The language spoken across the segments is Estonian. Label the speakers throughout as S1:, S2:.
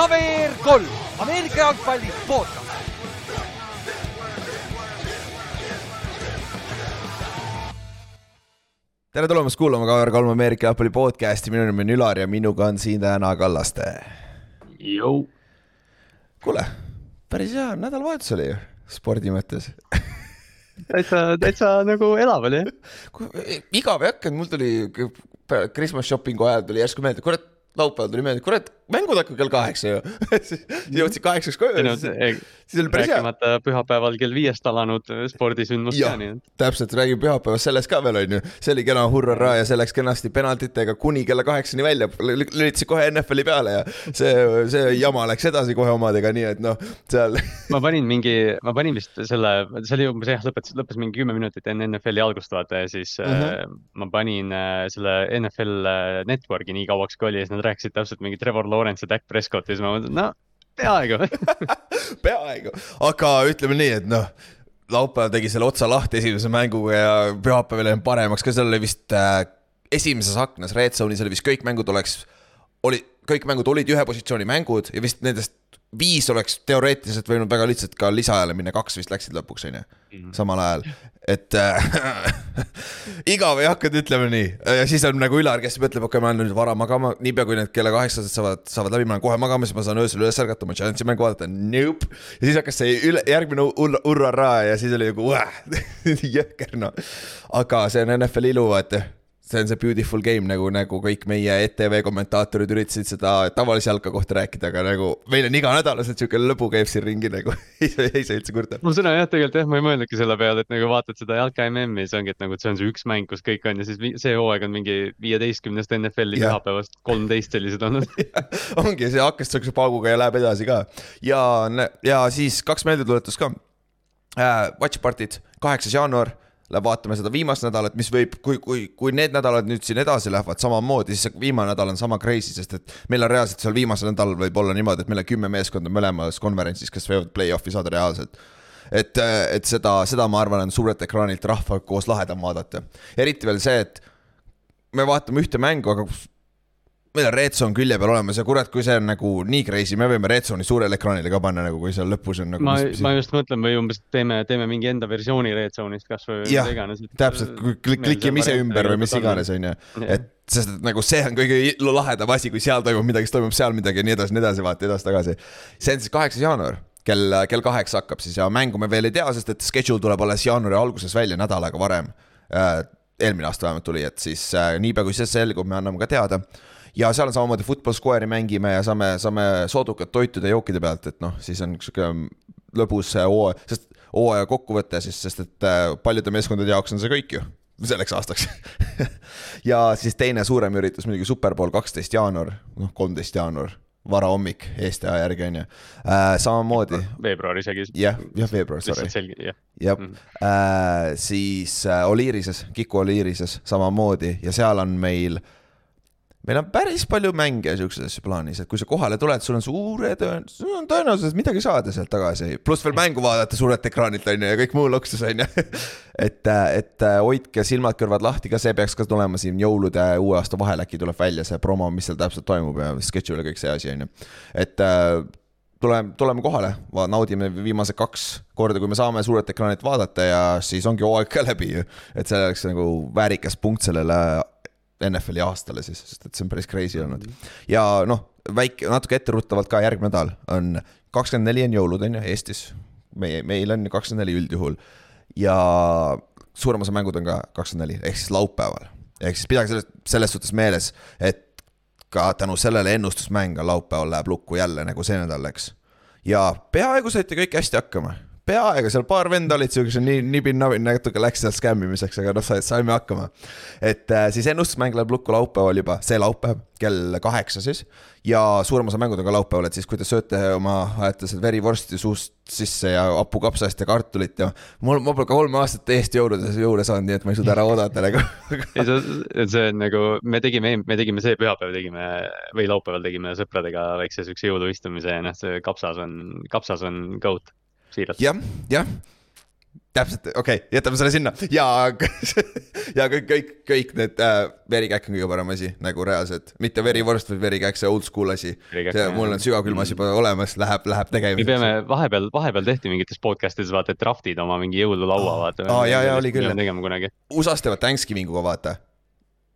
S1: KVR kolm, Ameerika jalgpalli podcast.
S2: tere tulemast kuulama KVR kolm Ameerika jalgpalli podcast'i, minu nimi on Ülar ja minuga on siin täna Kallaste. Kuule, päris hea nädalavahetus oli ju spordi mõttes
S3: täitsa, täitsa nagu elav oli
S2: igav ei hakanud, mul tuli Christmas shopping'u ajal tuli järsku meelde, kurat, laupäeval tuli meelde, kurat, mängud hakkavad kell kaheksa ju siis jõudsid kaheksaks koju
S3: no,
S2: siis oli päris hea.
S3: rääkimata pühapäeval kell viiest alanud spordisündmust ka nii et.
S2: täpselt, räägime pühapäevast sellest ka veel onju, see oli kena hurraa ja see läks kenasti penaltitega kuni kella kaheksani välja, lülitasid kohe NFL-i peale ja see, see jama läks edasi kohe omadega, nii et noh, seal
S3: ma panin mingi, ma panin vist selle, see oli umbes jah, lõpetas, lõppes mingi kümme minutit enne NFL-i algust vaata ja siis uh -huh. äh, ma panin äh, selle NFL äh, Network'i nii kauaks kui oli ja siis nad rääkisid täpselt mingi Trevor Lawrence ja Dak Prescott ja siis ma mõtlesin, no peaaegu
S2: peaaegu, aga ütleme nii, et noh, laupäev tegi selle otsa lahti esimese mänguga ja pühapäeval jäi paremaks ka, seal oli vist äh, esimeses aknas, Red Zone'is oli vist kõik mängud oleks, oli, kõik mängud olid ühe positsiooni mängud ja vist nendest viis oleks teoreetiliselt võinud väga lihtsalt ka lisaajale minna, kaks vist läksid lõpuks, on ju, mhm. samal ajal. Et äh, igav ei hakanud, ütleme nii. ja siis on nagu Ülar, kes mõtleb, okei okay,, ma lähen nüüd vara magama, niipea kui need kella kaheksased saavad, saavad läbi, ma lähen kohe magama, siis ma saan öösel üles ärgata, oma Giantsi mängu vaadata, nope. ja siis hakkas see üle, järgmine hurraa ja siis oli nagu jõhker noh. aga see on NFL ilu, vaata see on see beautiful game nagu, nagu kõik meie ETV kommentaatorid üritasid seda tavalise jalka kohta rääkida, aga nagu meil on iganädalaselt sihuke lõbu käib siin ringi nagu ei saa, ei saa üldse kurta.
S3: no seda jah, tegelikult jah, ma ei mõelnudki selle peale, et nagu vaatad seda jalka MM-i, siis ongi, et nagu, et see on see üks mäng, kus kõik on ja siis see hooaeg on mingi viieteistkümnest NFL-i pühapäevast kolmteist sellised olnud
S2: ongi, see hakkas siukse pauguga ja läheb edasi ka ja, ja siis kaks meeldetuletust ka äh,. Watch party'd, kaheksas jaanuar vaatame seda viimast nädalat, mis võib, kui, kui, kui need nädalad nüüd siin edasi lähevad samamoodi, siis see viimane nädal on sama crazy, sest et meil on reaalselt seal viimasel nädalal võib olla niimoodi, et meil on kümme meeskonda mõlemas konverentsis, kes võivad play-off'i saada reaalselt et, et seda, seda ma arvan, on suurelt ekraanilt rahva koos lahedam vaadata. eriti veel see, et me vaatame ühte mängu, aga meil on Redson külje peal olemas ja kurat, kui see on nagu nii crazy, me võime Redsoni suurele ekraanile ka panna nagu, kui seal lõpus on nagu.
S3: ma, ma just mõtlen või umbes teeme, teeme mingi enda versiooni Redsonist kasvõi
S2: mida iganes. täpselt, klikime ise ümber või mis iganes, on ju, et sest et nagu see on kõige lahedam asi, kui seal toimub midagi, siis toimub seal midagi ja nii edasi, nii edasi, vaata edasi-tagasi. see on siis kaheksas jaanuar kell, kell kaheksa hakkab siis ja mängu me veel ei tea, sest et schedule tuleb alles jaanuari alguses välja, nädal aega varem. Äh, eelmine aasta vähemalt tuli, et siis äh, niipea kui see selgub, me anname ka teada ja seal on samamoodi Football Square'i mängime ja saame, saame soodukad toitude ja jookide pealt, et noh, siis on sihuke lõbus hooaja, sest hooaja kokkuvõte siis, sest et äh, paljude meeskondade jaoks on see kõik ju selleks aastaks ja siis teine suurem üritus muidugi Superbowl kaksteist jaanuar, noh, kolmteist jaanuar varahommik Eesti aja järgi on ju äh,, samamoodi.
S3: veebruar isegi.
S2: jah, jah veebruar, sorry.
S3: jah.
S2: jah mm., äh, siis äh, Oliirises, Kiku Oliirises samamoodi ja seal on meil äh, meil on päris palju mänge siukses asjas plaanis, et kui sa kohale tuled, sul on suure tõenäosus, sul on tõenäosus midagi saada sealt tagasi, pluss veel mängu vaadata suurelt ekraanilt on ju ja kõik muu luksus on ju. et, et hoidke silmad-kõrvad lahti ka, see peaks ka tulema siin jõulude ja uue aasta vahel äkki tuleb välja see promo, mis seal täpselt toimub ja schedule ja kõik see asi on ju, et tuleme, tuleme kohale, naudime viimased kaks korda, kui me saame suurelt ekraanilt vaadata ja siis ongi hooaeg ka läbi ju. et see oleks nagu väärikas punkt sellele NFL-i aastale siis, sest et see on päris crazy olnud. ja noh, väike, natuke etteruttavalt ka järgmine nädal on kakskümmend neli on jõulud, on ju, Eestis. meie, meil on kakskümmend neli üldjuhul ja suurem osa mängud on ka kakskümmend neli, ehk siis laupäeval. ehk siis pidage selles, selles suhtes meeles, et ka tänu sellele ennustusmäng laupäeval läheb lukku jälle nagu see nädal läks. ja peaaegu saite kõik hästi hakkama peaaegu seal paar venda olid siukse nii nibin-nabin, natuke läks seal skämmimiseks, aga noh, saime hakkama. et äh, siis ennustusmäng läheb lukku laupäeval juba, see laupäev kell kaheksa siis. ja suurem osa mängud on ka laupäeval, et siis kui te sööte oma, ajate seda verivorsti suust sisse ja hapukapsast ja kartulit ja. mul, ma pole ka kolme aastat Eesti jõuludes jõule saanud, nii et ma ei suuda ära oodata nagu
S3: ei see, see on nagu, me tegime, me tegime see pühapäev tegime või laupäeval tegime sõpradega väikse siukse jõuluistumise ja noh, see kapsas on, kapsas on goat
S2: siiralt. jah, jah täpselt, okei okay,, jätame selle sinna ja, ja kõik, kõik, kõik need äh,, verikäkk on kõige parem asi nagu reaalselt, mitte verivorst, vaid verikäkk, see old school asi. Mul on sügavkülmas juba olemas, läheb, läheb
S3: me
S2: tegemiseks.
S3: peame vahepeal, vahepeal tehti mingites podcast ides vaata, draft'id oma mingi jõululaua vaata.
S2: Aa, jaa, jaa, oli küll.
S3: tegema kunagi.
S2: USA-s teevad Thanksgivinguga, vaata.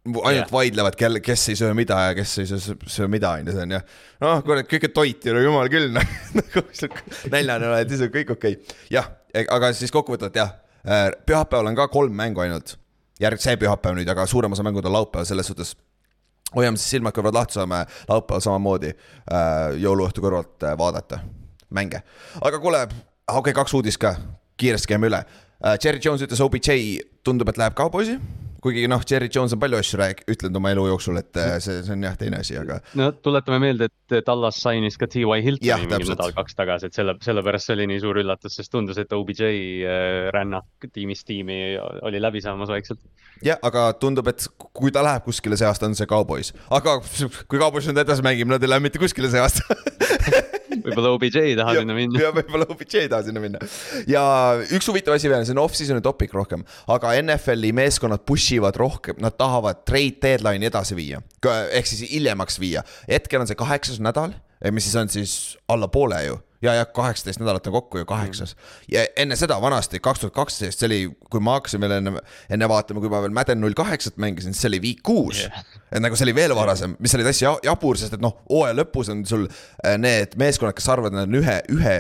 S2: Ainult yeah. vaidlevad, kel, kes ei söö mida ja kes ei söö, söö mida, on ju, see on ju. noh, kurat, kõike toiti, no jumal küll, noh. näljane oled, siis on kõik okei okay.. jah, aga siis kokkuvõtvalt jah, pühapäeval on ka kolm mängu ainult. järg-, see pühapäev nüüd, aga suurem osa mängud on laupäeval, selles suhtes hoiame siis silmad-kõrvad lahti, saame laupäeval samamoodi äh, jõuluõhtu kõrvalt äh, vaadata mänge. aga kuule, okei okay,, kaks uudist ka, kiiresti käime üle äh,. Cherry Jones ütles OBJ tundub, et läheb kauboisi, kuigi noh, Cherry Jones on palju asju rääk-, ütlenud oma elu jooksul, et äh, see, see on jah teine asi, aga
S3: no tuletame meelde, et Tallas sainis ka T.Y. Hiltoni mingi
S2: täpselt.
S3: nädal-kaks tagasi, et selle, sellepärast see oli nii suur üllatus, sest tundus, et OBJ äh, rännak tiimist tiimi oli läbi saamas vaikselt.
S2: jah, aga tundub, et kui ta läheb kuskile see aasta, on see kaubois, aga kui kaubois nüüd edasi mängib, nad ei lähe mitte kuskile see aasta
S3: võib-olla OBJ ei taha sinna minna.
S2: ja võib-olla OBJ ei taha sinna minna. ja üks huvitav asi veel, see on off-season'i topik rohkem, aga NFL-i meeskonnad push ivad rohkem, nad tahavad trade deadline'i edasi viia, ehk siis hiljemaks viia. hetkel on see kaheksas nädal, mis siis on siis alla poole ju ja, ja kaheksateist nädalat on kokku ju kaheksas. ja enne seda vanasti, kaks tuhat kaksteist, see oli, kui ma hakkasin veel enne, enne vaatama, kui ma veel Madden null kaheksat mängisin, see oli week kuus
S3: Jah.
S2: Et nagu see oli veel varasem, mis oli täitsa ja- jabur, sest et noh, hooaja lõpus on sul äh, need meeskonnad, kes arvavad, et nad on ühe, ühe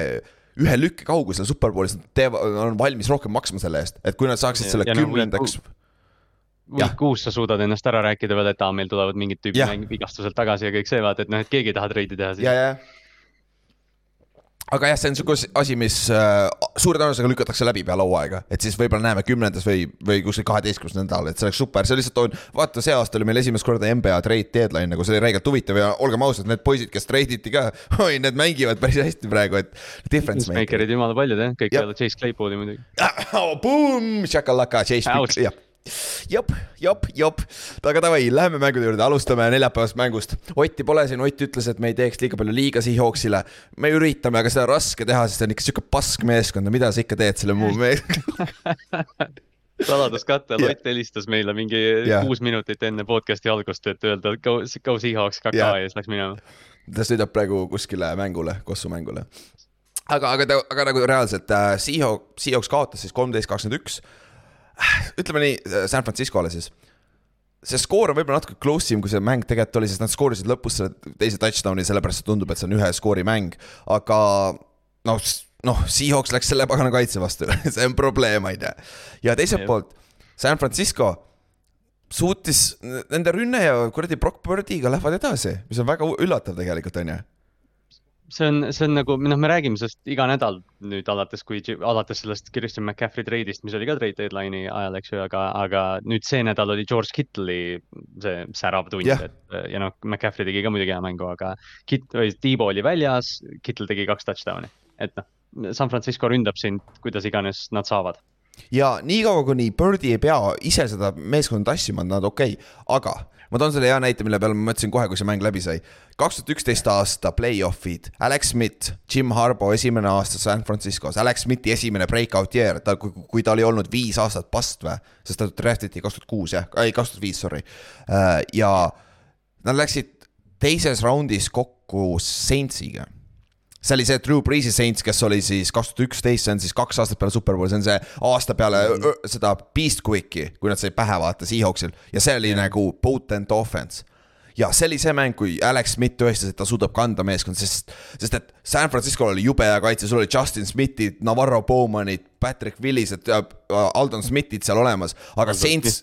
S2: ühe lükke kaugusel superbowlis, nad teevad, on valmis rohkem maksma selle eest, et kui nad saaksid selle
S3: ja no
S2: kümnendaks, Jah.
S3: week kuus sa suudad ennast ära rääkida veel, et aa, meil tulevad mingid tüübid vigastuselt tagasi ja kõik see, vaata, et noh, et keegi ei taha treidi teha siis
S2: ja, ja. Aga jah, see on siuke asi, mis äh, suure tõenäosusega lükatakse läbi peale hooaega, et siis võib-olla näeme kümnendas või, või kuskil kaheteistkümnes nädal, et see oleks super, see lihtsalt on, vaata, see aasta oli meil esimest korda NBA trade deadline nagu see oli räigelt huvitav. Ja olgem ausad, need poisid, kes trade iti ka, oi, need mängivad päris hästi praegu, et difference maker.
S3: Makerid jumala paljud jah, kõik peale Chase Claypooli muidugi.
S2: Boom, shakalaka, Chase Jop, jop, jop, aga davai, läheme mängude juurde, alustame neljapäevast mängust. Otti pole siin, Ott ütles, et me ei teeks liiga palju liiga Seahawksile. me üritame, aga seda on raske teha, sest see on ikka sihuke pask meeskond ja mida sa ikka teed selle muu me-.
S3: saladuskatte,
S2: Jah.
S3: Lott helistas meile mingi
S2: Jah.
S3: kuus minutit enne podcast'i algust, et öelda go, go Seahawks kaka
S2: Jah.
S3: ja siis läks minema.
S2: ta sõidab praegu kuskile mängule, Kossu mängule. aga, aga ta, aga nagu reaalselt äh, Seahawk, Seahawks kaotas siis kolmteist, kakskümmend üks. Ütleme nii, San Franciscole siis. see skoor on võib-olla natuke close im, kui see mäng tegelikult oli, sest nad skoorisid lõpus selle teise touchdown'i, sellepärast tundub, et see on ühe skoori mäng, aga noh, noh, Seahawks läks selle pagana kaitse vastu, see on probleem, on ju. ja teiselt poolt San Francisco suutis, nende rünne ja kuradi Brock Birdiga lähevad edasi, mis on väga üllatav tegelikult, on ju
S3: see on, see on nagu, noh, me räägime sellest iga nädal nüüd alates, kui, alates sellest Christian McCaffrey treidist, mis oli ka trade deadline'i ajal, eks ju, aga, aga nüüd see nädal oli George Kittle'i see särav tund
S2: Jah.
S3: et ja noh, McCaffrey tegi ka muidugi hea mängu, aga Kitt-, või Tiibo oli väljas, Kittle tegi kaks touchdown'i, et noh, San Francisco ründab sind, kuidas iganes nad saavad.
S2: ja niikaua, kuni Birdi ei pea ise seda meeskonda tassima, on nad okei okay., aga ma toon selle hea näite, mille peale ma mõtlesin kohe, kui see mäng läbi sai. kaks tuhat üksteist aasta play-off'id, Alex Smith, Jim Harbo esimene aasta San Franciscos, Alex Smithi esimene breakout year, ta, kui, kui ta oli olnud viis aastat past või, sest ta draft iti kaks tuhat kuus jah, ei kaks tuhat viis, sorry. ja nad läksid teises raundis kokku Saintsiga see oli see Drew Breesi Saints, kes oli siis kaks tuhat üksteist, see on siis kaks aastat peale Superbowli, see on see aasta peale ö, ö, seda Beast Quick'i, kui nad said pähe vaata Seahawksil. Ja see oli nagu potent offense. Ja see oli see mäng, kui Alex Smith tõestas, et ta suudab kanda meeskonda, sest, sest et San Francisco'l oli jube hea kaitse, sul oli Justin Smithid, Navarro Bowmanid, Patrick Willised, Aldon Smithid seal olemas, aga Saints,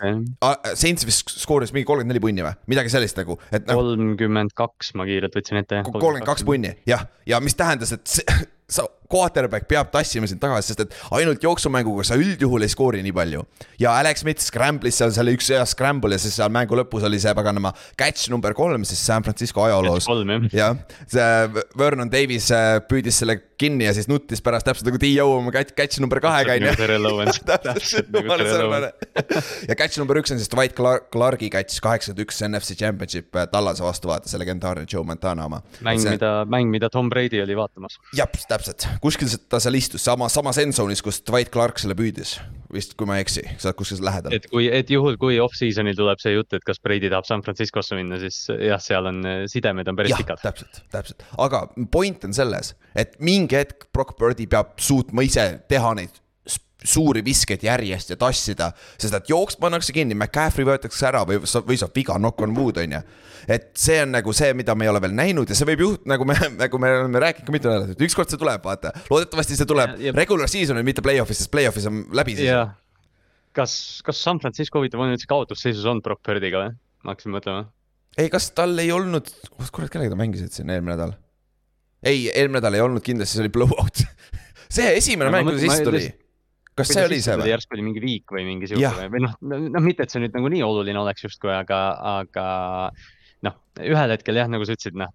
S2: Saints vist skooris mingi kolmkümmend neli punni või, midagi sellist nagu, et noh,
S3: kolmkümmend kaks ma kiirelt võtsin ette.
S2: kolmkümmend kaks punni, jah, ja mis tähendas, et see, sa, quarterback peab tassima sind tagasi, sest et ainult jooksumänguga sa üldjuhul ei skoori nii palju. ja Alex Smith scramble'is seal, see oli üks hea scramble ja siis seal mängu lõpus oli see paganama catch number kolm siis San Francisco ajaloos.
S3: jah.
S2: see Vernon Davis äh, püüdis selle kinni ja siis nuttis pärast täpselt nagu T.O. oma catch, catch number kahega
S3: nagu
S2: täpselt
S3: Täpselt nagu Terrell
S2: sarnane. ja catch number üks on siis Dwight Clark, Clarki catch kaheksakümmend üks NFC Championship äh, Tallase vastu vaata, see legendaarne Joe Montana oma.
S3: mäng, mida, mäng, mida Tom Brady oli vaatamas.
S2: jah, täpselt, täpselt, kuskil ta seal istus, sama, samas endzone'is, kus Dwight Clark selle püüdis. vist, kui ma ei eksi, sa oled kuskil lähedal.
S3: et kui, et juhul, kui off-season'il tuleb see jutt, et kas Brady tahab San Franciscosse minna, siis jah, seal on äh, sidemed on päris
S2: jah,
S3: pikad.
S2: täpselt, täpselt, aga point on selles, et mingi hetk Brock Birdi peab suutma ise teha neid suuri viskeid järjest ja tassida, sest et jooks pannakse kinni, McCaffrey võetakse ära või, või saab viga, knock on wood on ju. et see on nagu see, mida me ei ole veel näinud ja see võib juhtuda, nagu me, nagu me oleme rääkinud ka mitu nädalat, et ükskord see tuleb, vaata. loodetavasti see tuleb
S3: Ja- ja-
S2: regular season'il, mitte play-off'is, sest play-off'is on läbi siis.
S3: kas, kas San Francisco huvitav on üldse kaotusseisus on Brock Birdiga või? ma hakkasin mõtlema.
S2: ei, kas tal ei olnud, kurat, kellega ta mängisid siin eelmine nädal? ei, eelmine nädal ei olnud kindlasti, see oli blowout. see esimene mäng, kuidas siis tuli? Kas see oli see või?
S3: järsku oli mingi viik või mingi sihuke või, noh, noh mitte, et see nüüd nagu nii oluline oleks justkui, aga, aga noh, ühel hetkel jah, nagu sa ütlesid, noh,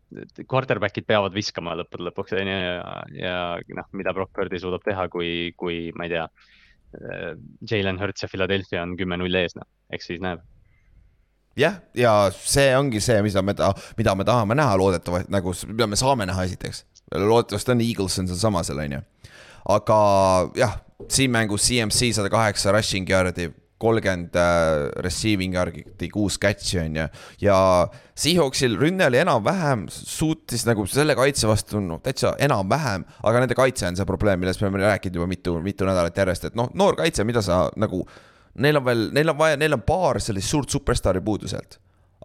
S3: quarterback'id peavad viskama lõppude lõpuks onju ja, ja noh, mida Brock Purdy suudab teha, kui, kui ma ei tea. Jalen Hurts ja Philadelphia on kümme-null ees, noh, eks siis näeb.
S2: jah, ja see ongi see, mida me ta-, mida me tahame näha loodetavasti nagu, mida me saame näha esiteks. loodetavasti on Eagles on sealsama seal on ju. aga jah, siin mängus CMC sada kaheksa rushing yard'i, kolmkümmend äh, receiving yard'i, kuus catch'i on ju. ja Seahawksil rünne oli enam-vähem, suutis nagu selle kaitse vastu no täitsa enam-vähem, aga nende kaitse on see probleem, millest me oleme rääkinud juba mitu, mitu nädalat järjest, et noh, noor kaitse, mida sa nagu neil on veel, neil on vaja, neil on paar sellist suurt superstaari puudu sealt.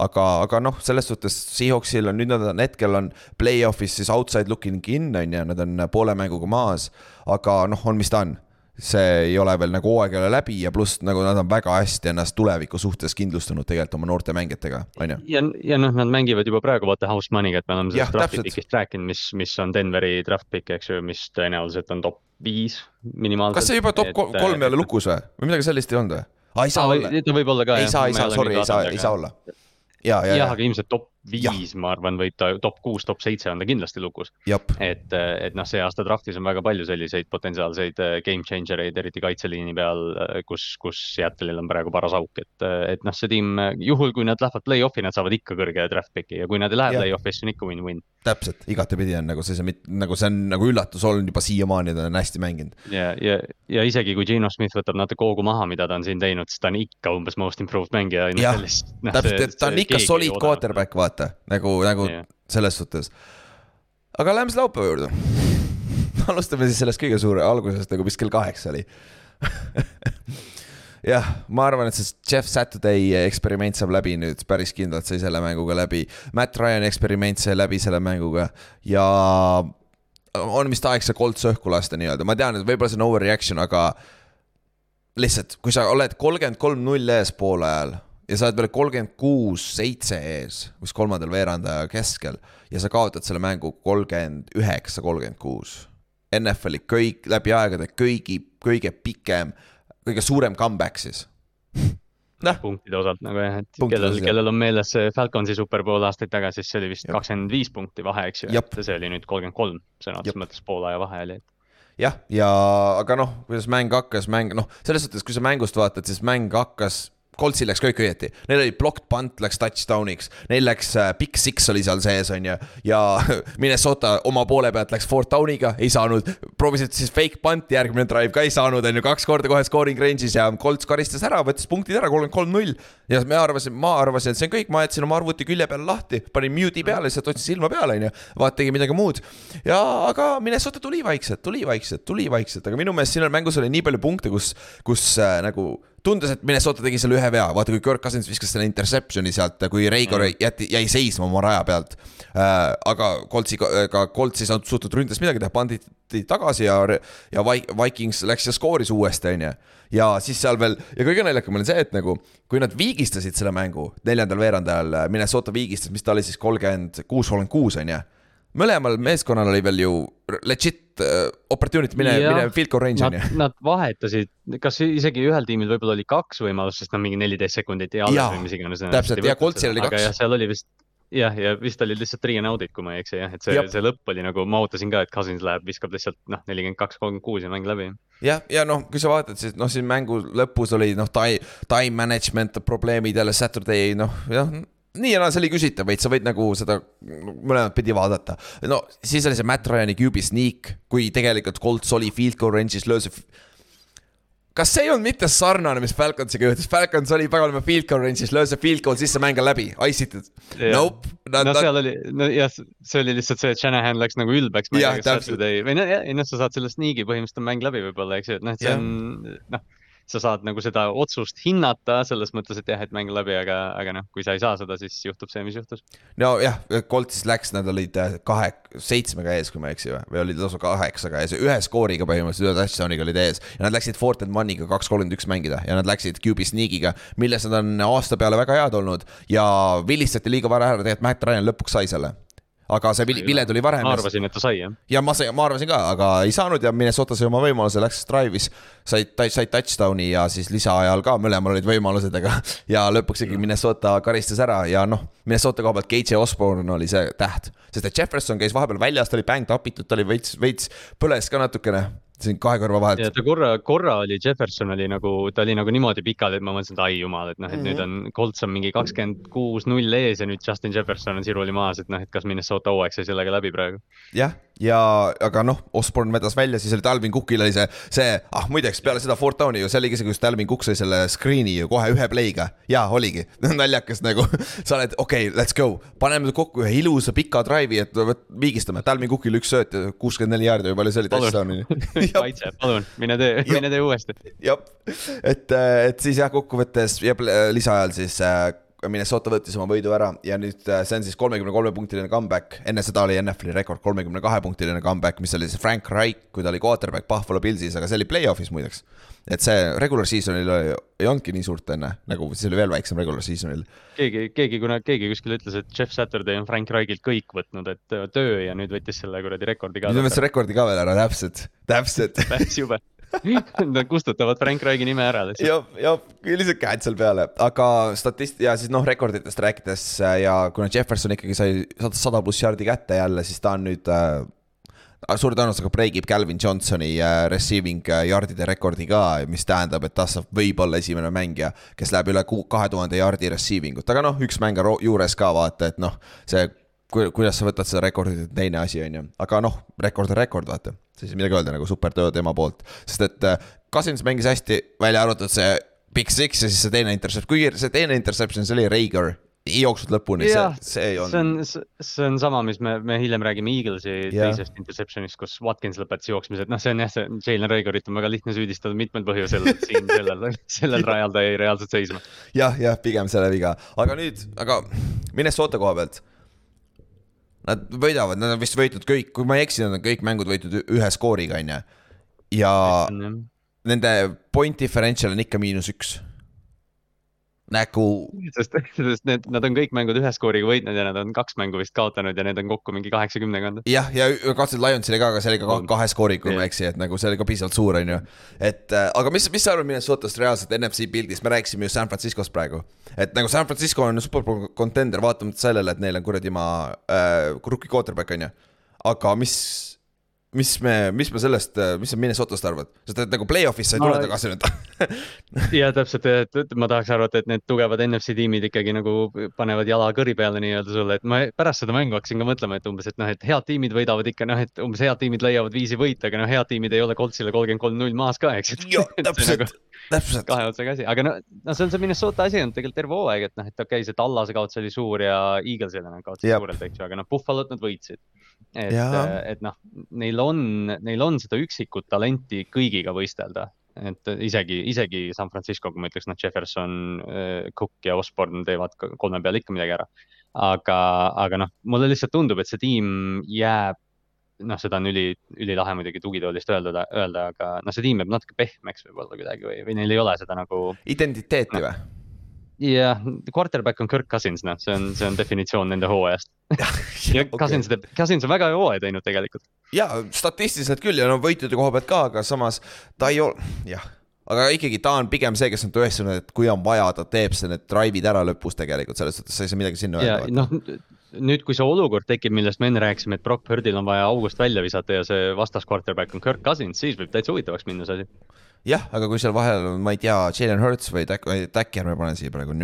S2: aga, aga noh, selles suhtes Seahawksil on nüüd nad on hetkel on play-off'is siis outside looking in on ju, nad on poole mänguga maas. aga noh, on mis ta on, see ei ole veel nagu hooaeg ei ole läbi ja pluss nagu nad on väga hästi ennast tuleviku suhtes kindlustanud tegelikult oma noorte mängijatega, on ju.
S3: ja, ja noh, nad mängivad juba praegu vaata house money'ga, et me oleme
S2: Jah,
S3: sellest draft'i pick'ist rääkinud, mis, mis on Denveri draft pick, eks ju, mis tõenäoliselt on top viis minimaalselt.
S2: kas see juba top kol- kolm ei ole lukus või, või midagi sellist ei olnud või? aa, ei saa olla,
S3: ta võib olla ka.
S2: ei saa, ei saa, sorry, ei saa, ei saa. olla. ja, ja,
S3: jah,
S2: ja,
S3: aga ilmselt top viis, ma arvan, võib ta top kuus, top seitse on ta kindlasti lukus. et, et noh, see aasta draftis on väga palju selliseid potentsiaalseid äh, game changer eid, eriti kaitseliini peal, kus, kus Seattle'il on praegu paras auk, et, et noh, see tiim, juhul kui nad lähevad play-off'i, nad saavad ikka kõrge draft pick'i ja kui nad ei lähe play-off'i, siis on ikka win-win.
S2: täpselt, igatepidi on nagu see, see, nagu see on nagu üllatus olnud juba siiamaani, ta on hästi mänginud.
S3: ja, ja, ja isegi kui Gino Smith võtab natuke hoogu maha, mida ta on siin teinud, siis ta on ikka umbes most improved mängija.
S2: Jah, täpselt, et ta on ikka solid. quarterback, vaata, nagu, nagu
S3: Jah.
S2: selles suhtes. aga lähme siis laupäeva juurde. alustame siis sellest kõige suure algusest nagu vist kell kaheksa oli. jah, ma arvan, et see Jeff Saturday eksperiment saab läbi nüüd, päris kindlalt sai selle mänguga läbi. Matt Ryan eksperiment sai läbi selle mänguga ja on vist aeg see kolts õhku lasta nii-öelda, ma tean, et võib-olla see on overreaction, aga lihtsalt, kui sa oled kolmkümmend kolm null ees poole ajal ja sa oled veel kolmkümmend kuus seitse ees, vist kolmandal veerandaja keskel ja sa kaotad selle mängu kolmkümmend üheksa, kolmkümmend kuus. NFL-i kõik läbi aegade kõigi, kõige pikem, kõige suurem comeback siis. noh,
S3: punktide osalt nagu jah, et
S2: Punktide
S3: kellel kellel on meeles see Falconsi superpool aastaid tagasi, siis see oli vist kakskümmend viis punkti vahe, eks ju, et see oli nüüd kolmkümmend kolm sõna otseses mõttes poole aja vahe oli,
S2: jah, ja aga noh, kuidas mäng hakkas, mäng noh, selles suhtes, kui sa mängust vaatad, siis mäng hakkas. Coltsil läks kõik õieti, neil oli blocked punt läks touchdown'iks, neil läks äh, big six oli seal sees, on ju. ja Minnesota oma poole pealt läks fourth down'iga, ei saanud, proovisid siis fake punt'i järgmine drive ka ei saanud, on ju, kaks korda kohe scoring range'is ja Colts karistas ära, võttis punktid ära, kolmkümmend kolm null. ja me arvasime, ma arvasin, et see on kõik, ma jätsin oma arvuti külje peale lahti, panin mute'i peale, lihtsalt otsin silma peale, on ju. vaat tegi midagi muud. ja aga Minnesota tuli vaikselt, tuli vaikselt, tuli vaikselt, aga minu meelest siin mängus oli nii palju punkte, kus, kus äh, nagu tundus, et Minnesota tegi selle ühe vea, vaata kui Kirk Cousins viskas selle interception'i sealt, kui Reigor mm. jätti, jäi seisma oma raja pealt äh,. aga Coltsi, ka Colts ei saanud suutnud ründes midagi teha, pandi tagasi ja, ja Vi- Vikings läks ja skooris uuesti, on ju. ja siis seal veel ja kõige naljakam oli see, et nagu kui nad viigistasid selle mängu neljandal veerandajal, Minnesota viigistas, mis ta oli siis kolmkümmend kuus, kolmkümmend kuus on ju. Mõlemal meeskonnal oli veel ju legit uh, opportunity, mine, mine field goal range on ju.,
S3: nad vahetasid, kas isegi ühel tiimil võib-olla oli kaks võimalust, sest no mingi neliteist sekundit jäi alles või mis iganes.
S2: täpselt, ja Coltsil oli kaks.
S3: seal oli vist jah, ja vist oli lihtsalt three and out'id, kui ma ei eksi jah, et see see lõpp oli nagu, ma ootasin ka, et Cousins läheb, viskab lihtsalt noh, nelikümmend kaks, kolmkümmend kuus ja mäng läbi.
S2: jah, ja noh, kui sa vaatad, siis noh, siin mängu lõpus oli noh, time, time management probleemid jälle Saturday noh, jah, nii ja naa, see oli küsitav veits, sa võid nagu seda mõlemat pidi vaadata. no siis oli see Matt Ryan'i QB sneak, kui tegelikult Colts oli field goal range'is, löös. kas see ei olnud mitte sarnane, mis Falconsiga juhtus, Falcons oli paganama field goal range'is, löös field goal sisse, mäng on läbi, ice'itud. Nope, nad,
S3: no
S2: nad,
S3: seal oli, no jah, see oli lihtsalt see, et Shanahan läks nagu ülbeks
S2: Jah, täpselt.
S3: Või noh, ei noh, sa saad selle sneak'i põhimõtteliselt on mäng läbi võib-olla, eks ju, et noh, et see on noh, sa saad nagu seda otsust hinnata selles mõttes, et jah, et mäng läbi, aga, aga noh, kui sa ei saa seda, siis juhtub see, mis juhtus.
S2: nojah, Coltsis läks, nad olid äh, kahe, seitsmega ees, kui ma ei eksi või, või olid lausa kaheksaga ees, ühe skooriga põhimõtteliselt, ühe touchdown'iga olid ees. ja nad läksid fourth and one'iga kaks kolmkümmend üks mängida ja nad läksid QB sneak'iga, milles nad on aasta peale väga head olnud ja vilistati liiga vara ära, tegelikult Matt Ryan lõpuks sai selle. Aga see vile tuli varem
S3: ma. arvasin, et ta sai jah.
S2: ja ma ma arvasin ka, aga ei saanud ja Minnesota sai oma võimaluse, läks drive'is, said, said touchdown'i ja siis lisaajal ka mõlemal olid võimalused, aga ja lõpuks ikkagi Minnesota karistas ära ja noh, Minnesota koha pealt KJ Osborne oli see täht, sest et Jefferson käis vahepeal väljas, ta oli bäng tapitud, ta oli veits, veits põles ka natukene siin kahe kõrva
S3: ja
S2: vahelt.
S3: ta korra, korra oli Jefferson oli nagu, ta oli nagu niimoodi pikali, et ma mõtlesin, et ai jumal, et noh, et
S2: Mhm.
S3: nüüd on Colts on mingi kakskümmend kuus null ees ja nüüd Justin Jefferson on siruli maas, et noh, et kas Minnesota hooaeg sai sellega läbi praegu.
S2: jah, ja aga noh, Osborne vedas välja, siis oli Talvin Cookil oli see, see, ah muideks peale seda fourth down'i ju, see oligi see, kus Talvin Cook sai selle screen'i ju kohe ühe play'ga. jaa, oligi, naljakas nagu, sa oled okei okay,, let's go, paneme kokku ühe ilusa pika drive'i, et võt- viigistame, Talvin Cookil üks sööt ja kuuskümmend neli jaardi või palju see oli
S3: Palun.
S2: touchdown'i.
S3: kaitse, palun, mine tee, mine tee uuesti.
S2: jah, et, et siis jah, kokkuvõttes ja pl- lisaajal siis äh, Minnesota võttis oma võidu ära ja nüüd äh, see on siis kolmekümne kolme punktiline comeback, enne seda oli NFL-i rekord kolmekümne kahe punktiline comeback, mis oli siis Frank Reich, kui ta oli quarterback Buffalo Pillsis, aga see oli play-off'is muideks. et see regular season'il ei olnudki nii suurt enne, nagu siis oli veel väiksem regular season'il.
S3: keegi, keegi, kuna keegi kuskil ütles, et Jeff Saturday on Frank Reichilt kõik võtnud, et öö, töö ja nüüd võttis selle kuradi rekordi ka.
S2: nüüd võttis rekordi ka veel ära, täpselt, täpselt
S3: päris jube. Nad kustutavad Frank Reichi nime ära lihtsalt.
S2: jah, jah, lihtsalt käed seal peale, aga statist- ja siis noh, rekorditest rääkides äh, ja kuna Jefferson ikkagi sai sada, pluss jaardi kätte jälle, siis ta on nüüd äh, suure tõenäosusega breigib Calvin Johnsoni äh, receiving äh, yardide rekordi ka, mis tähendab, et tast saab võib-olla esimene mängija, kes läheb üle kahe tuhande yardi receiving ut, aga noh, üks mäng on juures ka vaata, et noh, see kuidas sa võtad seda rekordit, on teine asi, on ju, aga noh, rekord on rekord, vaata. siis midagi öelda nagu super töö tema poolt, sest et äh, Cousins mängis hästi, välja arvatud see Big Six ja siis see teine intercept, kuigi see teine interception, see oli Reiger, ei jooksnud lõpuni, see see ei
S3: see on
S2: olnud,,
S3: see on sama, mis me, me hiljem räägime Eaglesi
S2: Jah.
S3: teisest interception'ist, kus Watkins lõpetas jooksmise, et noh, see on jah, see Jalen Reigorit on väga lihtne süüdistada mitmel põhjusel, et siin sellel, sellel rajal ta jäi reaalselt seisma.
S2: jah, jah, pigem selle viga, aga nüüd, aga Minnesota koha pealt. Nad võidavad, nad on vist võitnud kõik, kui ma ei eksi, nad on kõik mängud võitnud ühe skooriga, on ju. ja nende point differential on ikka miinus üks. Nagu
S3: sest, sest need, nad on kõik mängud ühe skooriga võitnud ja nad on kaks mängu vist kaotanud ja need on kokku mingi kaheksakümne kanda.
S2: jah, ja kaotasid Lionsile ka, aga see oli ka kahe skooriga, kui ma ei eksi, et nagu see oli ka piisavalt suur, on ju. et äh, aga mis, mis sa arvad Minnesotast reaalselt NFC pildis, me rääkisime ju San Franciscost praegu. et nagu San Francisco on superbowl contender, vaatamata sellele, et neil on kuradi maa äh, rookie quarterback on ju. aga mis, mis me, mis me sellest, mis sa Minnesotast arvad, sest et nagu play-off'is sa ei tule
S3: Ma-
S2: tagasi nüüd.
S3: ja täpselt, et ma tahaks arvata, et need tugevad NFC tiimid ikkagi nagu panevad jala kõri peale nii-öelda sulle, et ma pärast seda mängu hakkasin ka mõtlema, et umbes, et noh, et head tiimid võidavad ikka noh, et umbes head tiimid leiavad viisi võita, aga noh, head tiimid ei ole Coltsile kolmkümmend kolm null maas ka, eks.
S2: jah, täpselt, täpselt.
S3: kahe otsaga asi, aga no, no see on see Minnesota asi olnud tegelikult terve hooaeg, et noh, et okei okay,, see Tallase kaotus oli suur ja Eaglesile nad kaotasid
S2: Jep.
S3: suurelt, eks ju, aga noh, Buffalo't nad võitsid. et
S2: Jaa.,
S3: et noh, neil on, neil on seda üksikut talenti kõigiga võistelda, et isegi, isegi San Francisco, kui ma ütleks, noh, Jefferson, Cook ja Osborne teevad kolme peal ikka midagi ära. aga, aga noh, mulle lihtsalt tundub, et see tiim jääb noh, seda on üli, ülilahe muidugi tugitoolist öelda, öelda, aga noh, see tiim jääb natuke pehmeks võib-olla kuidagi või, või neil ei ole seda nagu
S2: identiteeti või?
S3: jah, quarterback on Kirk Cousins, noh, see on, see on definitsioon nende hooajast. ja Cousins teeb, Cousins on väga hea hooaja teinud tegelikult.
S2: ja statistiliselt küll ja no võitude koha pealt ka, aga samas ta ei ole, jah, aga ikkagi ta on pigem see, kes on tõestanud, et kui on vaja, ta teeb see need drive'id ära lõpus tegelikult, selles suhtes sa ei saa midagi sinna öelda.
S3: noh, nüüd, kui see olukord tekib, millest me enne rääkisime, et Brock Purdil on vaja august välja visata ja see vastas quarterback on Kirk Cousins, siis võib täitsa huvitavaks minna see asi.
S2: jah, aga kui seal vahel on, ma ei tea, Jalen Hurts või Dak-, Dak ärme pane siia praegu,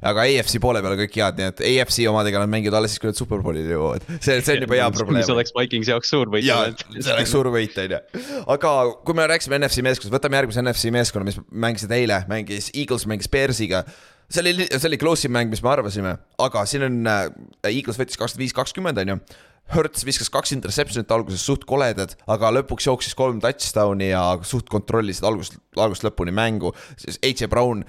S2: aga AFC poole peal on kõik head, nii et AFC omadega nad mängivad alles siis, kui nad superbowlile jõuavad. see, see on juba hea probleem
S3: see. oleks Vikingsi jaoks suur võit.
S2: ja see oleks suur võit, on ju. aga kui me rääkisime NFC meeskonnast, võtame järgmise NFC meeskonna, mis mängisid eile, mängis Eagles mängis Bearsiga. See oli, see oli close im mäng, mis me arvasime, aga siin on äh,, Eagles võttis kakskümmend viis, kakskümmend on ju. Hertz viskas kaks interception'it alguses suht koledad, aga lõpuks jooksis kolm touchdown'i ja suht kontrollisid algusest, algusest lõpuni mängu. siis AJ Brown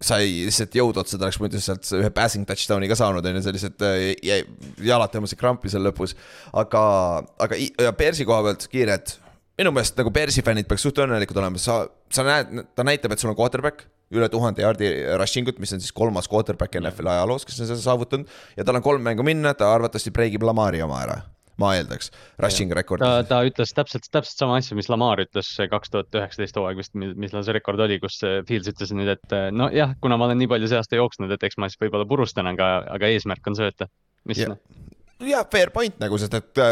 S2: sai lihtsalt jõud otsa, ta oleks muidu sealt ühe passing touchdown'i ka saanud, on ju, see lihtsalt äh, jäi, jalad tõmbasid krampi seal lõpus. aga, aga ja Bearsi koha pealt kiired, minu meelest nagu Bearsi fännid peaks suht õnnelikud olema, sa, sa näed, ta näitab, et sul on quarterback, üle tuhande jaardi rushing ut, mis on siis kolmas quarterback NFL-i ajaloos, kes on seda saavutanud. ja tal on kolm mängu minna, ta arvatavasti breigib Lamari oma ära, ma eeldaks, rushing record.
S3: ta, ta ütles täpselt, täpselt sama asja, mis Lamar ütles kaks tuhat üheksateist hooaeg vist, mis tal see rekord oli, kus äh, Fields ütles nüüd, et äh, nojah, kuna ma olen nii palju see aasta jooksnud, et eks ma siis võib-olla purustan, aga, aga eesmärk on sööta. mis
S2: Jah.
S3: noh,
S2: jah, fair point nagu, sest et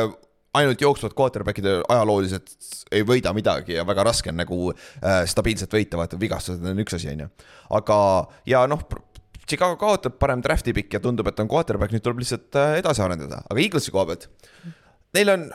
S2: ainult jooksvad quarterback'id ajalooliselt ei võida midagi ja väga raske on nagu äh, stabiilselt võita, vaata vigastused on üks asi, on ju. aga, ja noh, Chicago kaotab parem draft'i pikk ja tundub, et on quarterback, nüüd tuleb lihtsalt äh, edasi arendada, aga Eaglesi koha pealt, neil on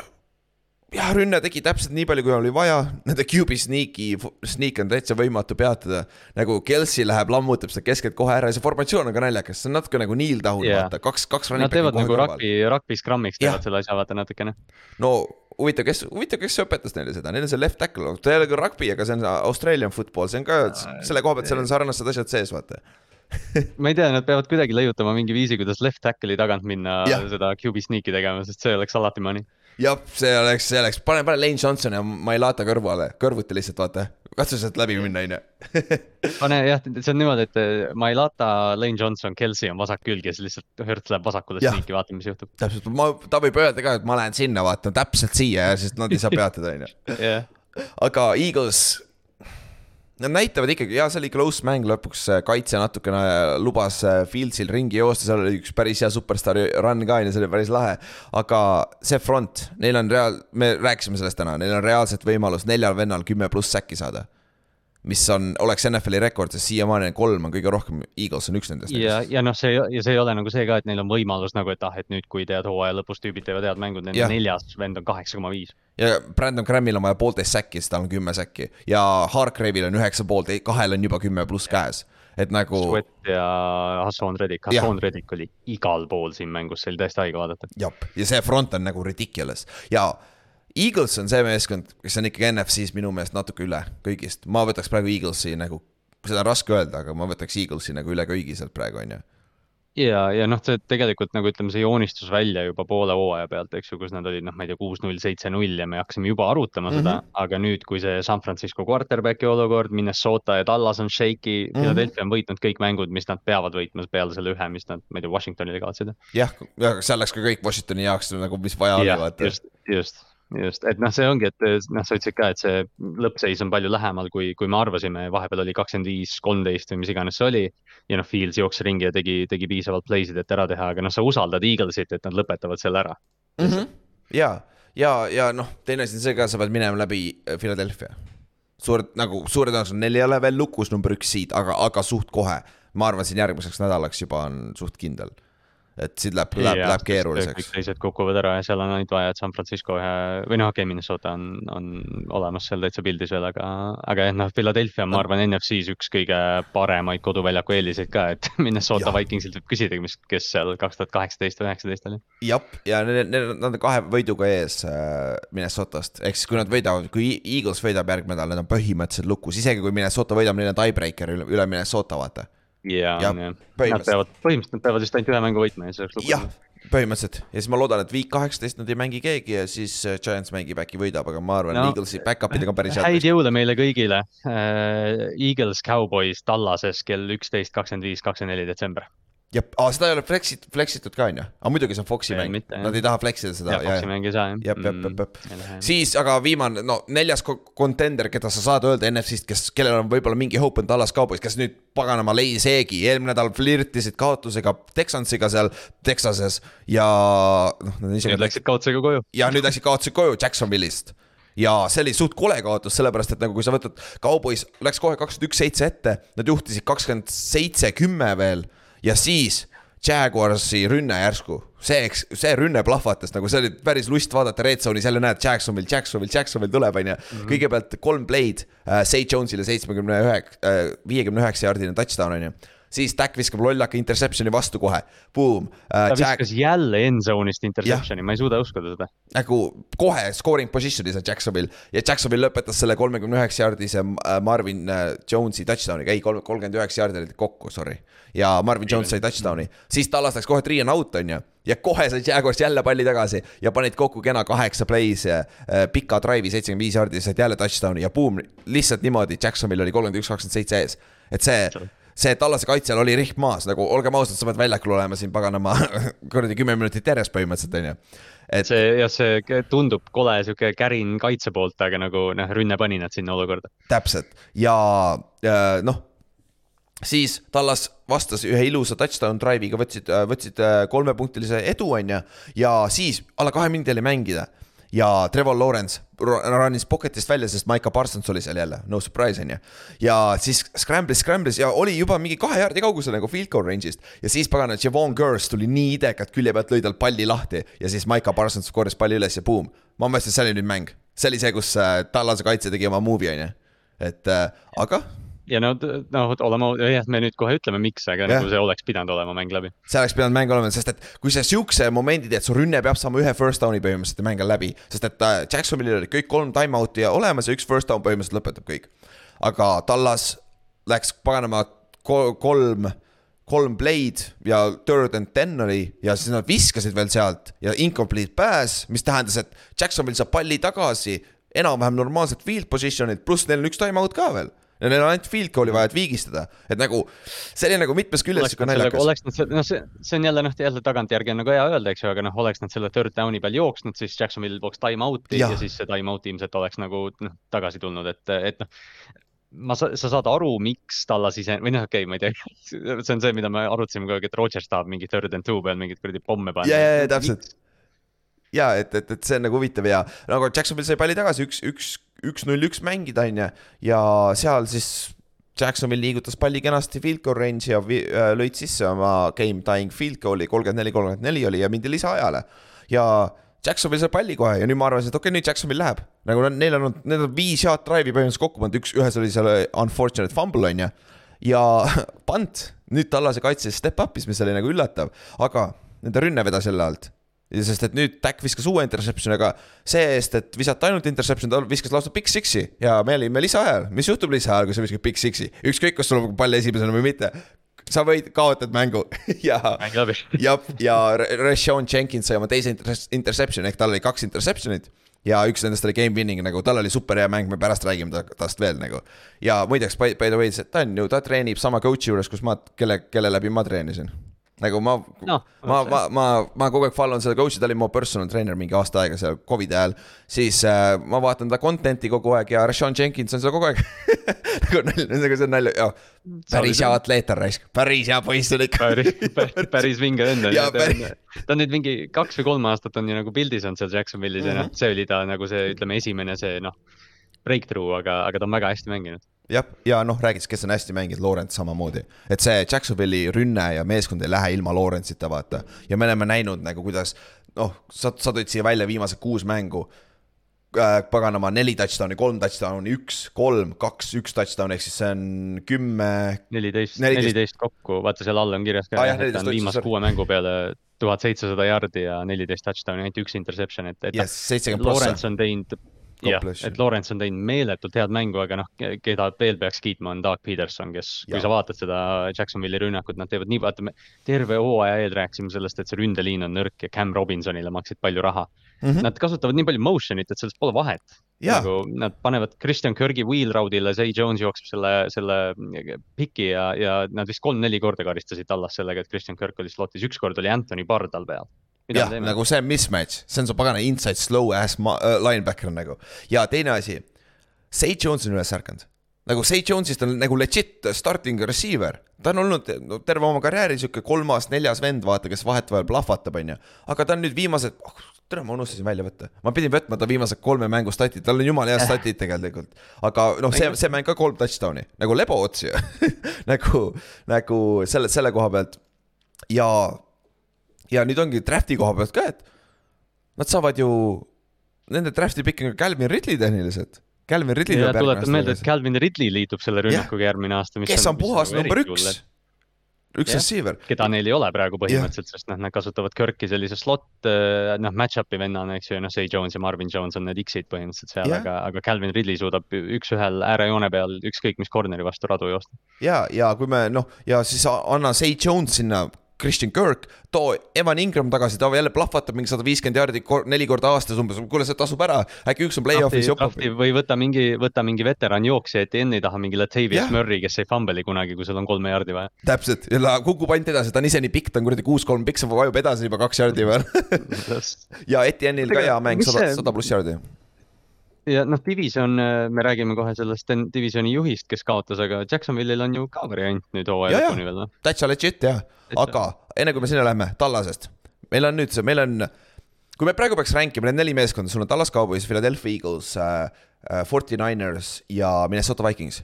S2: jah, rünne tegi täpselt nii palju, kui oli vaja, nende QB sneak'i, sneak on täitsa võimatu peatada. nagu Kelsey läheb lammutab seda keskelt kohe ära ja see formatsioon on ka naljakas, see on natuke nagu Neil Down yeah., vaata, kaks, kaks.
S3: nad teevad nagu rugby, rugby scrum'iks teevad selle asja vaata natukene.
S2: no huvitav, kes, huvitav, kes õpetas neile seda, neil on see left tackle, ta ei ole küll rugby, aga see on Australian football, see on ka selle koha pealt, seal on sarnased asjad sees, vaata.
S3: ma ei tea, nad peavad kuidagi leiutama mingi viisi, kuidas left tackle'i tagant minna
S2: Jah.
S3: seda QB sneak'i tegema, sest see oleks alati money.
S2: jah, see oleks, see oleks, pane, pane Lane Johnson ja Mailata kõrvale, kõrvuti lihtsalt vaata, katsu sealt läbi minna, on ju.
S3: pane jah, see on niimoodi, et eh, Mailata, Lane Johnson, Kelsey on vasak külg ja siis lihtsalt Hertz läheb vasakule sneak'i, vaatame, mis juhtub.
S2: täpselt, ma, ta võib öelda ka, et ma lähen sinna, vaata täpselt siia ja siis nad ei saa peatada, on ju.
S3: jah,
S2: aga Eagles, nad näitavad ikkagi, jaa, see oli close mäng lõpuks, kaitse natukene lubas äh, Fieldsil ringi joosta, seal oli üks päris hea superstaari run ka ja see oli päris lahe. aga see front, neil on reaal-, me rääkisime sellest täna, neil on reaalselt võimalus neljal vennal kümme pluss säkki saada. Mis on, oleks NFL-i rekord, sest siiamaani kolm on kõige rohkem, Eagles on üks nendest.
S3: ja, ja noh, see ja see ei ole nagu see ka, et neil on võimalus nagu, et ah, et nüüd, kui tead hooaja lõpus tüübid teevad head mängud, nende neljas vend on kaheksa koma viis.
S2: ja Brandon Grammil on vaja poolteist säkki, siis tal on kümme säkki ja Hargrave'il on üheksa pool, kahel on juba kümme pluss käes. et nagu
S3: Sweat ja Hassan Reddick,
S2: Jah.
S3: Hassan Reddick oli igal pool siin mängus, see oli täiesti haige vaadata.
S2: jah, ja see front on nagu ridiculous ja Eagles on see meeskond, kes on ikkagi NFC-s minu meelest natuke üle kõigist, ma võtaks praegu Eaglesi nagu, seda on raske öelda, aga ma võtaks Eaglesi nagu üle kõigi sealt praegu on ju.
S3: ja, ja noh, see tegelikult nagu ütleme, see joonistus välja juba poole hooaja pealt, eks ju, kus nad olid noh, ma ei tea, kuus-null, seitse-null ja me hakkasime juba arutama seda mm. -hmm. aga nüüd, kui see San Francisco quarterback'i olukord, Minnesota ja Dallas on shaky mm. -hmm. Philadelphia on võitnud kõik mängud, mis nad peavad võitma peale selle ühe, mis nad, ma ei tea, Washingtonile kaotsid.
S2: jah, ja seal läks ka kõik Washingtoni jaoks nagu, mis vaja oli, vaata.
S3: just, just, just, et noh, see ongi, et noh, sa ütlesid ka, et see lõppseis on palju lähemal, kui, kui me arvasime, vahepeal oli kakskümmend viis, kolmteist või mis iganes see oli. ja noh, Fields jooksis ringi ja tegi, tegi piisavalt play'sid, et ära teha, aga noh, sa usaldad Eaglesit, et nad lõpetavad selle ära.
S2: ja, ja, ja noh, teine asi on see ka, sa pead minema läbi äh, Philadelphia. suur nagu suure tõenäosusega neil ei ole veel lukus number üks siit, aga, aga suht kohe. ma arvan, siin järgmiseks nädalaks juba on suht kindel. Et siit läheb, läheb, läheb
S3: kõik
S2: keeruliseks.
S3: teised kukuvad ära ja seal on ainult vaja, et San Francisco ühe või noh, okei okay,, Minnesota on, on olemas seal täitsa pildis veel, aga, aga jah, noh, Philadelphia on, ma arvan, NFC-s üks kõige paremaid koduväljaku eeliseid ka, et Minnesota
S2: Jah.
S3: Vikingsilt võib küsida, mis, kes seal kaks tuhat kaheksateist või üheksateist oli.
S2: jah, ja need, need, nad on kahe võiduga ees äh, Minnesotast, ehk siis kui nad võidavad, kui Eagles võidab järgmine nädal, need on põhimõtteliselt lukus, isegi kui Minnesota võidab, neil on tiebreaker üle, üle Minnesota, vaata.
S3: ja,
S2: Jah,
S3: ja nad
S2: põhimõtteliselt.
S3: peavad, põhimõtteliselt nad peavad vist ainult ühe mängu võitma ja see oleks
S2: jah
S3: lugu.,
S2: põhimõtteliselt ja siis ma loodan, et week kaheksateist nad ei mängi keegi ja siis äh, Giants mängib, äkki võidab, aga ma arvan no,, Eaglesi back-up idega päris
S3: häid
S2: head.
S3: jõule meile kõigile äh,. Eagles Cowboys Tallases kell üksteist, kakskümmend viis, kakskümmend neli detsember.
S2: ja, seda ei ole flexit, flexitud ka on ju, aga muidugi see on Foxi mäng, nad ei taha flex ida seda
S3: jah, Foxi mäng ei saa jah.
S2: jep, jep, jep, jep
S3: Mm..
S2: siis aga viimane, no neljas ko- contender, keda sa saad öelda NFC-st, kes, kellel on võib-olla mingi hope on Dallas Cowboys, kes nüüd paganama lõi seegi, eelmine nädal flirtisid kaotusega Texansiga seal Texases ja noh, nad
S3: nüüd
S2: isegi
S3: läksid kaudsega koju.
S2: ja nüüd läksid kaotasid koju Jacksonville'ist. ja see oli suht kole kaotus, sellepärast et nagu kui sa võtad, Cowboys läks kohe kakskümmend üks seitse ette, nad juhtisid kakskümmend seitse kümme veel ja siis Jaguarsi rünne järsku, see, see rünne plahvatas nagu see oli päris lust vaadata Red Zone'is jälle näed Jacksonville, Jacksonville, Jacksonville tuleb, onju. kõigepealt kolm play'd äh,, Say Jones'ile seitsmekümne üheksa äh,, viiekümne üheksa jaardine touchdown onju. siis Dak viskab lollaka interception'i vastu kohe, boom
S3: ta
S2: äh,.
S3: viskas jälle end zone'ist interception'i, ma ei suuda uskuda seda.
S2: nagu kohe scoring position'is on Jacksonville ja Jacksonville lõpetas selle kolmekümne üheksa jaardise äh, Marvin Jones'i touchdown'iga, ei kolm, kolmkümmend üheksa jaardi olid kokku, sorry. Ja Marvin Jones sai touchdown'i, siis Tallas läks kohe three and out on ju. ja kohe sai Jaguars jälle palli tagasi ja panid kokku kena kaheksa plays äh, pika drive'i, seitsekümmend viis jaardi, said jälle touchdown'i ja boom, lihtsalt niimoodi, Jacksonville oli kolmkümmend üks, kakskümmend seitse ees. et see see Tallase kaitsjal oli rihm maas, nagu olgem ausad, sa pead väljakul olema siin paganama kuradi kümme minutit järjest põhimõtteliselt on ju. et
S3: see jah, see tundub kole sihuke kärin kaitse poolt, aga nagu noh, rünne pani nad sinna olukorda.
S2: täpselt ja äh, noh, siis Tallas vastas ühe ilusa touchdown drive'iga, võtsid, võtsid äh, kolmepunktilise edu, on ju, ja siis alla kahe minuti oli mängida. Ja Trevor Lawrence ro- run'is pocket'ist välja, sest Maiko Parsons oli seal jälle, no surprise on ju. ja siis scramble'is, scramble'is ja oli juba mingi kahe jaardi kaugusel nagu field goal range'ist. Ja siis pagana, Javon Curse tuli nii idekalt külje pealt, lõi tal palli lahti ja siis Maiko Parsons korjas palli üles ja boom. ma mõtlesin, et see oli nüüd mäng, see oli see, kus äh, Tallase kaitse tegi oma move'i on ju, et äh, aga
S3: ja no, noh, oleme, jah, me nüüd kohe ütleme, miks, aga
S2: Jah.
S3: nagu see oleks pidanud olema mäng läbi.
S2: see oleks pidanud mäng olema, sest et kui sa siukse momendi teed, su rünne peab saama ühe first down'i põhimõtteliselt ja mäng on läbi, sest et äh, Jacksonville'il olid kõik kolm time-out'i ja olemas ja üks first down põhimõtteliselt lõpetab kõik. aga Tallas läks paganama ko- kolm, kolm play'd ja third and ten oli ja siis nad viskasid veel sealt ja incomplete pass, mis tähendas, et Jacksonville saab palli tagasi enam-vähem normaalselt field position'ilt, pluss neil on üks time-out ka veel ja neil on ainult field goal'i vaja, et viigistada, et nagu see oli nagu mitmes küljes
S3: selle,
S2: naljakas.
S3: oleks nad noh, see, see on jälle noh, jälle tagantjärgi on nagu hea öelda, eks ju, aga noh, oleks nad selle third down'i peal jooksnud, siis Jacksonville poleks time out'i
S2: Jah.
S3: ja siis see time out ilmselt oleks nagu noh, tagasi tulnud, et, et noh. ma, sa saad aru, miks Tallas ise või noh, okei okay,, ma ei tea, see on see, mida me arutasime kogu aeg, et Rodgers tahab mingi third and two peal mingeid kuradi pomme panna.
S2: ja, ja, ja täpselt. ja et, et, et see on nagu huvitav ja nagu Jacksonville sai palli tagasi üks, üks, üks-null üks mängida, on ju. ja seal siis Jacksonville liigutas palli kenasti field goal range'i ja vi- äh, lõid sisse oma game tying field goal'i, kolmkümmend neli, kolmkümmend neli oli ja mindi lisaajale. ja Jacksonville sai palli kohe ja nüüd ma arvasin, et okei okay,, nüüd Jacksonville läheb. nagu nad- neil on, need on viis head drive'i põhimõtteliselt kokku pandud, üks, ühes oli seal unfortunate fumble on ju. ja pant, nüüd Tallase kaitses step up'is, mis oli nagu üllatav, aga nende rünne vedas jälle alt sest et nüüd Dak viskas uue interception'i, aga see-eest, et visata ainult interception, ta viskas lausa big six'i ja me olime lisaajal. mis juhtub lisaajal, kui sa viskad big six'i, ükskõik, kas sul on pall esimesena või mitte. sa võid, kaotad mängu ja, ja, ja Rashawn Jenkins sai oma teise inter- interception'i ehk tal oli kaks interception'it ja üks nendest oli game winning nagu tal oli super hea mäng, me pärast räägime ta- tast veel nagu. ja muideks by the way, ta on ju, ta treenib sama coach'i juures, kus ma, kelle, kelle läbi ma treenisin. Nagu ma
S3: Noh,
S2: ma, ma, ma, ma kogu aeg follow n seda coach'i, ta oli mu personal trainer mingi aasta aega seal Covidi ajal. siis äh, ma vaatan ta content'i kogu aeg ja Rashawn Jenkins on seal kogu aeg nagu nalja, nagu see on nalja, jah. päris hea atleet on raisk, päris hea poiss on ikka.
S3: päris, päris vinge vend on ju. ta on nüüd mingi kaks või kolm aastat on ju nagu pildis olnud seal Jacksonville'is ja
S2: Mhm.
S3: noh, see oli ta nagu see, ütleme, esimene see noh, breakthrough, aga, aga ta on väga hästi mänginud.
S2: jah, ja noh, räägiks, kes on hästi mänginud, Lawrence samamoodi. et see Jacksonville'i rünne ja meeskond ei lähe ilma Lawrence'ita, vaata. ja me oleme näinud nagu, kuidas noh, sa, sa tõid siia välja viimased kuus mängu äh,. paganama neli touchdown'i, kolm touchdown'i, üks, kolm, kaks, üks touchdown ehk siis see on kümme.
S3: neliteist,
S2: 14.
S3: neliteist kokku, vaata seal all on kirjas ka
S2: jah,
S3: et
S2: 14
S3: ta on viimase kuue mängu peale tuhat seitsesada jardi ja neliteist touchdown'i, ainult üks interception, et, et
S2: prossa.
S3: Lawrence on teinud, jah, et Lawrence on teinud meeletult head mängu, aga noh, keda veel peaks kiitma, on Doug Peterson, kes, kui sa vaatad seda Jacksonville'i rünnakut, nad teevad nii, vaata me terve hooaja eel rääkisime sellest, et see ründeliin on nõrk ja Cam Robinsonile maksid palju raha mm. -hmm. Nad kasutavad nii palju motion'it, et sellest pole vahet. Nagu nad panevad Christian Kirgi wheel route'ile, Zay Jones jookseb selle, selle piki ja, ja nad vist kolm-neli korda karistasid Tallas sellega, et Christian Kirk oli slot'is, ükskord oli Anthony Pardal peal.
S2: jah, nagu see mismatch, see on su pagana inside slow ass ma- äh, linebacker nagu. ja teine asi, Say Jones on üles ärkanud. nagu Say Jones'ist on nagu legit starting receiver, ta on olnud no, terve oma karjääri sihuke kolmas-neljas vend, vaata, kes vahetevahel plahvatab, onju. aga ta on nüüd viimased oh,, tere, ma unustasin välja võtta, ma pidin võtma ta viimased kolme mängu statid, tal on jumala head statid tegelikult. aga noh, see, see mäng ka kolm touchdown'i nagu lebo ots ju nagu, nagu selle, selle koha pealt ja, ja nüüd ongi draft'i koha pealt ka, et nad saavad ju nende draft'i pick'iga Calvin Ridley tehniliselt. Calvin Ridley
S3: ja tuletan meelde, et Calvin Ridley liitub selle rünnakuga järgmine aasta.
S2: kes on puhas number üks, üks receiver.
S3: keda neil ei ole praegu põhimõtteliselt, sest noh, nad kasutavad Kirki sellise slot, noh, match-up'i vennana, eks ju, noh, Say Jones ja Marvin Jones on need X-id põhimõtteliselt seal aga, aga Calvin Ridley suudab üks-ühel äärejoone peal ükskõik mis corner'i vastu radu joosta.
S2: ja, ja kui me noh, ja siis anna Say Jones sinna, Christian Kirk, too Evan Ingram tagasi, ta jälle plahvatab mingi sada viiskümmend jaardi kor- neli korda aastas umbes, kuule, see tasub ära, äkki üks on play-off'is jopab.
S3: või võta mingi, võta mingi veteran jooksja Etienne'i taha, mingi Latavius
S2: Jah.
S3: Murray, kes ei fumble'i kunagi, kui sul on kolme jaardi vaja.
S2: täpselt, ja kukub ainult edasi, ta on ise nii pikk, ta on kuradi kuus-kolm pikk, see vajub edasi juba kaks jaardi peal. ja Etienne'il ka hea mäng, sada sada pluss jaardi.
S3: Ja noh, division, me räägime kohe sellest divisioni juhist, kes kaotas, aga Jacksonville'il on ju ka variant nüüd hooaja
S2: Ja, ja.
S3: lõpuni veel noh.
S2: Täitsa legit jah, aga enne kui me sinna lähme, Tallasest. meil on nüüd see, meil on, kui me praegu peaks rankima need neli meeskonda, sul on Tallas Cowboys, Philadelphia Eagles äh,, äh, Forty Niners ja Minnesota Vikings.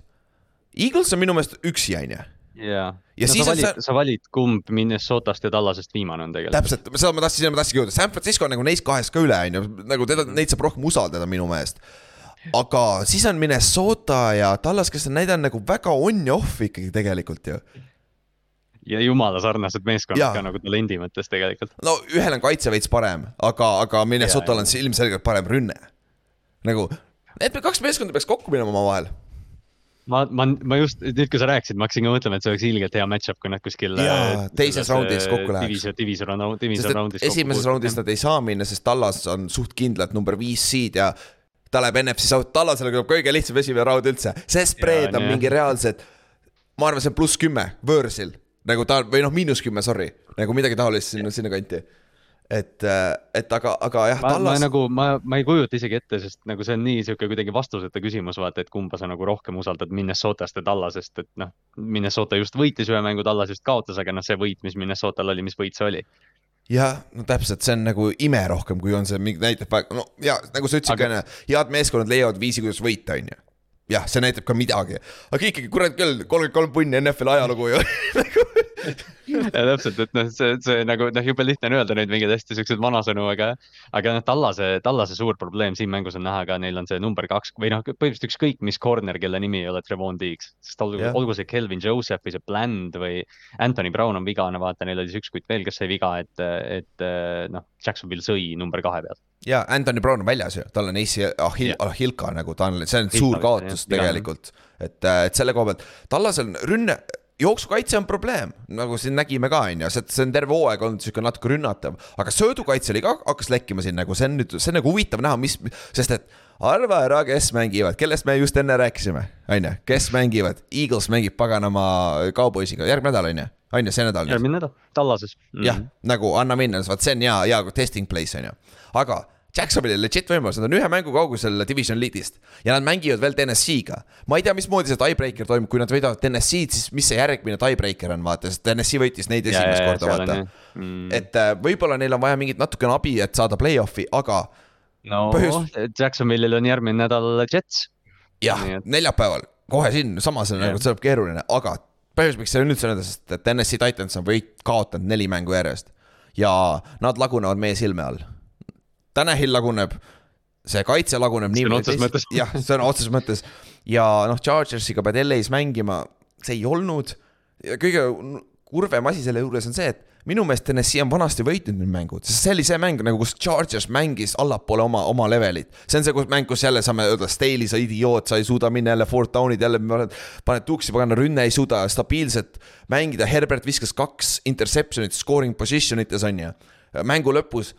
S2: Eagles on minu meelest üksi, on ju.
S3: ja,
S2: Ja
S3: no,
S2: siis
S3: sa valid
S2: see-,
S3: sa valid, kumb Minnesotast ja Tallasest viimane on tegelikult.
S2: täpselt, seda ma tahtsin, ma tahtsingi jõuda, San Francisco on nagu neist kahest ka üle, on ju, nagu teda, neid saab rohkem usaldada minu meelest. aga siis on Minnesota ja Tallas, kes on näidanud nagu väga on ja off ikkagi tegelikult ju.
S3: ja jumala sarnased meeskonnad
S2: Jaa.
S3: ka nagu talendi mõttes tegelikult.
S2: no ühel on kaitse veits parem, aga, aga Minnesotal on ilmselgelt parem rünne. nagu need kaks meeskonda peaks kokku minema omavahel.
S3: ma, ma, ma just nüüd, kui sa rääkisid, ma hakkasin ka mõtlema, et see oleks ilgelt hea match-up, kui nad kuskil.
S2: Jaa, teises raundis kokku läheks.
S3: division, division, division
S2: et esimeses raundis nad ei saa minna, sest Tallas on suht kindlalt number viis seed ja ta läheb NFC South, Tallasele tuleb kõige lihtsam esimene raund üldse, see spread
S3: Jaa,
S2: on
S3: nii,
S2: mingi reaalselt, ma arvan, see on pluss kümme võõrsil, nagu ta või noh, miinus kümme, sorry, nagu midagi taolist sinna, sinnakanti. et, et aga, aga jah,
S3: ma, ma
S2: Tallas,
S3: nagu, ma, ma ei kujuta isegi ette, sest nagu see on nii sihuke kuidagi vastuseta küsimus, vaata, et kumba sa nagu rohkem usaldad Minnesotast ja Tallasest, et noh, Minnesota just võitis ühe mängu, Tallas just kaotas, aga noh, see võit, mis Minnesotal oli, mis võit see oli?
S2: jah, no täpselt, see on nagu ime rohkem, kui on see mingi näitab, no ja nagu sa ütlesid ka
S3: Aga-
S2: enne, head meeskonnad leiavad viisi, kuidas võita, on ju. jah, see näitab ka midagi, aga ikkagi kurat küll, kolmkümmend kolm punni NFL ajalugu ju
S3: ja täpselt, et noh, see, see nagu noh, jube lihtne on öelda neid mingeid hästi siukseid vanasõnu, aga, aga noh, Tallase, Tallase suur probleem siin mängus on näha ka, neil on see number kaks või noh, põhimõtteliselt ükskõik mis corner, kelle nimi ei ole Trevon Diggs, sest olgu yeah., olgu see Kelvin Joseph või see Bland või Anthony Brown on vigane, vaata, neil oli siis üks kutt veel, kes sai viga, et, et noh, Jacksonville sõi number kahe pealt.
S2: Ja Anthony Brown on väljas ju, tal on AC Ahil- Ahilka nagu ta on, see on
S3: Ahilka,
S2: suur kaotus
S3: jah,
S2: tegelikult. et, et selle koha pealt, Tallasel rünne, jooksukaitse on probleem, nagu siin nägime ka, on ju, see, see on terve hooaeg olnud sihuke natuke rünnatav, aga söödukaitse oli ka, hakkas lekkima siin nagu, see on nüüd, see on nagu huvitav näha, mis, sest et arva ära, kes mängivad, kellest me just enne rääkisime, on ju, kes mängivad, Eagles mängib paganama Cowboysiga järgmine nädal, on ju, on ju, see nädal
S3: järgmine nädal, Tallases mm.
S2: jah, nagu anna minna, vaat see on hea, hea testing place on ju, aga Jacksonville'il legit võimalus, nad on ühe mängu kaugusel division lead'ist ja nad mängivad veel TNS-iga. ma ei tea, mismoodi see tiebreaker toimub, kui nad võidavad TNS-id, siis mis see järgmine tiebreaker on, vaata, sest TNS-i võitis neid esimest korda, vaata.
S3: Mm.
S2: et äh, võib-olla neil on vaja mingit natukene abi, et saada play-off'i, aga
S3: no
S2: põhjus-
S3: Jacksonville'il on järgmine nädal Jets.
S2: jah neljapäeval kohe siin samas on
S3: Jah.
S2: nagu, see tuleb keeruline, aga põhjus, miks see on üldse öelda, sest et TNS-i Titans on võit kaotanud neli mängu järjest ja nad lagunevad meie silme all. Tanahil laguneb, see kaitse laguneb nii jah, sõna otseses mõttes ja noh, Chargersiga pead LA-s mängima, see ei olnud. kõige kurvem asi selle juures on see, et minu meelest TNS-i on vanasti võitnud need mängud, sest see oli see mäng nagu, kus Chargers mängis allapoole oma, oma levelit. see on see kus mäng, kus jälle saame öelda, Staley, sa idioot, sa ei suuda minna jälle fourth down'id jälle, paned tuksi, pagana rünne ei suuda stabiilselt mängida, Herbert viskas kaks interception'it scoring position ites on ju. mängu lõpus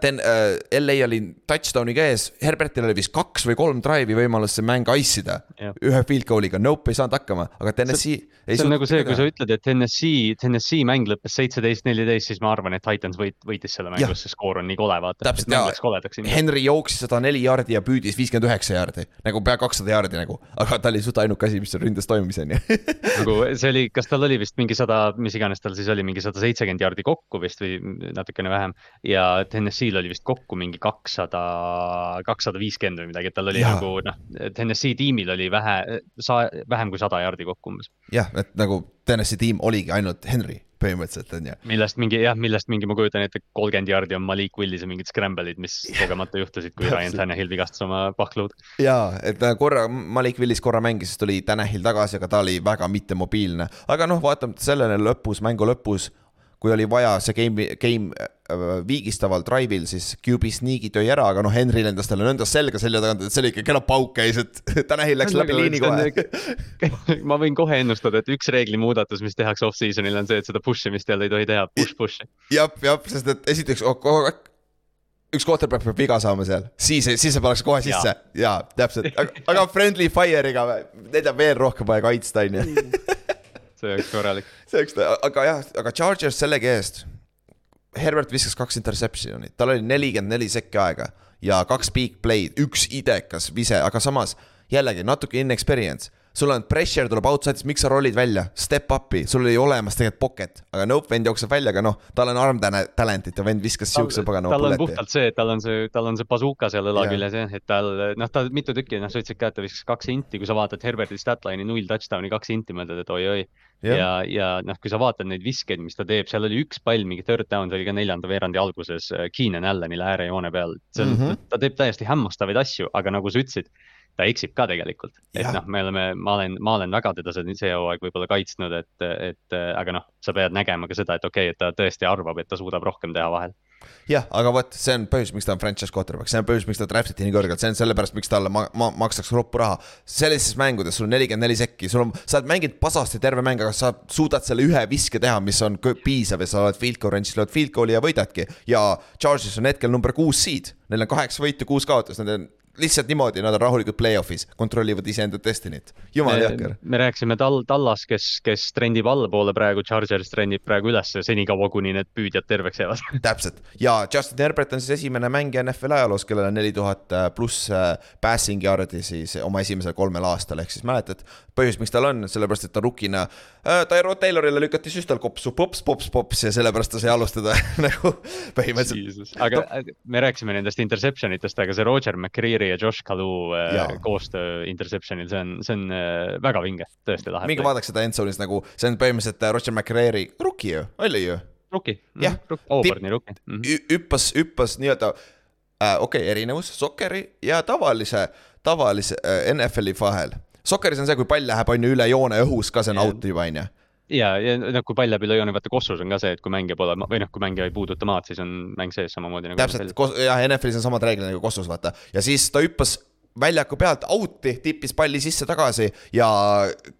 S2: ten- äh,, LA oli touchdown'iga ees, Herbertil oli vist kaks või kolm drive'i võimalust see mäng ice ida ühe field goal'iga, nope ei saanud hakkama, aga Tennessee ei
S3: see on nagu see, kui sa ütled, et Tennessee, Tennessee mäng lõppes seitseteist, neliteist, siis ma arvan, et Titans võit, võitis selle mängu, sest see skoor on nii kole, vaata.
S2: Täpselt,
S3: ilmselt.
S2: Henry jooksis sada neli jaardi ja püüdis viiskümmend üheksa jaardi, nagu pea kakssada jaardi nagu, aga ta oli suht ainuke asi, mis seal ründes toimus, onju.
S3: nagu see oli, kas tal oli vist mingi sada, mis iganes tal siis oli, mingi sada seitsekümmend jaardi kokku vist või natukene vähem. ja Tennessee'l oli vist kokku mingi kakssada, kakssada viiskümmend või midagi, et tal oli ja. nagu noh, Tennessee tiimil oli vähe, vähem kui sada jaardi kokku umbes.
S2: jah, et nagu Tennessee tiim oligi ainult Henry põhimõtteliselt onju.
S3: millest mingi jah, millest mingi, ma kujutan ette, kolmkümmend jaardi on Malik Willise mingid scramble'id, mis kogemata juhtusid, kui Ryan. Tannehill vigastas oma pahkluud.
S2: jaa, et korra, Malik Willis korra mängis, siis tuli Tanahil tagasi, aga ta oli väga mittemobiilne. aga noh, vaatamata sellele lõpus, mängu lõpus, kui oli vaja see game, game viigistaval drive'il, siis QB sneak'i tõi ära, aga noh, Henry lendas talle nõndas selga selja tagant, et see oli ikka kena pauk käis, et Tanahil läks läbi liini kohe.
S3: ma võin kohe ennustada, et üks reegli muudatus, mis tehakse off-season'il on see, et seda push imist jälle ei tohi teha, push, push'i.
S2: jah, jah, sest et esiteks oh, kogu aeg üks quarterback peab viga saama seal, siis, siis see pannakse kohe sisse ja, ja täpselt, aga, friendly fire'iga, neid on veel rohkem vaja kaitsta, onju.
S3: see oleks korralik.
S2: see oleks, aga jah, aga Chargers sellegi eest. Herbert viskas kaks interception'it, tal oli nelikümmend neli sekki aega ja kaks big play'd, üks idekas vise, aga samas jällegi natuke inexperience. sul on pressure tuleb outside'ist, miks sa rollid välja, step up'i, sul oli olemas tegelikult pocket, aga nope, vend jookseb välja, aga noh, tal on arm tale- talent'it ja vend viskas siukse pagana
S3: tal on puhtalt see, et tal on see, tal on see bazuka seal õla küljes jah, et tal noh, ta mitu tükki, noh, sa ütlesid ka, et ta viskas kaks inti, kui sa vaatad Herberti statline'i null touchdown'i, kaks inti, mõtled, et oi-oi.
S2: Jah.
S3: ja, ja noh, kui sa vaatad neid viskeid, mis ta teeb, seal oli üks pall, mingi third down, see oli ka neljanda veerandi alguses äh, Keenan Allanile äärejoone peal. mm. -hmm. ta teeb täiesti hämmastavaid asju, aga nagu sa ütlesid, ta eksib ka tegelikult. et noh, me oleme, ma olen, ma olen väga teda see hooaeg võib-olla kaitsnud, et, et aga noh, sa pead nägema ka seda, et okei okay,, et ta tõesti arvab, et ta suudab rohkem teha vahel.
S2: jah, aga vot see on põhjus, miks ta on franchise quarterback, see on põhjus, miks ta draftiti nii kõrgelt, see on sellepärast, miks talle ma-, ma-, makstakse roppu raha. sellistes mängudes sul on nelikümmend neli sekki, sul on, sa oled mänginud pasasti terve mäng, aga sa suudad selle ühe viske teha, mis on piisav ja sa oled field goal range'is, lööd field goal'i ja võidadki. ja Charges on hetkel number kuus seed, neil on kaheksa võitu, kuus kaotust, nad on lihtsalt niimoodi, nad on rahulikud play-off'is, kontrollivad iseenda destinit. jumal jõhker.
S3: me rääkisime Tal-, Tallas, kes, kes trendib allapoole praegu, Chargers trendib praegu ülesse senikaua, kuni need püüdjad terveks jäävad.
S2: täpselt ja Justin Herbert on siis esimene mängija NFL ajaloos, kellel on neli tuhat pluss äh, passing yard'i siis oma esimesel kolmel aastal, ehk siis mäletad. põhjus, miks tal on, sellepärast et ta rukina äh,, Tyro Taylorile lükati süstal kopsu pops, pops, pops ja sellepärast ta sai alustada nagu põhimõtteliselt.
S3: aga no. me rääkisime nendest interception itest, aga see Roger McCreary ja Josh Kalu äh, koostöö interception'il, see on, see on äh, väga vinge, tõesti lahe.
S2: minge vaadake seda endzone'is nagu, see on põhimõtteliselt äh, Roger McCreary, rookie ju, oli ju.
S3: Rookie,
S2: Jah.
S3: Auburn'i rookie. -hmm.
S2: hüppas, hüppas nii-öelda äh,, okei okay,, erinevus sokkeri ja tavalise, tavalise äh, NFL-i vahel. Sokkeris on see, kui pall läheb, on ju üle joone õhus ka, see on out juba, on ju.
S3: ja, ja noh, kui pall läheb üle joone, vaata kossus on ka see, et kui mängija pole või noh, kui mängija ei puuduta maad, siis on mäng sees samamoodi nagu.
S2: täpselt, jah, NFL-is on samad reeglid nagu Kossus, vaata. ja siis ta hüppas väljaku pealt out'i, tippis palli sisse-tagasi ja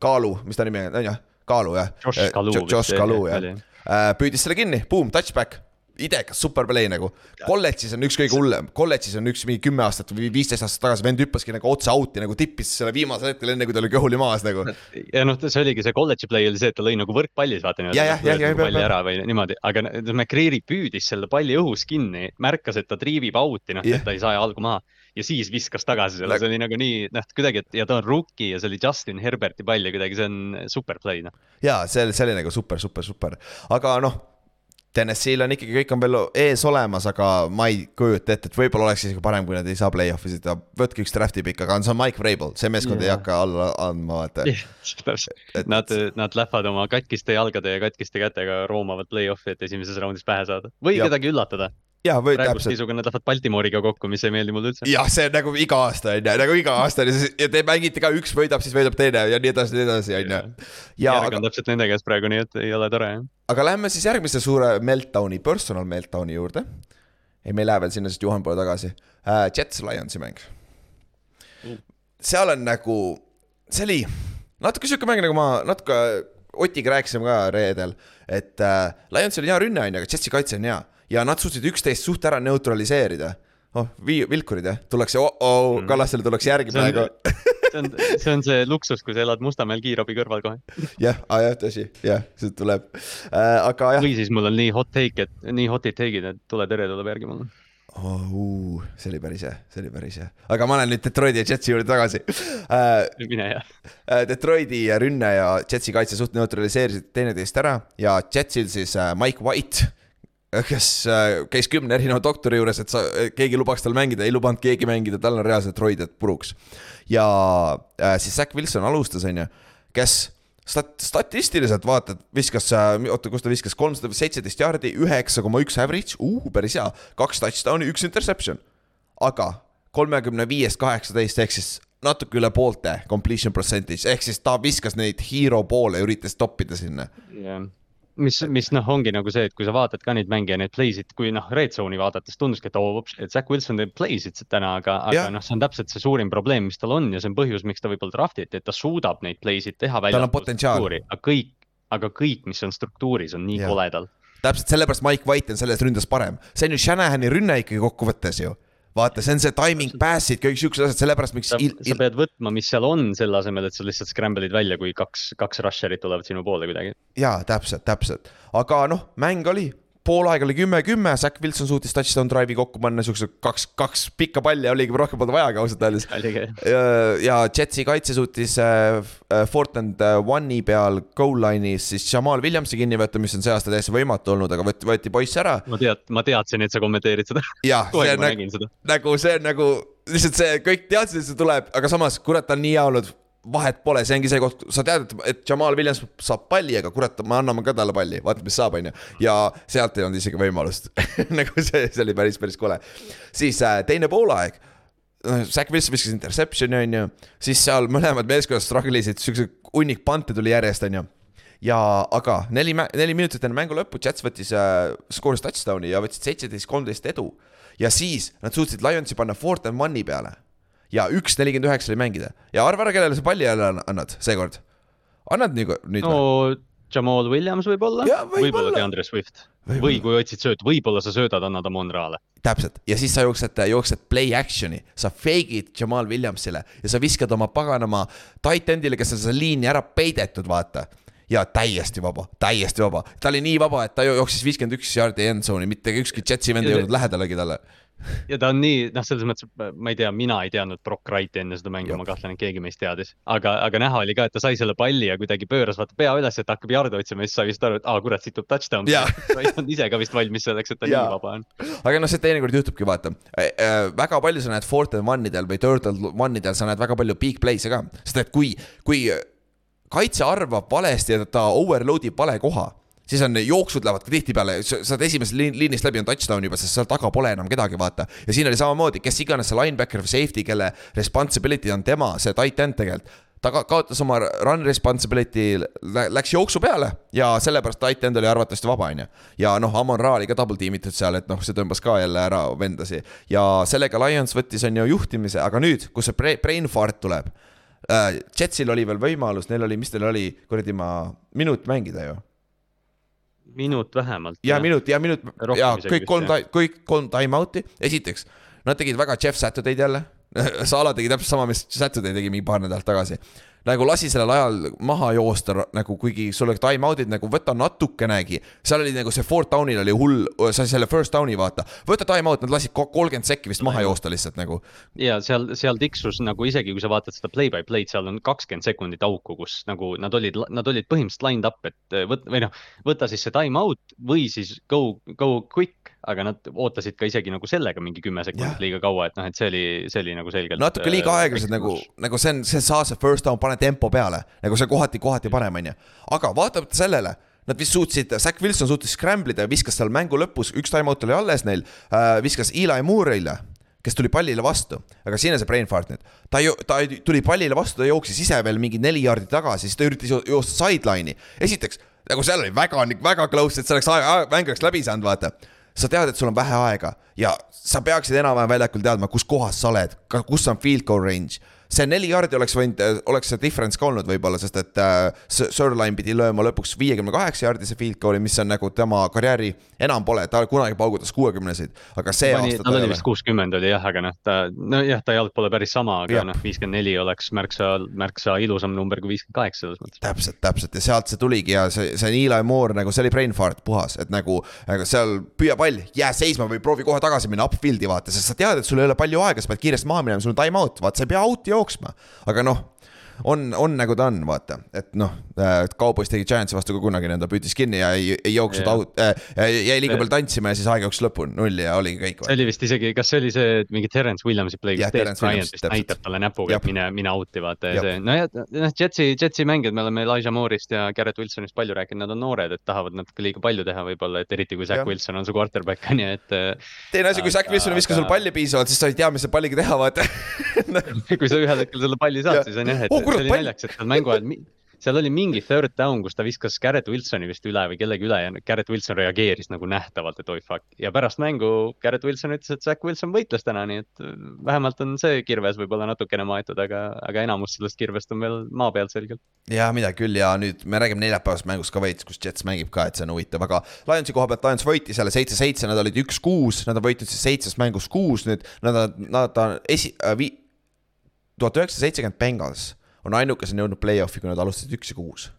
S2: Kaalu, mis ta nimi on, on ju, Kaalu jah.
S3: Josh Kalu vist
S2: Josh Kalu jah
S3: oli..
S2: püüdis selle kinni, boom, touchback. idekas, super play nagu. kolledžis on üks kõige hullem, kolledžis on üks mingi kümme aastat või viisteist aastat tagasi vend hüppaski nagu otse out'i nagu tippis selle viimasel hetkel, enne kui ta oli kõhuli maas nagu.
S3: ja noh, see oligi see college'i play oli see, et ta lõi nagu võrkpallis, vaata niimoodi.
S2: Ja, jah, jah, jah,
S3: palli
S2: jah,
S3: ära või niimoodi, aga no, McCreary püüdis selle palli õhus kinni, märkas, et ta triivib out'i, noh
S2: Jah.
S3: et ta ei saa jalgu maha ja siis viskas tagasi selle,
S2: Nagu-
S3: see oli nagu nii, noh, kuidagi, et ja ta on rookie ja see oli Justin Herberti pall ja kuidagi see on super play, noh.
S2: ja see, see oli nagu super, super, super, aga noh. TNS-il on ikkagi kõik on veel ees olemas, aga ma ei kujuta ette, et võib-olla oleks isegi parem, kui nad ei saa play-off'i sõita, võtke üks draft'i pikk, aga see on Mike Vrabel, see meeskond yeah. ei hakka alla andma, vaata.
S3: täpselt,
S2: et-
S3: nad, nad lähevad oma katkiste jalgade ja katkiste kätega roomavad play-off'i, et esimeses raundis pähe saada või
S2: Jah.
S3: kedagi üllatada.
S2: ja, või
S3: praegu
S2: täpselt.
S3: seisuga nad lähevad Baltimooriga kokku, mis ei meeldi mulle üldse.
S2: jah, see on nagu iga aasta on ju, nagu iga aasta on ju, ja te mängite ka, üks võidab, siis võidab teine ja nii edasi, nii edasi, on ju. ja
S3: järg
S2: aga
S3: on, täpselt nende käes praegu, nii et ei ole tore jah.
S2: aga lähme siis järgmise suure meltdown'i, personal meltdown'i juurde. ei, me ei lähe veel sinna, sest Juhan pole tagasi uh,. Jets Lionsi mäng
S3: Mm.
S2: seal on nagu, see oli natuke sihuke mäng, nagu ma natuke Otiga rääkisime ka reedel, et äh, Lionsil on hea rünne, on ju, aga Jetsi kaitse on hea. Ja nad suutsid üksteist suht ära neutraliseerida oh, vii-, vilkurid jah, tullakse oh,, oh,
S3: Mm.
S2: Kallasele tullakse järgi praegu.
S3: see on, see on see luksus, kui sa elad Mustamäel kiirabi kõrval kohe.
S2: jah, jah, tõsi, jah, see tuleb äh,. aga jah
S3: või siis mul on nii hot take, et nii hot'id take'id, et tuletõrje tuleb järgi mulle.
S2: oh,. Uh, see oli päris hea, see oli päris hea, aga ma lähen nüüd Detroiti ja Jetsi juurde tagasi äh,.
S3: mine ja.
S2: Detroiti rünne ja Jetsi kaitse suht neutraliseerisid teineteist ära ja Jetsil siis äh, Mike White, kes äh, käis kümne erineva doktori juures, et sa, keegi lubaks tal mängida, ei lubanud keegi mängida, tal on reaalselt roided puruks. ja äh, siis Zack Wilson alustas, on ju, kes stat-, statistiliselt vaatad, viskas, oota, kus ta viskas, kolmsada seitseteist jaardi, üheksa koma üks average, päris hea, kaks touchdown'i, üks interception. aga kolmekümne viiest kaheksateist ehk siis natuke üle poolte completion percentage ehk siis ta viskas neid hero poole üritas toppida sinna.
S3: jah, mis, mis noh, ongi nagu see, et kui sa vaatad ka neid mänge ja neid play'sid, kui noh, red zone'i vaadates tunduski, et oo, et Zack Wilson teeb play'sid täna, aga, aga noh, see on täpselt see suurim probleem, mis tal on ja see on põhjus, miks ta võib-olla draft iti, et ta suudab neid play'sid teha välja.
S2: Tal on potentsiaali..
S3: aga kõik, aga kõik, mis on struktuuris, on nii
S2: Jah.
S3: koledal.
S2: täpselt sellepärast Mike White on selles ründes parem, see on ju Shanahani rünne ikkagi kokkuvõttes ju. vaata, see on see timing, pass'id, kõik siuksed asjad, sellepärast miks
S3: sa, pead võtma, mis seal on, selle asemel, et sa lihtsalt scramble'id välja, kui kaks, kaks rusher'it tulevad sinu poole kuidagi.
S2: jaa, täpselt, täpselt, aga noh, mäng oli, pool aega oli kümme-kümme, Zack Wilson suutis touchdown drive'i kokku panna, siukse kaks, kaks pikka palli oligi, rohkem polnud vajagi ausalt öeldes. ja, ja Jetsi kaitse suutis äh, äh, Fortnand äh, One'i peal goal line'is siis Jamal Williamsi kinni võtta, mis on see aasta täiesti võimatu olnud, aga võeti, võeti poiss ära
S3: ma tead, ma teadsin, et sa kommenteerid seda.
S2: ja
S3: kohe
S2: see on nagu, nagu see on nagu lihtsalt see, kõik teadsid, et see tuleb, aga samas kurat, ta on nii hea olnud, vahet pole, see ongi see koht, sa tead, et, Jamal Williams saab palli, aga kurat, me anname ka talle palli, vaata, mis saab, onju. ja sealt ei olnud isegi võimalust nagu see, see oli päris, päris kole. siis äh, teine poolaeg Zack Wilson viskas interception'i onju, siis seal mõlemad meeskonnad struggle isid, siukse hunnik pante tuli järjest onju. ja aga neli, neli minutit enne mängu lõppu Jets võttis äh,, skooris touchdown'i ja võtsid seitseteist, kolmteist edu. ja siis nad suutsid Lionsi panna fourth and one'i peale. Ja üks nelikümmend üheksa oli mängida ja arva ära, kellele sa palli jälle ann- annad seekord. annad nüüd, nüüd
S3: no Jamal Williams võib-olla
S2: Jaa, võib-olla.
S3: DeAndre Swift
S2: Võib-olla.
S3: või kui otsid sööt, võib-olla sa söödad, annad Amon Raale.
S2: täpselt ja siis sa jooksed, jooksed play action'i, sa fake'id Jamal Williamsile ja sa viskad oma paganama tight end'ile, kes on seda liini ära peidetud, vaata. ja täiesti vaba, täiesti vaba, ta oli nii vaba, et ta jooksis viiskümmend üks jaardi end zone'i, mitte ükski Jetsi vend ei jõudnud lähedalegi talle.
S3: ja ta on nii, noh, selles mõttes, ma ei tea, mina ei teadnud Brock Wrighti enne seda mängu, ma kahtlen, et keegi meist teadis. aga, aga näha oli ka, et ta sai selle palli ja kuidagi pööras vaata pea üles, et hakkab jarde otsima ja siis sai vist aru, et aa kurat, siit tuleb touchdown. Ta ei olnud ise ka vist valmis selleks, et ta
S2: Jaa.
S3: nii vaba on.
S2: aga noh, see teinekord juhtubki, vaata äh,. väga palju sa näed and one idel või and one idel, sa näed väga palju big play'e ka, sest et kui, kui kaitse arvab valesti ja ta overload ib vale koha, siis on jooksud lähevad ka tihtipeale, sa saad esimesest liin- liinist läbi on touchdown juba, sest seal taga pole enam kedagi, vaata. ja siin oli samamoodi, kes iganes see linebacker või safety, kelle responsibility on tema, see tight end tegelikult ta ka- kaotas oma run responsibility, läks jooksu peale ja sellepärast tight end oli arvatavasti vaba, onju. ja noh, Amon Ra oli ka double tiimitud seal, et noh, see tõmbas ka jälle ära vendasi ja sellega Lions võttis, on ju, juhtimise, aga nüüd, kus see bra- brain fart tuleb äh,. Jetsil oli veel võimalus, neil oli, mis neil oli, kuradi ma, minut mängida ju.
S3: Minut vähemalt.
S2: ja minut ja minut
S3: Rohkem
S2: ja kõik kolm kõik kolm time out'i, esiteks nad tegid väga Jeff Saturday'd jälle. Sala tegi täpselt sama, mis Saturday tegi mingi paar nädalat tagasi. Nagu lasi sellel ajal maha joosta nagu kuigi sul olid time out'id nagu võta natukenegi, seal oli nagu see fourth down'il oli hull, sai selle first down'i vaata, võta time out, nad lasid kolmkümmend sekki vist maha joosta lihtsalt nagu.
S3: ja seal, seal tiksus nagu isegi kui sa vaatad seda play by play'd, seal on kakskümmend sekundit auku, kus nagu nad olid, nad olid põhimõtteliselt lined up, et võt- või noh, võta siis see time out või siis go, go quick, aga nad ootasid ka isegi nagu sellega mingi kümme sekundit liiga kaua, et noh, et see oli, see oli nagu selgelt.
S2: natuke liiga aeglased nagu, nagu see on, see saa see first down, pane tempo peale, nagu see kohati, kohati parem, onju. aga vaatamata sellele, nad vist suutsid, Zack Wilson suutis scramble ida ja viskas seal mängu lõpus, üks time-out oli alles neil äh,, viskas Eli Moore'ile kes tuli pallile vastu, aga siin on see brain fart nüüd. ta ju, ta tuli pallile vastu, ta jooksis ise veel mingi neli jaardi tagasi, siis ta üritas jo- joosta sideline'i. esiteks, nagu seal oli väga, väga close, et see oleks aeg, mäng oleks läbi saanud, vaata sa tead, et sul on vähe aega ja sa peaksid enam-vähem väljakul teadma, kus kohas sa oled, kus on field goal range. See neli jaardi oleks võinud, oleks see difference ka olnud võib-olla, sest et äh, Sirline pidi lööma lõpuks viiekümne kaheksa jaardise field goal'i, mis on nagu tema karjääri enam pole, ta kunagi paugutas kuuekümneseid, aga see
S3: pani,
S2: aasta
S3: tal
S2: ta
S3: oli vist kuuskümmend oli jah, aga noh, ta, nojah, ta jalg pole päris sama, aga noh, viiskümmend neli oleks märksa, märksa ilusam number kui viiskümmend kaheksa selles mõttes.
S2: täpselt, täpselt. Ja sealt see tuligi ja see, see on Eli Moore nagu, see oli brain fart puhas, et nagu, nagu seal püüa pall, jää seisma või proovi kohe tagasi minna upfield'i vaata, sest sa tead, et sul ei ole palju aega, sa pead kiiresti maha minema, sul on time out, vaata, sa ei pea out'i jooksma. aga noh, on, on nagu ta on, vaata, et noh, Cowboys tegi Giantsi vastu ka kunagi nõnda, püüdis kinni ja ei, ei jooksnud out äh,, jäi liiga palju tantsima ja siis aeg jooksis lõpuni, null ja oligi kõik.
S3: see oli vist isegi, kas see oli see et mingi Terence Williamsi play, kus
S2: Terence
S3: Bryant vist näitab talle näpuga, et mine, mine out'i vaata ja see, nojah, noh, Jetsi, Jetsi mängijad, me oleme Elijah Moore'ist ja Garrett Wilsonist palju rääkinud, nad on noored, et tahavad natuke liiga palju teha võib-olla, et eriti kui Zack. Wilson on su quarterback on ju, et äh,
S2: teine asi, kui Zack Wilson ei viska sul
S3: aga-
S2: palli piisavalt, siis sa ei tea, mis sa palliga teha, vaata.
S3: kui sa ühel hetkel selle palli saad siis on jah, et
S2: Oh,
S3: see
S2: kurat,
S3: oli
S2: pall!
S3: naljakas, et seal mängu ajal, seal oli mingi third down, kus ta viskas Garrett Wilsoni vist üle või kellegi üle ja Garrett Wilson reageeris nagu nähtavalt, et oi fuck. ja pärast mängu Garrett Wilson ütles, et Zack Wilson võitles täna, nii et äh, vähemalt on see kirves võib-olla natukene maetud, aga, aga enamus sellest kirvest on veel maa peal selgelt.
S2: ja midagi küll ja nüüd me räägime neljapäevasest mängust ka veits, kus Jets mängib ka, et see on huvitav, aga Lionsi koha pealt Lions võitis jälle seitse-seitse, nad olid üks-kuus, nad on võitnud siis seitsest mängust kuus nüüd, nad on, nad on esi- äh,, vi-, tuhat üheksasada seitsekümmend Bengals on ainukesena jõudnud play-off'i, kui nad alustasid üks ja kuus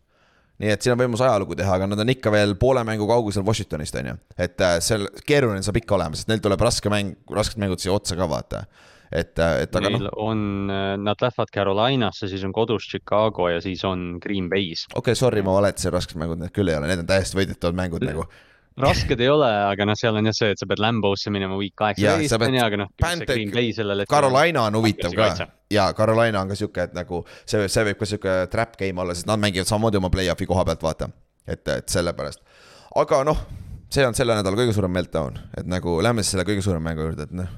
S2: nii et siin on võimalus ajalugu teha, aga nad on ikka veel poole mängu kaugusel Washingtonist, on ju. et äh, seal keeruline saab ikka olema, sest neil tuleb raske mäng, rasked mängud siia otsa ka vaata. et, et aga
S3: Neil
S2: noh,
S3: on, nad lähevad Carolinasse, siis on kodus Chicago ja siis on Green Bay's.
S2: okei okay,, sorry, ma valetasin, rasked mängud need küll ei ole, need on täiesti võidetavad mängud nagu.
S3: Rasked ei ole, aga noh, seal on jah see, et sa pead Lambo'sse minema week
S2: Jaa, sa
S3: kaheksateist
S2: pead
S3: on ju, aga noh.
S2: Carolina on huvitav ka ja Carolina on ka sihuke, et nagu see, see võib ka sihuke trap game olla, sest nad mängivad samamoodi oma play-off'i koha pealt, vaata. et, et sellepärast, aga noh, see on selle nädala kõige suurem meltdown, et nagu lähme siis selle kõige suurema mängu juurde, et noh.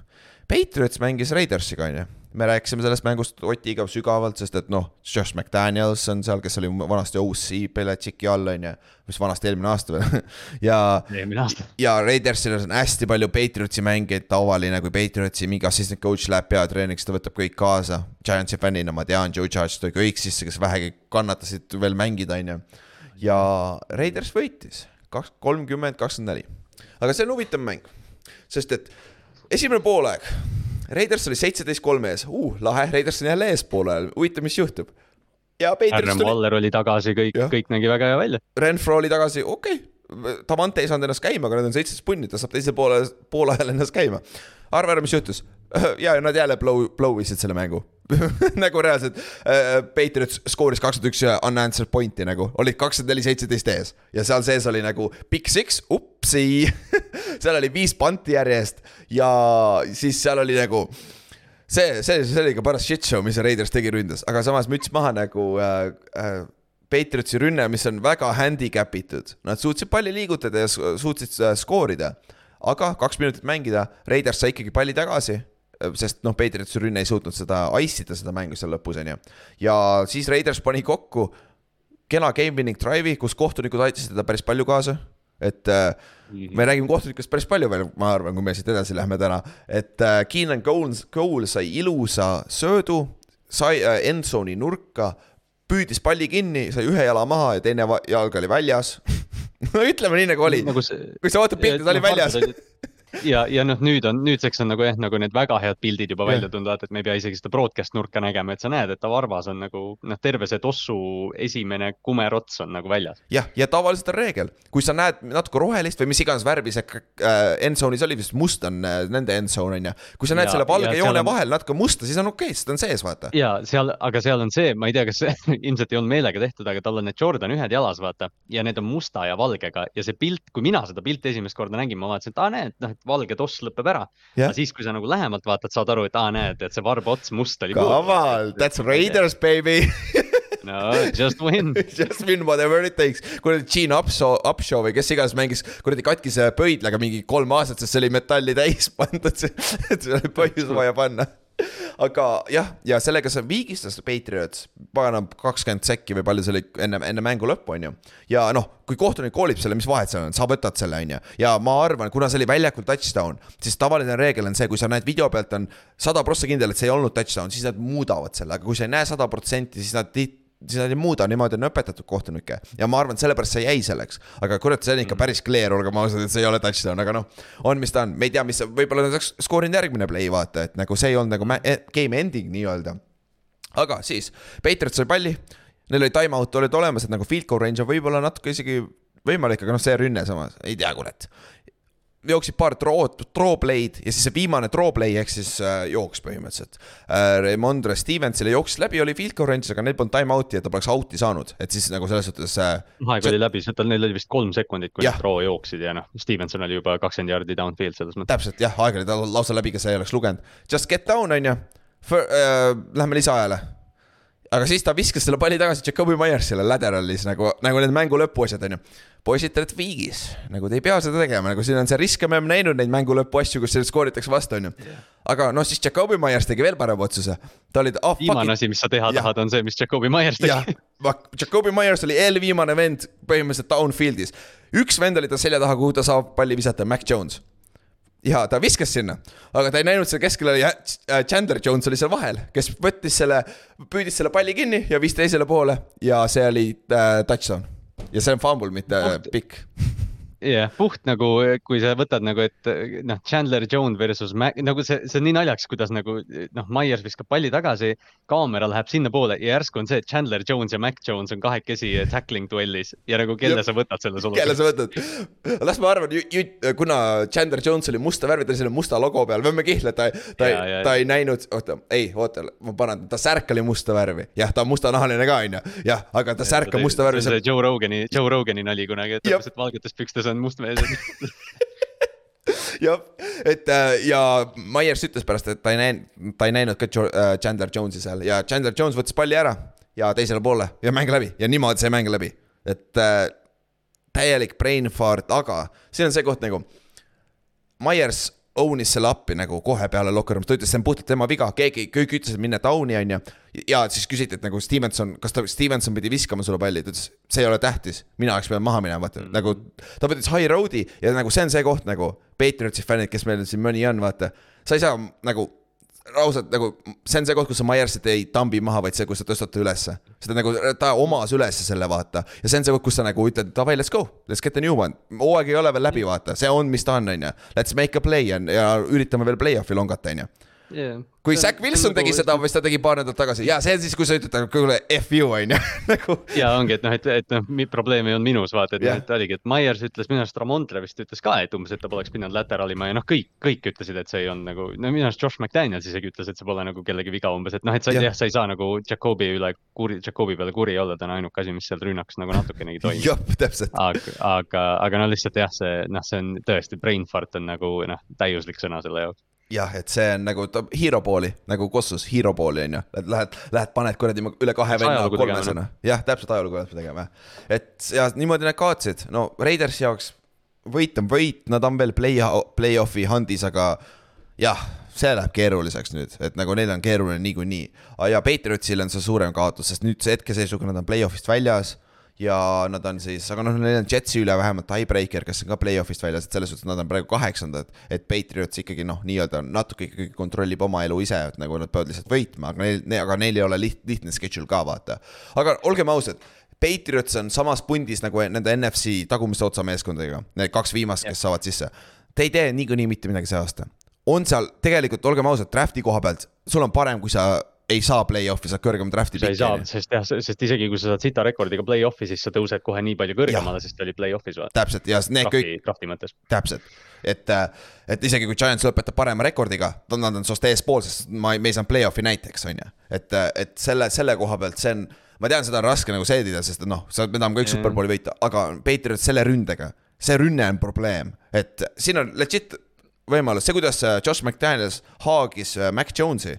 S2: Patriots mängis Raidersiga, on ju, me rääkisime sellest mängust Otiga sügavalt, sest et noh, Josh McDaniels on seal, kes oli vanasti OC Belichicki all, on ju, mis vanasti eelmine aasta veel ja ja Raidersil on hästi palju Patriotsi mängijaid, tavaline, kui Patriotsi mingi assistant coach läheb peatreeniks, ta võtab kõik kaasa. Giantsi fännina ma tean, Joe Judge tõi kõik sisse, kes vähegi kannatasid veel mängida, on ju. ja Raiders võitis kaks, kolmkümmend, kakskümmend neli. aga see on huvitav mäng, sest et esimene poolaeg, Raiders oli seitseteist kolme ees uh,, lahe, Raiders on jälle eespool ajal, huvitav, mis juhtub. ja Patriots tuli,
S3: Waller oli tagasi, kõik kõik nägi väga hea välja.
S2: Renfro oli tagasi, okei okay.. Davante ei saanud ennast käima, aga need on seitseteist punni, ta saab teisel poole, poolajal ennast käima. arva ära, mis juhtus. ja nad jälle blow, blow isid selle mängu. nagu reaalselt äh,, Patriots skooris kakskümmend üks unanswered pointi nagu, olid kakskümmend neli, seitseteist ees ja seal sees oli nagu big six, upsi. seal oli viis panti järjest ja siis seal oli nagu see, see, see oli ikka paras shit show, mis Raiders tegi ründes, aga samas müts maha nagu äh, äh, Patriotsi rünne, mis on väga handicap itud, nad suutsid palli liigutada ja suutsid äh, skoorida. aga kaks minutit mängida, Raiders sai ikkagi palli tagasi, sest noh, Patriotsi rünne ei suutnud seda ice ida seda mängu seal lõpus, on ju. ja siis Raiders pani kokku kena game winning drive'i, kus kohtunikud aitasid teda päris palju kaasa, et äh, me räägime kohtunikest päris palju veel, ma arvan, kui me siit edasi lähme täna, et äh, Keenan Cole, Cole sai ilusa söödu, sai äh, endzone'i nurka, püüdis palli kinni, sai ühe jala maha ja teine jalg oli väljas. no ütleme nii, nagu oli.
S3: nagu see.
S2: kui sa vaatad pilti, ta oli väljas.
S3: ja, ja noh, nüüd on, nüüdseks on nagu jah, nagu need väga head pildid juba välja tulnud, vaata, et me ei pea isegi seda broadcast nurka nägema, et sa näed, et ta varvas on nagu noh, terve see tossu esimene kumerots on nagu väljas.
S2: jah, ja tavaliselt on reegel, kui sa näed natuke rohelist või mis iganes värvi see äh, endzone'is oli, vist must on äh, nende endzone on ju. kui sa näed
S3: Ja-
S2: selle valge joone
S3: on-
S2: vahel natuke musta, siis on okei okay,, sest ta on sees, vaata.
S3: ja seal, aga seal on see, ma ei tea, kas see ilmselt ei olnud meelega tehtud, aga tal on need Jordan ühed jalas, vaata ja need on musta ja valgega ja see pilt, kui mina seda pilti esimest korda nägin, ma vaatasin, et aa näed, noh, et valge toss lõpeb ära. Aga siis, kui sa nagu lähemalt vaatad, saad aru, et aa näed, et see varba ots must oli.
S2: kaval, that's Raiders baby
S3: no just win.
S2: Just win whatever it takes. kuradi Gene Upshaw, Upshaw või kes iganes mängis kuradi katkise pöidlaga mingi kolm aastat, sest see oli metalli täis pandud, et see oli põhjus vaja panna. aga jah, ja sellega see viigistas Patriots, pagana kakskümmend sekki või palju see oli enne, enne mängu lõppu, on ju. ja noh, kui kohtunik koolib selle, mis vahet seal on, sa võtad selle, on ju. ja ma arvan, kuna see oli väljakul touchdown, siis tavaline reegel on see, kui sa näed video pealt on sada prossa kindel, et see ei olnud touchdown, siis nad muudavad selle, aga kui sa ei näe sada protsenti, siis nad siis nad ei muuda, niimoodi on õpetatud kohtunikke ja ma arvan, et sellepärast see jäi selleks. aga kurat, see on ikka päris clear, olgem ausad, et see ei ole touchdown, aga noh, on, mis ta on, me ei tea, mis, võib-olla nad oleks skoorinud järgmine play, vaata, et nagu see ei olnud nagu game ending nii-öelda. aga siis, Patriots sai palli, neil oli time out olid olemas, et nagu field goal range on võib-olla natuke isegi võimalik, aga noh, see rünne samas, ei tea, kurat jooksid paar draw play'd ja siis see viimane play ehk siis äh, jooks põhimõtteliselt äh,. Raymondre Stevensile jooksis läbi, oli field goal range'is, aga neil polnud time out'i, et ta poleks out'i saanud, et siis nagu selles suhtes äh,.
S3: aeg oli läbi, tal neil oli vist kolm sekundit, kui nad draw jooksid ja noh, Stevenson oli juba kakskümmend jaardi downfield selles mõttes.
S2: täpselt jah, aeg oli tal lausa läbi, kes ei oleks lugenud. Just get down on ju, äh, lähme lisaajale aga siis ta viskas selle palli tagasi Jakobi Myersile laderalis nagu, nagu need mängu lõpuasjad on ju. Poisid, te olete viigis, nagu te ei pea seda tegema, nagu siin on see risk ja me oleme näinud neid mängu lõpu asju, kus skooritakse vastu, on ju. aga noh, siis Jakobi Myers tegi veel parema otsuse. ta oli
S3: oh,. viimane asi, mis sa teha ja. tahad, on see, mis Jakobi Myers tegi.
S2: Jakobi Myers oli eelviimane vend põhimõtteliselt downfield'is. üks vend oli ta selja taha, kuhu ta saab palli visata, Mac Jones ja ta viskas sinna, aga ta ei näinud seal keskel oli äh, Chandler Jones oli seal vahel, kes võttis selle, püüdis selle palli kinni ja viis teisele poole ja see oli äh, touchdown. Ja see on fumble, mitte pikk
S3: jah yeah,, puht nagu, kui sa võtad nagu, et noh, Chandler Jones versus Mac, nagu see, see on nii naljakas, kuidas nagu noh, Myers viskab palli tagasi, kaamera läheb sinnapoole ja järsku on see, et Chandler Jones ja Mac Jones on kahekesi tackling duellis. Ja nagu kelle sa võtad selles olukorras.
S2: kelle sa võtad, las ma arvan, kuna Chandler Jones oli musta värvi, ta oli selle musta logo peal, võime kihla, ta, ta, ta, ta ei näinud, oota, ei, oota, ma parandan, ta särk oli musta värvi, jah, ta on mustanahaline ka, onju, jah, aga ta särk on musta värvi.
S3: see on Joe Rogani, Joe Rogani nali kunagi, et täpselt valgetes pükstes on must mees
S2: jah, et äh, ja Myers ütles pärast, et ta ei näinud, ta ei näinud ka äh, Chandler Jones'i seal ja Chandler Jones võttis palli ära ja teisele poole ja mäng läbi ja niimoodi sai mäng läbi, et äh, täielik brain fart, aga siin on see koht nagu. Myers own'is selle appi nagu kohe peale locker room'is, ta ütles, see on puhtalt tema viga, keegi, kõik ütlesid minna down'i on ju. ja siis küsiti, et nagu Stevenson, kas ta, Stevenson pidi viskama sulle palli, ta ütles, see ei ole tähtis, mina oleks pidanud maha minema, vaata mm. nagu. ta võttis high road'i ja nagu see on see koht nagu, Patriotsi fännid, kes meil siin mõni on, vaata. sa ei saa nagu ausalt nagu see on see koht, kus sa Myersit ei tambi maha, vaid see, kus sa tõstad ta ülesse. seda nagu ta omas ülesse selle vaata ja see on see koht, kus sa nagu ütled davai, let's go, let's get a new one. hooaeg ei ole veel läbi, vaata, see on, mis ta on, on ju. Let's make a play on ja üritame veel play-off'i longata, on ju yeah.. kui Zack Wilson tegi seda, mis ta tegi paar nädalat tagasi ja see on siis, kui sa ütled nagu kuule F you on ju nagu.
S3: ja ongi, et noh, et, et noh, probleem ei olnud minus, vaata, et yeah., et oligi, et Myers ütles minu arust, Ramondre vist ütles ka, et umbes, et ta poleks pidanud lateralima ja noh, kõik, kõik ütlesid, et see ei olnud nagu, no minu arust Josh McDaniels isegi ütles, et see pole nagu kellegi viga umbes, et noh, et sa yeah. jah, sa ei saa nagu Jakobi üle kuri, Jakobi peale kuri olla, ta on ainuke asi, mis seal rünnakus nagu natukenegi toimub.
S2: jah, täpselt.
S3: aga, aga, aga no lihtsalt jah, see noh, see on tõesti, brain fart on nagu noh, täiuslik sõna selle jaoks
S2: jah, et see on nagu hero pooli nagu Kossus hero pooli on ju, et lähed, lähed, paned kuradi üle kahe venna kolmesena. jah, täpselt ajalugu peab tegema jah. et ja niimoodi nad kaotasid, no Raidersi jaoks võit on võit, nad on veel play, play-off'i handis, aga jah, see läheb keeruliseks nüüd, et nagu neil on keeruline niikuinii. ja Patriotsil on see suurem kaotus, sest nüüd see hetkeseisuga nad on play-off'ist väljas ja nad on siis, aga noh, neil on Jetsi üle vähemalt tiebreaker, kes on ka play-off'ist väljas, et selles suhtes nad on praegu kaheksandad. et Patriots ikkagi noh, nii-öelda natuke ikkagi kontrollib oma elu ise, et nagu nad peavad lihtsalt võitma, aga neil, aga neil ei ole liht, lihtne schedule ka vaata. aga olgem ausad. Patriots on samas pundis nagu nende NFC tagumise otsa meeskondadega, need kaks viimast, kes saavad sisse. Te ei tee niikuinii mitte midagi see aasta. on seal tegelikult, olgem ausad, draft'i koha pealt, sul on parem, kui sa ei saa play-off'i, saad kõrgema draft'i.
S3: sa ei saa, sest jah, sest isegi kui sa saad sita rekordiga play-off'i, siis sa tõused kohe nii palju kõrgemale, sest ta oli play-off'is.
S2: täpselt ja need
S3: kõik. Drafti mõttes.
S2: täpselt, et, et isegi kui Giants lõpetab parema rekordiga, nad on sinust eespool, sest ma, me ei saanud play-off'i näiteks, on ju. et, et selle, selle koha pealt see on, ma tean, seda on raske nagu seedida, sest noh, sa, me tahame kõik mm. superbowli võita, aga Patriot selle ründega, see rünne on probleem, et siin on legit võimalus, see, kuidas Josh McDaniels haagis Mac Jones'i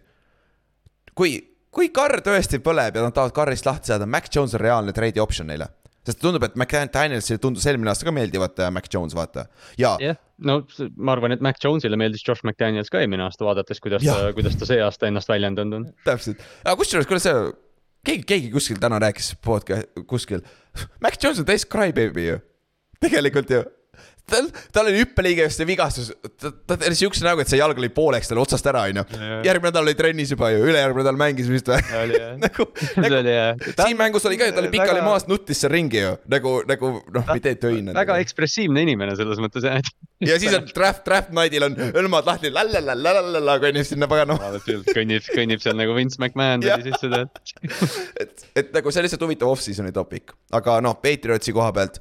S2: kui, kui Carr tõesti põleb ja nad tahavad Carrist lahti saada, Mac Jones on reaalne trade option neile. sest tundub, et McDanielsile tundus eelmine aasta ka meeldivat äh, Mac Jones, vaata. ja
S3: jah, no s- ma arvan, et Mac Jones'ile meeldis Josh McDaniels ka eelmine aasta, vaadates, kuidas
S2: Jah.
S3: ta, kuidas ta see aasta ennast väljendanud on.
S2: täpselt, aga kusjuures, kuidas see, keegi, keegi kuskil täna rääkis podcast, kuskil, Mac Jones on täis crybaby ju, tegelikult ju tal, tal oli hüppeliigeste vigastus, ta, ta oli siukse näoga, et see jalg oli pooleks tal otsast ära, onju. Järgmine nädal oli trennis juba ju, ülejärgmine nädal mängis vist või? nagu,
S3: see
S2: nagu siin mängus oli ka ju, ta oli pikali
S3: Väga-
S2: maas, nuttis seal ringi ju, nagu, nagu noh, mitte et öine.
S3: väga ekspressiivne inimene selles mõttes jah,
S2: ja siis on draft, draft night'il on hõlmad lahti, lalalalalala, konnib sinna paganama.
S3: kõnnib, kõnnib seal nagu Vince McMahon tuli sisse tead.
S2: et, et nagu see on lihtsalt huvitav off-season'i topik, aga noh, Patriotsi koha pealt.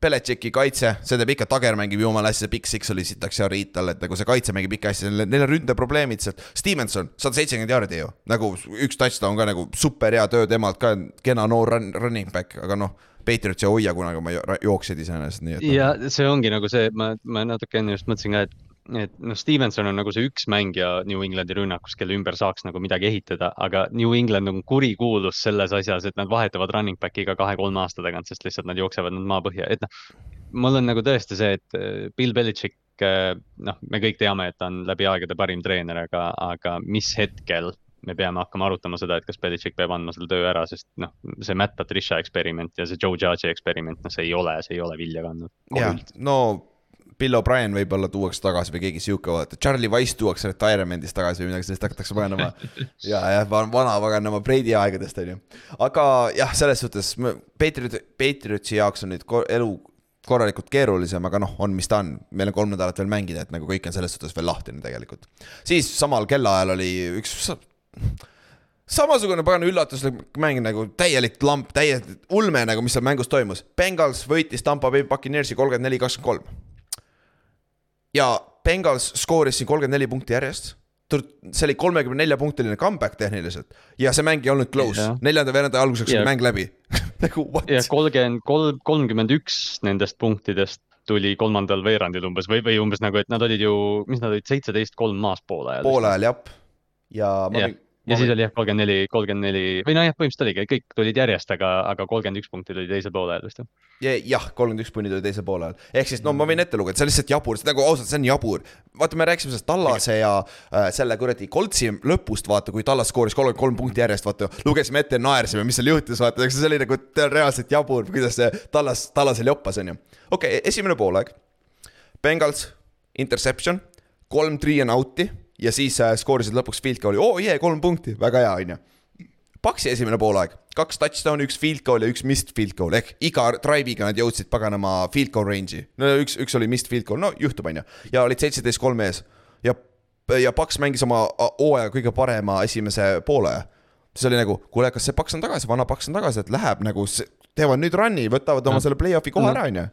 S2: Beletšeki kaitse, see teeb ikka, Tager mängib jumala hästi, see Big Six oli sitaks ja riid tal, et nagu see kaitse mängib ikka hästi, neil on ründeprobleemid sealt. Stevenson, sada seitsekümmend jaardi ju, nagu üks touchdown ka nagu super hea töö temalt ka, kena noor run, running back, aga noh. Patriots ei hoia kunagi oma jo- jooksjaid iseenesest, nii et
S3: ja see ongi nagu see, ma, ma natuke enne just mõtlesin ka, et, et noh, Stevenson on nagu see üks mängija New Englandi rünnakus, kelle ümber saaks nagu midagi ehitada, aga New England on kurikuulus selles asjas, et nad vahetavad running back'i iga kahe-kolme aasta tagant, sest lihtsalt nad jooksevad nad maapõhja, et noh. mul on nagu tõesti see, et äh, Bill Belichik, noh, me kõik teame, et ta on läbi aegade parim treener, aga, aga mis hetkel me peame hakkama arutama seda, et kas Belichik peab andma selle töö ära, sest noh, see Matt Patricia eksperiment ja see Joe Judge'i eksperiment, noh, see ei ole, see ei ole vilja kandnud.
S2: jah, no Bill O'Brien võib-olla tuuakse tagasi või keegi sihuke, vaata, Charlie Wise tuuakse retirement'ist tagasi või midagi sellist, hakatakse paganama. ja, jah, vana paganama Brady aegadest on ju. aga jah, selles suhtes Patriot, Patriotsi jaoks on nüüd elu korralikult keerulisem, aga noh, on, mis ta on, meil on kolm nädalat veel mängida, et nagu kõik on selles suhtes veel lahtine tegelikult. siis samal kellaajal oli üks samasugune pagan üllatuslik mäng nagu täielik lamp, täielik ulme nagu, mis seal mängus toimus. Bengals võitis Tampa Bay Buccaneersi kolmkümmend neli, kakskümmend kolm. Ja Bengals skooris siin kolmkümmend neli punkti järjest. see oli kolmekümne nelja punktiline comeback tehniliselt ja see mäng ei olnud close
S3: Jah.,
S2: neljanda veeranda alguseks
S3: Ja-
S2: oli mäng läbi. nagu what
S3: ja? kolmkümmend kolm, kolmkümmend üks nendest punktidest tuli kolmandal veerandil umbes või, või umbes nagu, et nad olid ju, mis nad olid, seitseteist kolm maas poole ajal.
S2: poole ajal jah. ja ma
S3: Jah. Ja siis oli jah, kolmkümmend neli, kolmkümmend neli või nojah, põhimõtteliselt oligi, kõik tulid järjest, aga, aga kolmkümmend üks punkti tuli teisel poole ajal vist jah.
S2: Ja- jah, kolmkümmend üks punni tuli teisel poole ajal, ehk siis no ma võin ette lugeda, see on lihtsalt jabur, nagu ausalt, see on jabur. vaata, me rääkisime sellest Tallase ja äh, selle kuradi Coltsi lõpust, vaata, kui Tallas skooris kolmkümmend kolm punkti järjest, vaata, lugesime ette ja naersime, mis seal juhtus, vaata, see oli nagu reaalselt jabur, kuidas see Tallas, Tallasel joppas, onju. okei okay,, esimene poolaeg. Bengals, interception, kolm three and out'i ja siis äh, skoorisid lõpuks field goal'i, oo jee, kolm punkti, väga hea, onju Paksi esimene poolaeg, kaks touchdown'i, üks field goal ja üks missed field goal ehk iga drive'iga nad jõudsid paganama field goal range'i. no üks, üks oli missed field goal, no juhtub, onju. ja olid seitseteist kolm ees ja, ja Paks mängis oma hooaja kõige parema esimese poole. siis oli nagu, kuule, kas see Paks on tagasi, vana Paks on tagasi, et läheb nagu, teevad nüüd run'i, võtavad oma
S3: No.
S2: selle play-off'i koha
S3: No.
S2: ära, onju.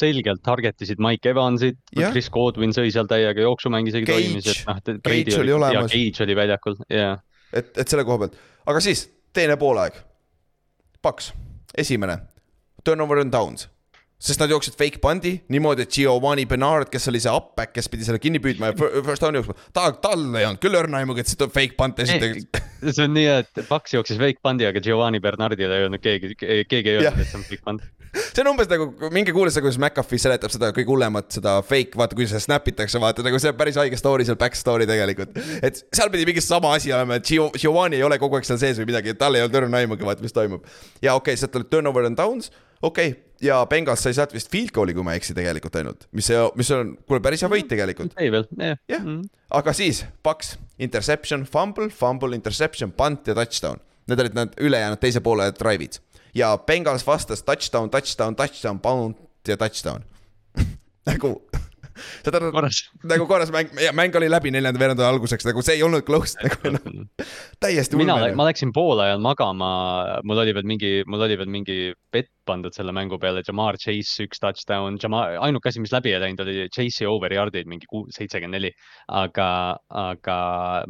S3: Selgelt target isid Mike Evansit Chris Godwin sõi seal täiega, jooksumäng isegi toimis, et noh.
S2: Cage oli olemas.
S3: ja Cage oli väljakul ja
S2: et, et selle koha pealt, aga siis teine poolaeg. Paks, esimene, turnover and downs, sest nad jooksid fake pundi niimoodi, et Giovanni Bernard, kes oli see up-back, kes pidi selle kinni püüdma ja fir- first down jooksma, ta, tal ei olnud küll õrna aimugi, et see tuleb fake punt esiteks.
S3: see on nii, et Paks jooksis fake pundi, aga Giovanni Bernardile ei öelnud keegi, keegi ei öelnud, et see on fake punt.
S2: see on umbes nagu, minge kuulake seda, kuidas McAfee seletab seda kõige hullemat, seda fake, vaata, kui see snap itakse, vaata nagu see on päris haige story seal, back story tegelikult. et seal pidi mingi sama asi olema, et Gio- Giovanni ei ole kogu aeg seal sees või midagi, et tal ei olnud õrna aimugi, vaata, mis toimub. ja okei okay,, sealt oli turnover and downs, okei okay., ja Bengals sai sealt vist field goal'i, kui ma ei eksi tegelikult ainult, mis, mis on, kuule, päris hea võit tegelikult.
S3: ei veel, jah
S2: Jah.
S3: Mm.
S2: aga siis Paks, interception, fumble, fumble, interception, punt ja touchdown. Need olid need ülejäänud teise poole drive'id ja Bengals vastas touchdown, touchdown, touchdown, punt ja touchdown. nagu, saad aru, nagu korras mäng, mäng oli läbi neljanda veeranda alguseks, nagu see ei olnud close, nagu noh, täiesti
S3: mina, ma läksin poole ajal magama, mul oli veel mingi, mul oli veel mingi bett pandud selle mängu peale, Jamar Chase üks touchdown, Jamar, ainuke asi, mis läbi ei läinud, oli Chase'i over yard'id mingi seitsekümmend neli. aga, aga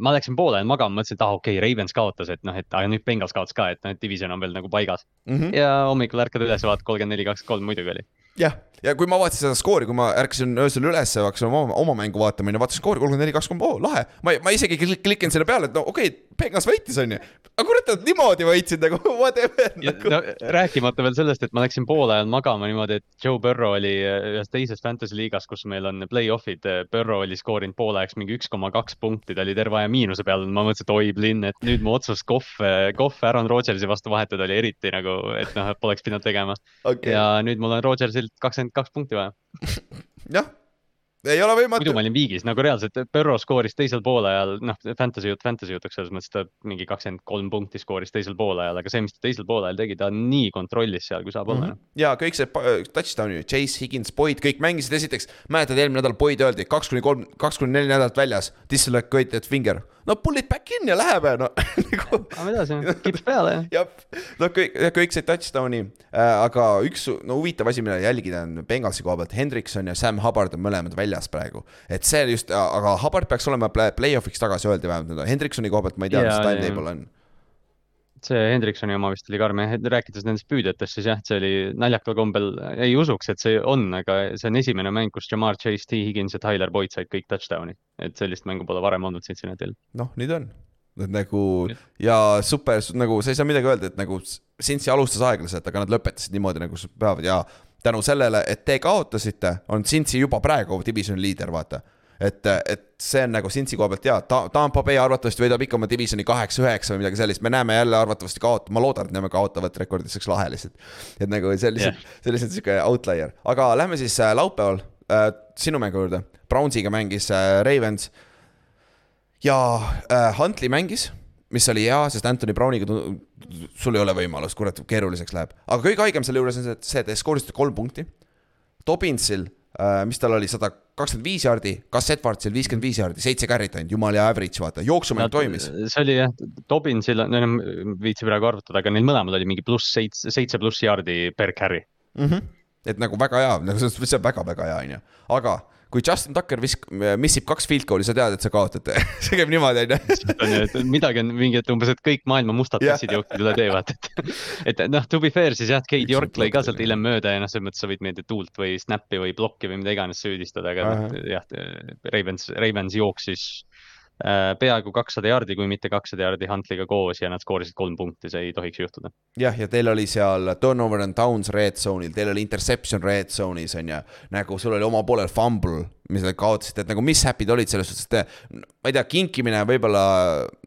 S3: ma läksin poole ajal magama, mõtlesin, et ah okei okay,, Ravens kaotas, et noh, et aga nüüd Bengals kaotas ka, et noh, et division on veel nagu paigas.
S2: Mhm.
S3: ja hommikul ärkad üles, vaatad kolmkümmend neli, kakskümmend kolm muidugi oli.
S2: jah, ja kui ma vaatasin seda skoori, kui ma ärkasin öösel üles ja hakkasin oma, oma mängu vaatama ja vaatasin skoori kolmkümmend neli, kakskümmend, oo lahe. ma, ma isegi klik- klikin selle peale, et no okei okay,, Pengas võitis, onju. aga kurat, nad niimoodi võitsid nagu whatever nagu.
S3: no, rääkimata veel sellest, et ma läksin poole ajal magama niimoodi, et Joe Burrow oli äh, ühes teises fantasy liigas, kus meil on play-off'id. Burrow oli skoorinud poole ajaks mingi üks koma kaks punkti, ta oli terve aja miinuse peal. ma mõtlesin, et oi, Blinn, et nüüd mu otsus kohv, kohv Aaron Rodgersi vastu vahetada oli eriti nagu, et noh, poleks pidanud tegema
S2: okei,
S3: ja nüüd mul on Rodgersilt kakskümmend kaks punkti vaja.
S2: jah, ei ole
S3: muidu
S2: võimatu
S3: ma. olin viigis nagu reaalselt, Burrow skooris teisel poolajal, noh, fantasy jutt, fantasy jutuks selles mõttes, ta mingi kakskümmend kolm punkti skooris teisel poolajal, aga see, mis ta teisel poolajal tegi, ta nii kontrollis seal, kui saab olla
S2: Mhm. ja kõik see pa- touchdown'i, Chase, Higins, Boyd, kõik mängisid esiteks, mäletad, eelmine nädal Boyd öeldi kaks kuni kolm, kaks kuni neli nädalat väljas, dislocated finger. No pull it back in ja läheb ja no nagu
S3: Lähme edasi, kips peale.
S2: jah, no kõik, kõik see touchdown'i äh,, aga üks no huvitav asi, mida jälgida on Bengalsi koha pealt, Hendrikson ja Sam Hubbard on mõlemad väljas praegu. et see just, aga Hubbard peaks olema play- play-off'iks tagasi, öeldi vähemalt, Hendriksoni koha pealt ma ei tea, mis
S3: Jaa, jaa.
S2: timetable on.
S3: See Hendriksoni oma vist oli karm rääkides nendest püüdjatest, siis jah, see oli naljakal kombel, ei usuks, et see on, aga see on esimene mäng, kus Jamar Chase, T Higgins ja Tyler Boyd said kõik touchdown'i. et sellist mängu pole varem olnud Cincinnati'l.
S2: noh, nüüd on. et nagu ja super, nagu sa ei saa midagi öelda, et nagu Cincy alustas aeglaselt, aga nad lõpetasid niimoodi, nagu peavad ja tänu sellele, et te kaotasite, on Cincy juba praegu divisioni liider, vaata. et, et see on nagu Cincy koha pealt hea Ta, Tampa Bay arvatavasti võidab ikka oma divisioni kaheksa-üheksa või midagi sellist, me näeme jälle arvatavasti kaot-, ma loodan, et näeme kaotavat rekordit, see oleks lahe lihtsalt. et nagu see on lihtsalt yeah., see on lihtsalt sihuke outlier, aga lähme siis äh, laupäeval äh, sinu mängu juurde. Brownsiga mängis äh, Ravens ja äh, Huntley mängis, mis oli hea, sest Anthony Browniga sul ei ole võimalust, kurat, keeruliseks läheb. aga kõige haigem selle juures on see, et see, te skoorisite kolm punkti. Dobbinsil äh,, mis tal oli, sada kakskümmend viis jaardi, Gus Edwardsil viiskümmend viis jaardi, seitse carry't ainult, jumala average, vaata, jooksumäng toimis.
S3: see oli jah, Dobbinsil, no enam viitsi praegu arvutada, aga neil mõlemal oli mingi pluss seitse, seitse pluss jaardi per carry.
S2: mm. -hmm. et nagu väga hea, nagu see on väga-väga hea, onju, aga kui Justin Tucker visk-, missib kaks field goal'i, sa tead, et sa kaotate see käib niimoodi,
S3: on ju, midagi on mingi, et umbes, et kõik maailma mustad
S2: Jah.
S3: tassid jooksid üle tee, vaata, et. et noh, to be fair siis jah, Keit York lõi ka sealt hiljem mööda ja noh, selles mõttes sa võid meelde tuult või snappi või plokki või mida iganes süüdistada, aga noh, jah, Ravens, Ravens jooksis peaaegu kakssada jaardi, kui mitte kakssada jaardi Huntley'ga koos ja nad skoorisid kolm punkti, see ei tohiks juhtuda.
S2: jah, ja teil oli seal turnover and downs red zone'il, teil oli interception red zone'is on ju, nagu sul oli oma poolel fumble, mis te kaotasite, et nagu mis happy'd olid selles suhtes, et ma ei tea, kinkimine võib-olla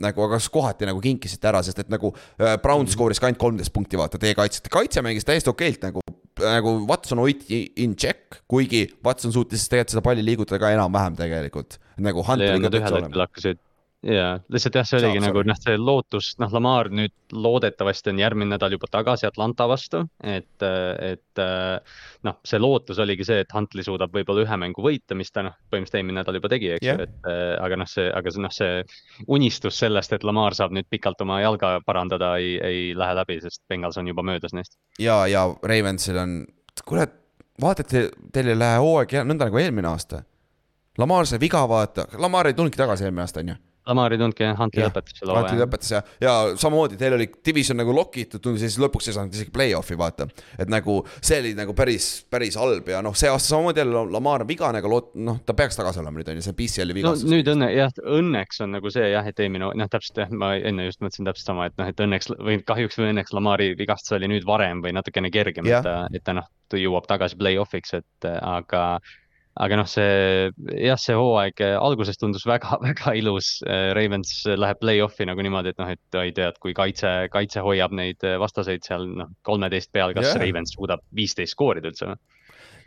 S2: nagu, aga kas kohati nagu kinkisite ära, sest et nagu äh, Brown skooris ka ainult kolmteist punkti, vaata, teie kaitsjate, kaitse mängis täiesti okeilt nagu nagu Watson hoiti in check, kuigi Watson suutis tegelikult seda palli liigutada ka enam-vähem tegelikult. nagu Hunteriga
S3: Nad ühel
S2: peaks
S3: hetkel
S2: olema.
S3: hakkasid ja lihtsalt jah, see oligi
S2: Saab,
S3: nagu
S2: saab.
S3: noh, see lootus, noh, Lamar nüüd loodetavasti on järgmine nädal juba tagasi Atlanta vastu, et, et noh, see lootus oligi see, et Huntley suudab võib-olla ühe mängu võita, mis ta noh, põhimõtteliselt eelmine nädal juba tegi, eks ju, et äh, aga noh, see, aga noh, see unistus sellest, et Lamar saab nüüd pikalt oma jalga parandada, ei, ei lähe läbi, sest Bengals on juba möödas neist.
S2: ja, ja Ravensil on, kurat, vaata, et te, teil ei lähe hooaeg nõnda nagu eelmine aasta. Lamar sai viga, vaata, Lamar ei tulnudki tagasi eelmine aasta, onju.
S3: Lamar ei tundnudki, Huntley
S2: Jah,
S3: lõpetas selle hooaja.
S2: lõpetas ja, ja samamoodi teil oli division nagu lock itud, tundus ja siis lõpuks ei saanud isegi play-off'i vaata. et nagu see oli nagu päris, päris halb ja noh, see aasta samamoodi jälle Lamar on vigane, aga loot-, noh, ta peaks tagasi olema nüüd on ju, see PCL-i
S3: no
S2: vigastus.
S3: nüüd õnne, jah, õnneks on nagu see jah, et eelmine, noh, täpselt jah, ma enne just mõtlesin täpselt sama, et noh, et õnneks või kahjuks või õnneks Lamari vigastus oli nüüd varem või natukene kergem, et ta, et ta noh, jõuab tagasi play-off'iks, et äh, aga noh, see jah, see hooaeg äh, alguses tundus väga-väga ilus. Ravens läheb play-off'i nagu niimoodi, et noh, et ei tea, et kui kaitse, kaitse hoiab neid äh, vastaseid seal noh, kolmeteist peal, kas yeah. Ravens suudab viisteist skoorida üldse või?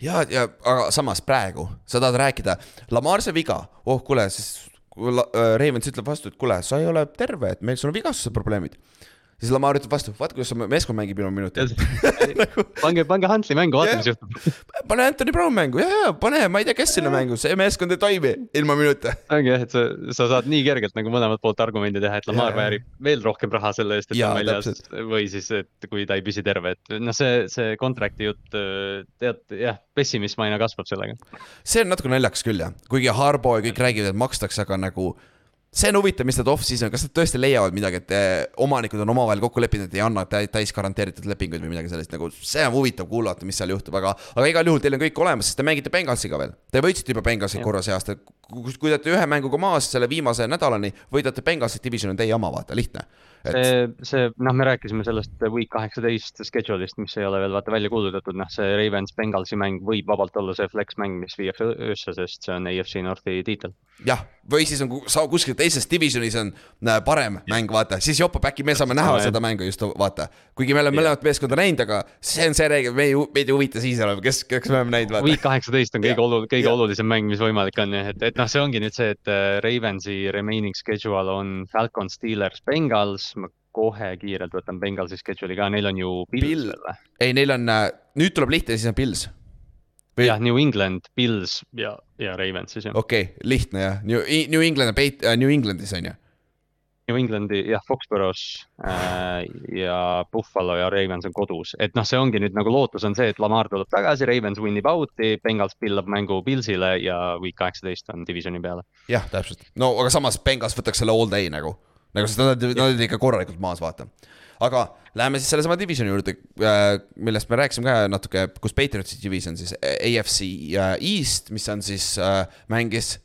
S2: ja, ja aga samas praegu sa tahad rääkida, Lamar sai viga, oh kuule, siis Ravens ütleb vastu, et kuule, sa ei ole terve, et meil sul on vigastuse probleemid. Siis Lamar ütleb vastu, vaata kuidas meeskond mängib ilma minuti.
S3: pange, pange Huntley mängu, vaata mis juhtub.
S2: pane Anthony Brown mängu ja, ja pane, ma ei tea, kes sinna mängu, see meeskond ei toimi ilma minuta.
S3: ongi jah, et sa, sa saad nii kergelt nagu mõlemalt poolt argumendi teha, et Lamar väärib veel rohkem raha selle eest, et ta on väljas või siis, et kui ta ei püsi terve, et noh, see, see contract'i jutt, tead, jah, pessimism aina kasvab sellega.
S2: see on natuke naljakas küll jah, kuigi Harbo ja kõik räägivad, et makstakse, aga nagu see on huvitav, mis nad off-season, kas nad tõesti leiavad midagi, et eh, omanikud on omavahel kokku leppinud, et ei anna täis garanteeritud lepinguid või midagi sellist, nagu see on huvitav kuulata, mis seal juhtub, aga, aga igal juhul teil on kõik olemas, sest te mängite Bengalsiga veel. Te võitsite juba Bengalsi korra see aasta, kui, te olete ühe mänguga maas selle viimase nädalani, võidate Bengalsi division on teie oma, vaata, lihtne
S3: et.... see, see, noh, me rääkisime sellest week kaheksateist schedule'ist, mis ei ole veel vaata välja kuulutatud, noh, see Ravens Bengalsi mäng võib vabalt olla see flex mäng, mis viiakse öösse, sest see on AFC Northi tiitel.
S2: jah, või siis on kuskil teises divisionis on äh, parem mäng, vaata, siis jopab, äkki me saame näha no, seda mängu just, vaata. kuigi me oleme mõlemat meeskonda näinud, aga see on see reegel, me ei, meid ei huvita siis enam, kes, kes me oleme näinud,
S3: vaata. Week kaheksateist on kõige olulisem, kõige ja. olulisem mäng, mis võimalik on, et, et noh, see ongi nüüd see, et äh, Ravensi remaining schedule on Falcon, Steelers, Bengals, ma kohe kiirelt võtan Bengalsi schedule'i ka, neil on ju Pils või?
S2: ei, neil on, äh, nüüd tuleb lihtne, siis on Pils.
S3: Või... jah, New England, Pils ja, ja Ravens siis jah.
S2: okei okay,, lihtne jah, New, New England on peit- äh,, New Englandis on ju.
S3: New Englandi jah, Foxborough's äh, ja Buffalo ja Ravens on kodus, et noh, see ongi nüüd nagu lootus on see, et Lamar tuleb tagasi, Ravens winnib out'i, Bengals pillab mängu Pilsile ja week kaheksateist on divisioni peale.
S2: jah, täpselt, no aga samas Bengals võtaks selle all day nagu nagu sest nad, nad olid ikka korralikult maas, vaata. aga läheme siis sellesama divisioni juurde, äh, millest me rääkisime ka natuke, kus Patriotsi division siis AFC äh, East, mis on siis äh,, mängis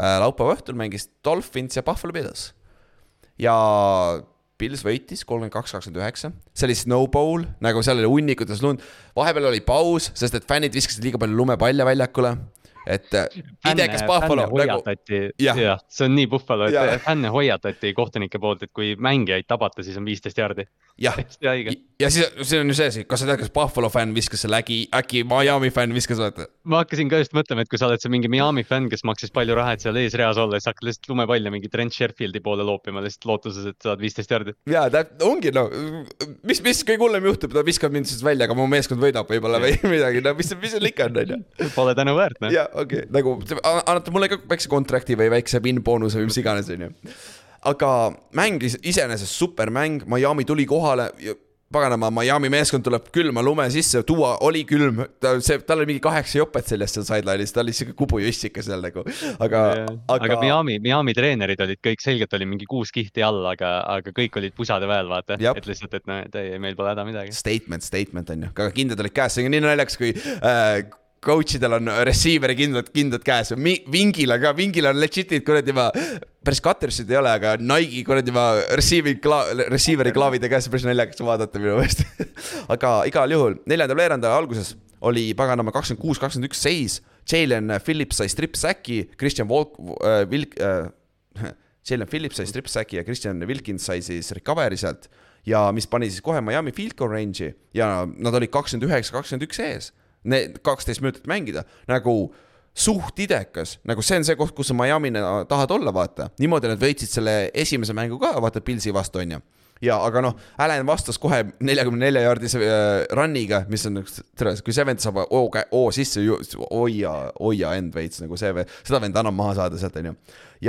S2: äh, laupäeva õhtul mängis Dolphins ja Buffalo Bills. ja Pils võitis kolmkümmend kaks, kakskümmend üheksa, see oli snowball, nagu seal oli hunnikutes lund, vahepeal oli paus, sest et fännid viskasid liiga palju lumepalle väljakule et äh, idekas Buffalo.
S3: Nagu, jah ja,, see on nii Buffalo, et fänne hoiatati kohtunike poolt, et kui mängijaid tabata, siis on viisteist jaardi.
S2: jah, ja siis, see on ju see asi, kas sa tead, kas Buffalo fänn viskas selle äkki, äkki Miami fänn viskas, vaata.
S3: ma hakkasin ka just mõtlema, et kui sa oled see mingi Miami fänn, kes maksis palju raha, et seal eesreas olla, siis hakkad lihtsalt lumepalle mingi Trent Sherfieldi poole loopima lihtsalt lootuses, et saad viisteist jaardi.
S2: ja ta ongi no, mis, mis kõige hullem juhtub, ta viskab mind siis välja, aga mu meeskond võidab võib-olla või midagi, no mis, mis seal ikka on, on
S3: ju. Pole tänuväärt, noh.
S2: Okei okay., nagu annate mulle ka väikse kontrakti või väikse win-boonuse või mis iganes, onju. aga mäng iseenesest super mäng, Miami tuli kohale paganama, Miami meeskond tuleb külma lume sisse, tuua oli külm, ta, see, tal oli mingi kaheksa jopet sellest seal sideline'is, ta oli siuke kubujussika seal nagu, aga,
S3: aga. aga Miami, Miami treenerid olid kõik selgelt oli mingi kuus kihti all, aga, aga kõik olid pusade peal, vaata. et lihtsalt, et noh, et ei, meil pole häda midagi.
S2: Statement, statement on ju, aga kindad olid käes, see on nii naljakas, kui äh, coach idel on receiver'i kindlad, kindlad käes, Vingil on ka, Vingil on legit'id kuradi ma, päris Cuttersid ei ole, aga Nike'i kuradi ma receiver'i kla-, receiver'i klaavide käes, päris naljakas vaadata minu meelest. Aga igal juhul neljanda veeranda alguses oli paganama kakskümmend kuus, kakskümmend üks seis. Jalen Phillips sai strip sack'i, Christian Volk äh,, Vilk äh,, Jalen Phillips sai strip sack'i ja Christian Wilkins sai siis recovery sealt. Ja mis pani siis kohe Miami field goal range'i ja nad olid kakskümmend üheksa, kakskümmend üks ees need kaksteist minutit mängida, nagu suht idekas, nagu see on see koht, kus sa Miami'na tahad olla, vaata. niimoodi nad võitsid selle esimese mängu ka, vaata, Pilsi vastu, on ju. ja aga noh, Allan vastas kohe neljakümne nelja jaardise äh, run'iga, mis on, tere, kui see vend saab O, O sisse, hoia, hoia end veits nagu see, seda venda annab maha saada sealt, on ju.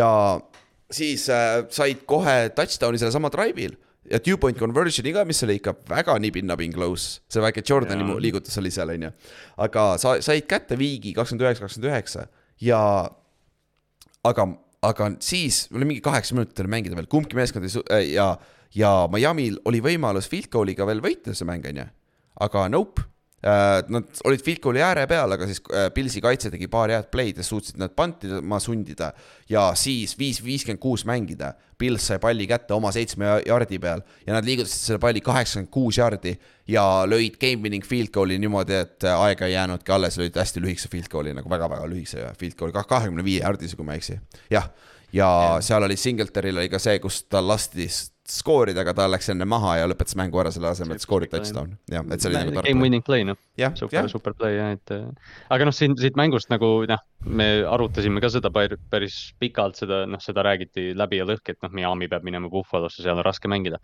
S2: ja siis äh, said kohe touchdown'i sellesama drive'il ja two point conversion'i ka, mis oli ikka väga nibin-nabin close, see väike Jordani ja. liigutus oli seal, on ju. aga sa said kätte viigi kakskümmend üheksa, kakskümmend üheksa ja aga, aga siis oli mingi kaheksa minutit oli mängida veel, kumbki meeskond ei su- äh, ja, ja Miami'l oli võimalus field goal'iga veel võita see mäng, on ju. aga nope nad olid field goal'i ääre peal, aga siis äh, Pilsi kaitse tegi paar head play'd ja suutsid nad pantidama sundida ja siis viis, viiskümmend kuus mängida. Pils sai palli kätte oma seitsme jardi peal ja nad liigutasid selle palli kaheksakümmend kuus jardi ja lõid game winning field goal'i niimoodi, et äh, aega ei jäänudki alles, lõid hästi lühikese field goal'i nagu väga-väga lühikese field goal'i, kahekümne viie jardise, kui ma ei eksi. jah, ja seal oli Singletonil oli ka see, kus ta lastis skoorida, aga ta läks enne maha ja lõpetas mängu ära selle asemel, et skoorida touchdown. jah, et see oli
S3: nagu Game winning play noh, super, super play jah, et. aga noh, siin siit mängust nagu noh, me arutasime ka seda päris pikalt, seda noh, seda räägiti läbi ja lõhki, et noh, Miami peab minema Buffalosse, seal on raske mängida.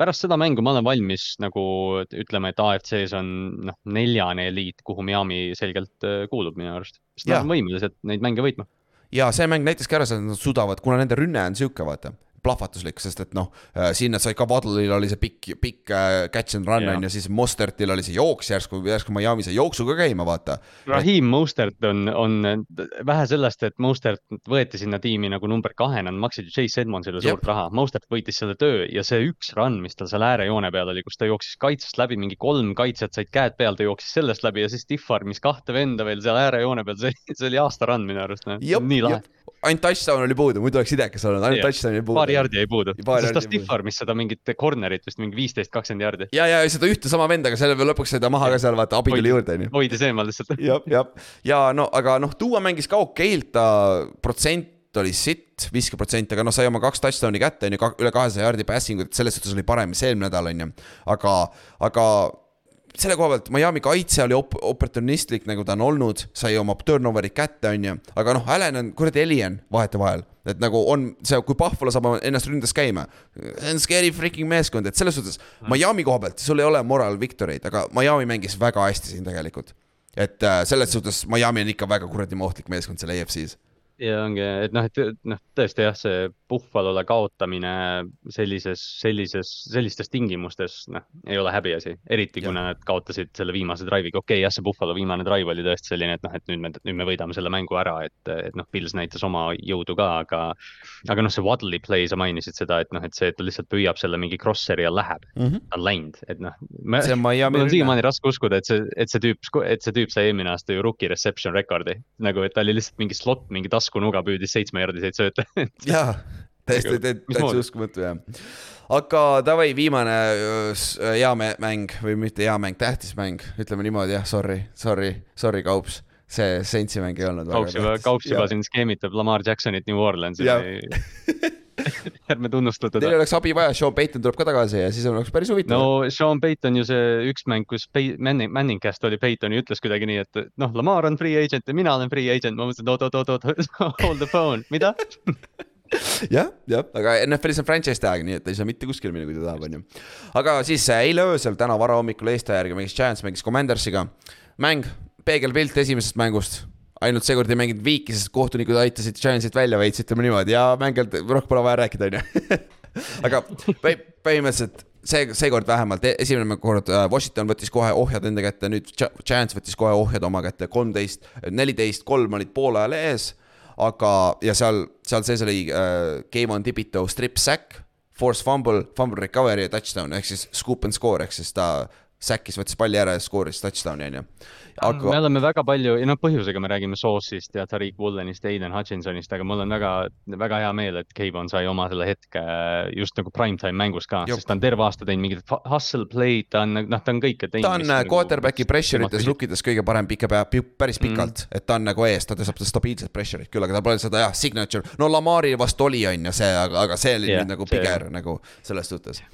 S3: pärast seda mängu ma olen valmis nagu ütlema, et AFC-s on noh, neljane eliit, kuhu Miami selgelt äh, kuulub minu arust. sest nad on võimelised neid mänge võitma
S2: ja see mäng näitaski ära seda, et nad suudavad, kuna nende rünne on sihuke, vaata plahvatuslik, sest et noh, siin nad said ka Waddle'il oli see pikk, pikk äh, catch and run on ju, siis Mostertil oli see jooks järsku, järsku Miami sai jooksuga käima, vaata.
S3: Raheem Mostert on, on vähe sellest, et Mostert võeti sinna tiimi nagu number kahena, nad maksid ju Chase Edmondsile suurt raha. Mostert võitis selle töö ja see üks run, mis tal seal äärejoone peal oli, kus ta jooksis kaitsest läbi, mingi kolm kaitsjat said käed peal, ta jooksis sellest läbi ja siis stiff arm'is kahte venda veel seal äärejoone peal, see, see oli aasta run minu arust, noh, nii lahe.
S2: Ainult touchdown oli puudu, muidu oleks idekas olnud, ainult
S3: Jah.
S2: touchdown oli puudu.
S3: paari jardi jäi puudu,
S2: Paari
S3: sest ta
S2: jardi jäi
S3: stiff arm'is seda mingit corner'it vist mingi viisteist, kakskümmend jardi.
S2: ja, ja seda ühte sama venda, aga selle veel lõpuks sai ta maha ka seal, vaata, abi tuli juurde, onju.
S3: hoidis eemal lihtsalt.
S2: jah, jah, ja no aga noh, Duo mängis ka okeilt, ta protsent oli sitt, viiskümmend protsenti, aga noh, sai oma kaks touchdown'i kätte, on ju, üle kahesaja jardi passing ut, selles suhtes oli parem mis eelmine nädal, on ju. aga, aga selle koha pealt Miami kaitse oli op-, oportunistlik, nagu ta on olnud, sai oma turnover'id kätte, on ju, aga noh, Allan on kuradi alien vahetevahel. et nagu on see, kui Pahvola saab ennast ründes käima, see on scary freaking meeskond, et selles suhtes Miami koha pealt sul ei ole moral victory'd, aga Miami mängis väga hästi siin tegelikult. et äh, selles suhtes Miami on ikka väga kuradi ohtlik meeskond seal EFC-s.
S3: Ja ongi, et noh, et noh, tõesti jah, see Buffalo'le kaotamine sellises, sellises, sellistes tingimustes, noh, ei ole häbiasi. eriti kuna nad kaotasid selle viimase drive'iga, okei okay, jah, see Buffalo viimane drive oli tõesti selline, et noh, et nüüd me, nüüd me võidame selle mängu ära, et, et noh, Pils näitas oma jõudu ka, aga aga noh, see Waddle'i play, sa mainisid seda, et noh, et see, et ta lihtsalt püüab selle mingi crosser'i ja läheb, ta on läinud, et noh. mul on siiamaani raske uskuda, et see, et see tüüp, et see tüüp sai eelmine aasta ju rookie reception record'i. nagu, et ta oli lihtsalt mingi slot, mingi taskunuga püüdis seitsme jardiseid sööta.
S2: jaa, täiesti,
S3: Mismoodi?
S2: uskumatu jah. aga davai, viimane hea mä- mäng või mitte hea mäng, tähtis mäng, ütleme niimoodi jah, sorry, sorry, sorry, Kaups. see Saintsi mäng ei olnud
S3: Kaups juba, Kaups juba siin skeemitab Lamar Jacksonit New Orleansi. ärme tunnusta
S2: Teil
S3: teda.
S2: oleks abi vaja, Sean Payton tuleb ka tagasi ja siis oleks päris huvitav
S3: no Sean Payton ju see üks mäng, kus Manning, Manning cast oli Paytoni, ütles kuidagi nii, et noh, Lamar on free agent ja mina olen free agent, ma mõtlesin, et oot-oot-oot-oot, hold the phone, mida?
S2: jah, jah, aga NFL-is on franchise tag, nii et ta ei saa mitte kuskile minna, kui ta tahab, onju. aga siis äh, eile öösel, täna varahommikul Eesti aja järgi mängis Giants, mängis Commandersiga. mäng, peegelpilt esimesest mängust. Ainult seekord ei mänginud viiki, sest kohtunikud aitasid Giantsit välja veits, ütleme niimoodi ja mängijalt rohkem pole vaja rääkida, onju. aga põhi- põhimõtteliselt see, seekord vähemalt, esimene kord äh, Washington võttis kohe ohjad enda kätte, nüüd Gi- Giants võttis kohe ohjad oma kätte, kolmteist, neliteist, kolm olid poole ajal ees aga, ja seal, seal sees oli äh, game on Tibito strip sack, force fumble, fumble recovery ja touchdown ehk siis scoop and score ehk siis ta säkkis, võttis palli ära ja skooris touchdown'i onju.
S3: me
S2: aga
S3: oleme väga palju ja noh, põhjusega me räägime Sauce'ist ja Tariq Woolenist Aiden Hutchinsonist, aga mul on väga, väga hea meel, et Kayvon sai oma selle hetke just nagu primetime mängus ka, sest ta on terve aasta teinud mingit hustle play'd, ta on, noh, ta on kõike teinud.
S2: ta on äh, quarterback'i pressure ites. lookides kõige parem pikka pea, päris pikalt mm., et ta on nagu ees, ta saab stabiilset pressure'it küll, aga tal pole seda jah, signature, no Lamari vastu oli, on ju see, aga, aga see oli yeah, nüüd nagu
S3: see-
S2: piger nagu selles suhtes.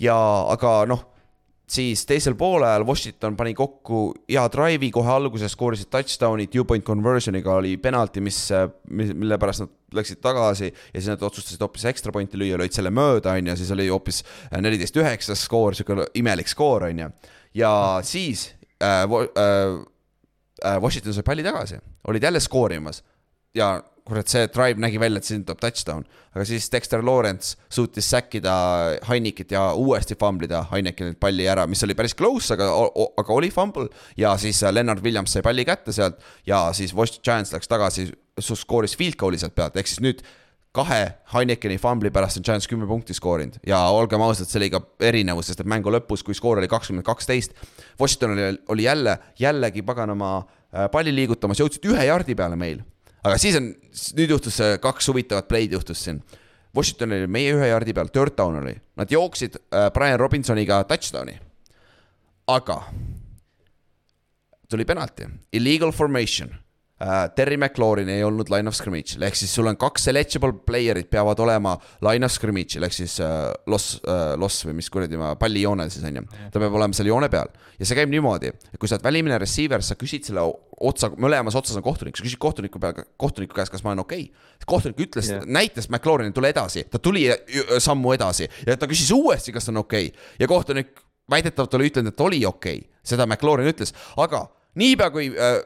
S2: ja, aga noh siis teisel poolajal Washington pani kokku hea drive'i kohe alguses, skoorisid touchdown'i, two-point conversion'iga oli penalti, mis, mille pärast nad läksid tagasi ja siis nad otsustasid hoopis ekstra pointi lüüa, lõid selle mööda, on ju, siis oli hoopis neliteist üheksa skoor, sihuke imelik skoor, on ju. ja siis äh, äh, äh, Washington sai palli tagasi, olid jälle skoorimas ja kurat, see drive nägi välja, et siin tuleb touchdown, aga siis Dexter Lawrence suutis säkkida Heinikit ja uuesti famblida Heinikinilt palli ära, mis oli päris close, aga, aga oli fumble. Ja siis äh, Leonard Williams sai palli kätte sealt ja siis Washington Giants läks tagasi, skooris field goal'i sealt pealt, ehk siis nüüd kahe Heinekeni fumbli pärast on Giants kümme punkti skoorinud. Ja olgem ausad, see oli ka erinevus, sest et mängu lõpus, kui skoor oli kakskümmend kaksteist, Washington oli, oli jälle, jällegi paganama äh, palli liigutamas, jõudsid ühe jardi peale meil. Aga siis on, nüüd juhtus see kaks huvitavat play'd juhtus siin. Washington oli meie ühe jardi peal, third down oli, nad jooksid äh, Brian Robinsoniga touchdown'i. aga tuli penalti, illegal formation Terry McLaurin ei olnud line of scrimmage'il, ehk siis sul on kaks eligible player'it peavad olema line of scrimmage'il ehk siis uh, loss uh,, loss või mis kuradi ma, pallijoonel siis on ju. ta peab olema seal joone peal ja see käib niimoodi, et kui sa oled välimine receiver, sa küsid selle otsa, mõlemas otsas on kohtunik, sa küsid kohtuniku peal, kohtuniku käest, kas ma olen okei okay.. kohtunik ütles yeah., näitas McLaurin'i, tule edasi, ta tuli ju- sammu edasi ja ta küsis uuesti, kas on okei okay. ja kohtunik väidetavalt oli ütelnud, et oli okei okay., seda McLaurin ütles, aga niipea kui äh,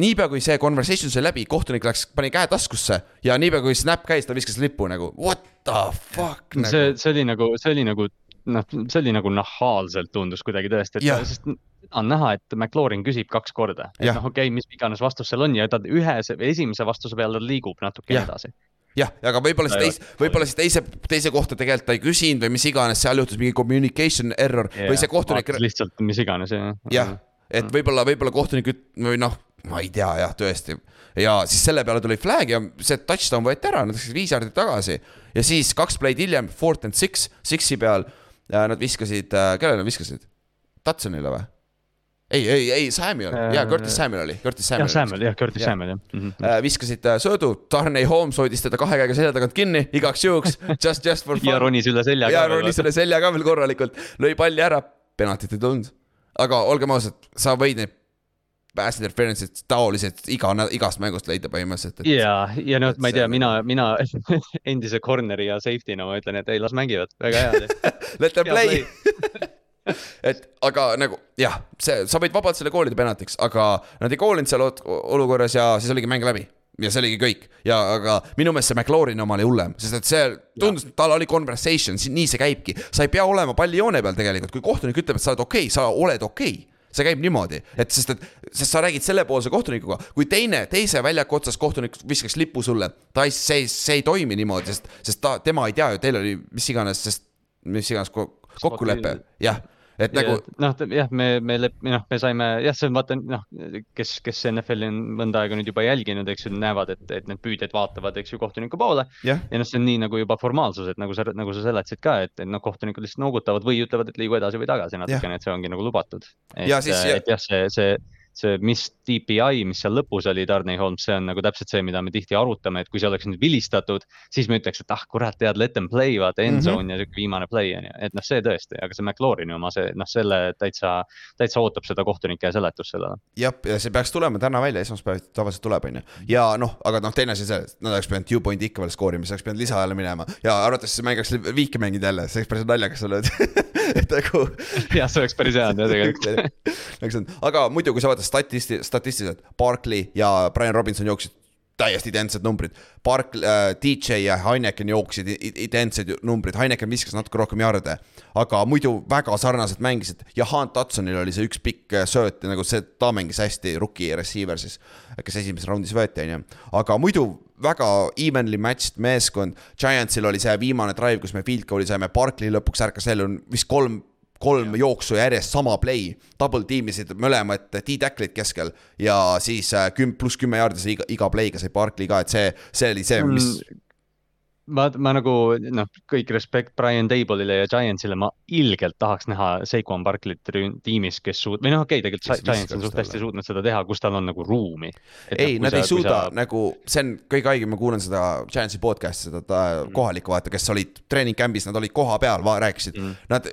S2: niipea kui see conversation sai läbi, kohtunik läks, pani käe taskusse ja niipea kui snap käis, ta viskas lippu nagu what the fuck
S3: see
S2: nagu.,
S3: see oli nagu, see oli nagu noh, see oli nagu nahaalselt tundus kuidagi tõesti, et ta- sest on näha, et McLaurin küsib kaks korda, et noh, okei okay,, mis iganes vastus seal on ja ta ühe, esimese vastuse peale liigub natuke
S2: Jah.
S3: edasi.
S2: jah, aga võib-olla siis
S3: Ta ei
S2: teis-, võib-olla siis teise, teise kohta tegelikult ta ei küsinud või mis iganes, seal juhtus mingi communication error või see kohtunik,
S3: lihtsalt mis iganes jah.
S2: jah, et võib-olla, võib-olla kohtunik või noh, ma ei tea jah, tõesti. ja siis selle peale tuli flag ja see touchdown võeti ära, nad läksid viis jaardit tagasi ja siis kaks play'd hiljem, fourth and six, six'i peal äh, nad viskasid, kellele nad viskasid? Tatsonile või? ei, ei, ei Samuel, jaa, Curtis Samuel oli, Curtis
S3: jah,
S2: Samuel.
S3: Samuel, jah, Curtis
S2: Jah.
S3: Samuel, jah mm. -hmm.
S2: Äh, viskasid äh, söödu, Darnay Holmes hoidis teda kahe käega selja tagant kinni igaks juhuks, just, just for
S3: ja
S2: fun.
S3: ronis üle selja
S2: ja
S3: ka.
S2: ronis selle selja ka veel korralikult, lõi palli ära, penaltit ei tulnud. aga olgem ausad, sa võid neid pass interference'id taolised iga, igast mängust leida põhimõtteliselt, et
S3: ja, ja noh, ma ei tea, mina, mina endise corner'i ja safety'na ma ütlen, et ei, las mängivad, väga hea.
S2: let them play. et aga nagu jah, see, sa võid vabalt selle koolida penaltiks, aga nad ei koolinud seal olukorras ja siis oligi mäng läbi ja see oligi kõik ja, aga minu meelest see McLaurin oma oli hullem, sest et see tundus, tal oli conversation, nii see käibki, sa ei pea olema palli joone peal tegelikult, kui kohtunik ütleb, et sa oled okei okay,, sa oled okei okay. See käib niimoodi, et sest, et, sest sa räägid sellepoolse kohtunikuga, kui teine, teise väljaku otsas kohtunik viskaks lipu sulle, ta ei, see, see ei toimi niimoodi, sest, sest ta, tema ei tea ju, teil oli mis iganes, sest mis iganes ko- kokkulepe, jah, et nagu
S3: noh, jah, me, me lep-, noh, me saime jah, see on vaata noh, kes, kes NFL-i on mõnda aega nüüd juba jälginud, eks ju, näevad, et, et need püüdjad vaatavad, eks ju, kohtuniku poole.
S2: jah,
S3: ja noh, see on nii nagu juba formaalsus, et nagu sa, nagu sa seletasid ka, et, et noh, kohtunikud lihtsalt noogutavad või ütlevad, et liigu edasi või tagasi natukene, et see ongi nagu lubatud. et
S2: Ja siis-
S3: et jah, see, see, see, mis DPI, mis seal lõpus oli, Darnay Holmes, see on nagu täpselt see, mida me tihti arutame, et kui see oleks nüüd vilistatud, siis me ütleks, et ah kurat, tead, let them play, vaata end zone mm -hmm. ja siuke viimane play on ju, et noh, see tõesti, aga see McLaurini oma, see noh, selle täitsa, täitsa ootab seda kohtunike seletust sellele.
S2: jah, ja see peaks tulema täna välja, esmaspäeval tavaliselt tuleb, onju. ja noh, aga noh, teine asi on see, et nad oleks pidanud two point'i ikka veel skoorima, siis oleks pidanud lisaajale minema ja arvates see mäng oleks viiki mängida jälle, see oleks päris naljakas olnud. et nagu
S3: jah, see oleks päris hea jah, tegelikult.
S2: nagu see on, aga muidu, kui sa vaatad statisti-, statistiliselt, Barkley ja Brian Robinson jooksid täiesti identsed numbrid. Bark- äh,, DJ ja Heineken jooksid identsed ju- numbrid, Heineken viskas natuke rohkem jarde, aga muidu väga sarnaselt mängisid ja Hunt Hudsonil oli see üks pikk äh, sööt ja nagu see, ta mängis hästi, rookie receiver siis, kes esimeses raundis võeti, onju. aga muidu väga evenly matched meeskond, Giantsil oli see viimane drive, kus me field goal'i saime, Barkley lõpuks ärkas ellu, vist kolm kolm jooksu järjest sama play, double tiimisid mõlemad T-tackle'id keskel ja siis äh, küm-, pluss kümme jaardi sai iga, iga play'ga sai Barkley ka, et see, see oli see, mis
S3: ma, ma nagu noh, kõik respekt Brian Table'ile ja Giantsile, ma ilgelt tahaks näha Saquon Barkley't rüün- tiimis, kes suud-, või noh, okei okay,, tegelikult Giants on suht hästi suutnud seda teha, kus tal on nagu ruumi.
S2: ei, nad ei suuda sa... nagu, see on kõige haigem, ma kuulan seda Giantsi podcast'i, seda ta,
S3: Mm.
S2: kohalikku vaata, kes olid treening camp'is, nad olid koha peal, rääkisid
S3: mm.,
S2: nad,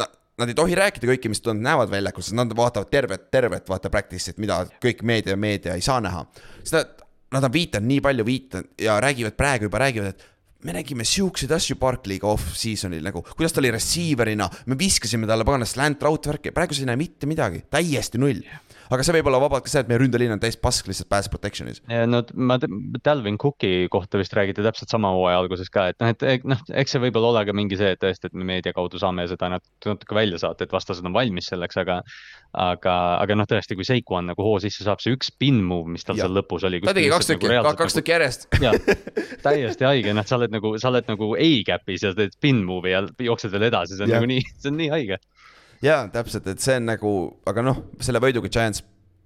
S2: nad, nad ei tohi rääkida kõike, mis nad näevad väljakul, sest nad vaatavad tervet, tervet vaata practice'it, mida kõik meedia, meedia ei saa näha. sest nad, nad on viitanud nii palju viitanud ja räägivad praegu juba räägivad, et me nägime siukseid asju Barclay'ga off-season'il nagu, kuidas ta oli receiver'ina, me viskasime talle pagana slant route värki, praegu sa ei näe mitte midagi, täiesti null. Aga see võib olla vabalt ka see, et meie ründeliin on täis pask lihtsalt pass protection'is.
S3: no ma, Dalvin Cooki kohta vist räägiti täpselt sama hooaja alguses ka, et noh, et noh, eks see võib-olla ole ka mingi see, et tõesti, et me meedia kaudu saame seda nat- natuke välja saata, et vastased on valmis selleks, aga aga, aga noh, tõesti, kui Seiko on nagu hoo sisse saab, see üks spin move, mis tal
S2: Jah.
S3: seal lõpus oli.
S2: ta tegi kaks tükki, kaks tükki järjest.
S3: jah, täiesti haige, noh, sa oled nagu, sa oled nagu A-cap'is ja teed spin move'i ja jooksed veel edasi, see on
S2: Jah.
S3: nagu nii, see on nii haige.
S2: jaa, täpselt, et see on nagu, aga noh, selle võiduga Giants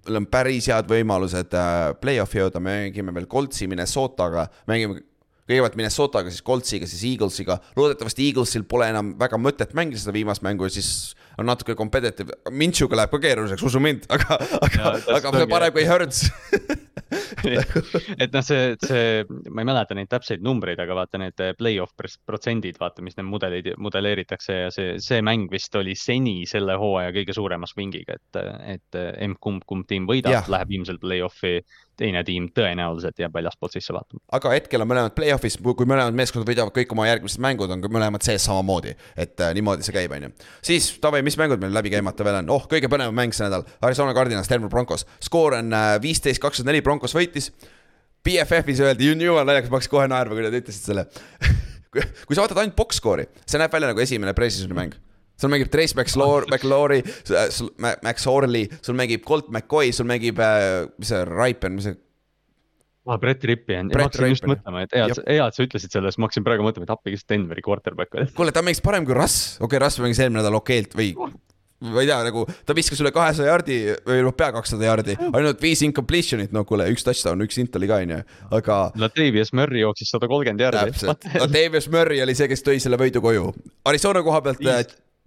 S2: on päris head võimalused äh, play-off'i jõuda, me mängime veel Coltsi Minnesotaga, mängime kõigepealt Minnesotaga, siis Coltsiga, siis Eaglesiga, loodetavasti Eaglesil pole enam väga mõtet mängida seda viimast mängu ja siis on natuke competitive, Minchuga läheb ka keeruliseks, usu mind, aga, aga aga see parem kui Hurts.
S3: et noh, see, see, ma ei mäleta neid täpseid numbreid, aga vaata need play-off protsendid, vaata, mis need mudelid, modelleeritakse ja see, see mäng vist oli seni selle hooaja kõige suurema swing'iga, et, et emb-kumb, kumb tiim võidab, läheb ilmselt play-off'i. Teine tiim tõenäoliselt jääb väljaspoolt sisse vaatama.
S2: aga hetkel on mõlemad play-off'is, kui mõlemad meeskonnad võidavad kõik oma järgmised mängud, on mõlemad sees samamoodi. et äh, niimoodi see käib, on ju. siis davai, mis mängud meil läbi käimata veel on, oh, kõige põnevam mäng see nädal, Arizona Cardinals, Denver Broncos. skoor on äh, viisteist, kakskümmend neli, Broncos võitis BFF-is öeldi, jumala naljakas, ma hakkasin kohe naerma, kui nad ütlesid selle kui sa vaatad ainult box score'i, see näeb välja nagu esimene pre-season'i mäng. Sul mängib Trace McLaury, McLaury, Max Orley, sul mängib Colt McCoy, sul mängib äh,, mis see, Raipen, mis see
S3: ah,. Brett Rippi on, ma hakkasin just mõtlema, et hea, hea, et sa ütlesid selle, sest ma hakkasin praegu mõtlema, et appi, kes Denveri quarterback oli.
S2: kuule, ta mängis parem kui Russ, okei okay,, Russ mängis eelmine nädal okeilt või ma ei tea, nagu ta viskas üle kahesaja jardi või noh, pea kakssada jardi, ainult viis incompletion'it, no kuule, üks touchdown, üks int oli ka onju, aga.
S3: Latavius Murry jooksis sada kolmkümmend jardi.
S2: täpselt, Latavius Murry oli see, kes tõi selle võidu koju. Arizona koha pealt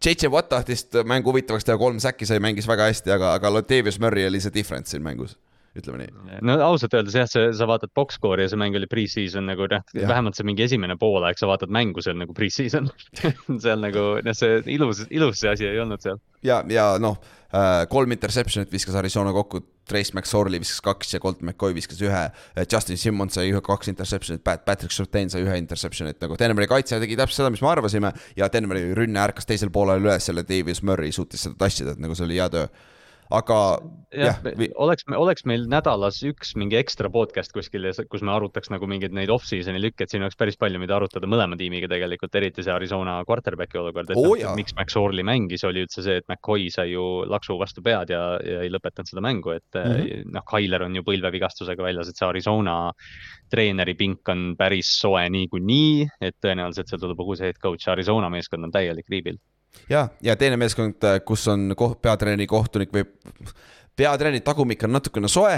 S2: JJ Watt tahtis mängu huvitavaks teha, kolm säki sai, mängis väga hästi, aga, aga Latavius Murry oli see difference siin mängus ütleme nii.
S3: no ausalt öeldes jah, see, sa vaatad box score'i ja see mäng oli pre-season nagu noh, vähemalt see mingi esimene poolaeg, sa vaatad mängu, see on nagu pre-season seal nagu noh, see ilus, ilus see asi ei olnud seal.
S2: ja, ja noh kolm interception'it viskas Arizona kokku, Trace McSorley viskas kaks ja Colt McCoy viskas ühe. Äh, Justin Simmons sai ühe, kaks interception'it, Patrick Surtain sai ühe interception'it, nagu Denveri kaitse tegi täpselt seda, mis me arvasime. ja Denveri rünne ärkas teisel poolel üles, selle Davis Murray suutis seda tassida, et nagu see oli hea töö aga
S3: jah, jah, oleks, oleks meil nädalas üks mingi ekstra podcast kuskil, kus me arutaks nagu mingeid neid off-season'i lükke, et siin oleks päris palju, mida arutada mõlema tiimiga tegelikult, eriti see Arizona quarterback'i olukord, et oh, noh, miks Max Orley mängis, oli üldse see, et McCoy sai ju laksu vastu pead ja, ja ei lõpetanud seda mängu, et mm -hmm. noh, Tyler on ju põlvevigastusega väljas, et see Arizona treeneri pink on päris soe niikuinii, et tõenäoliselt seal tuleb uus head coach, Arizona meeskond on täielik riibil
S2: ja, ja teine meeskond, kus on koht, peatreeni kohtunik või peatreeni tagumik on natukene soe.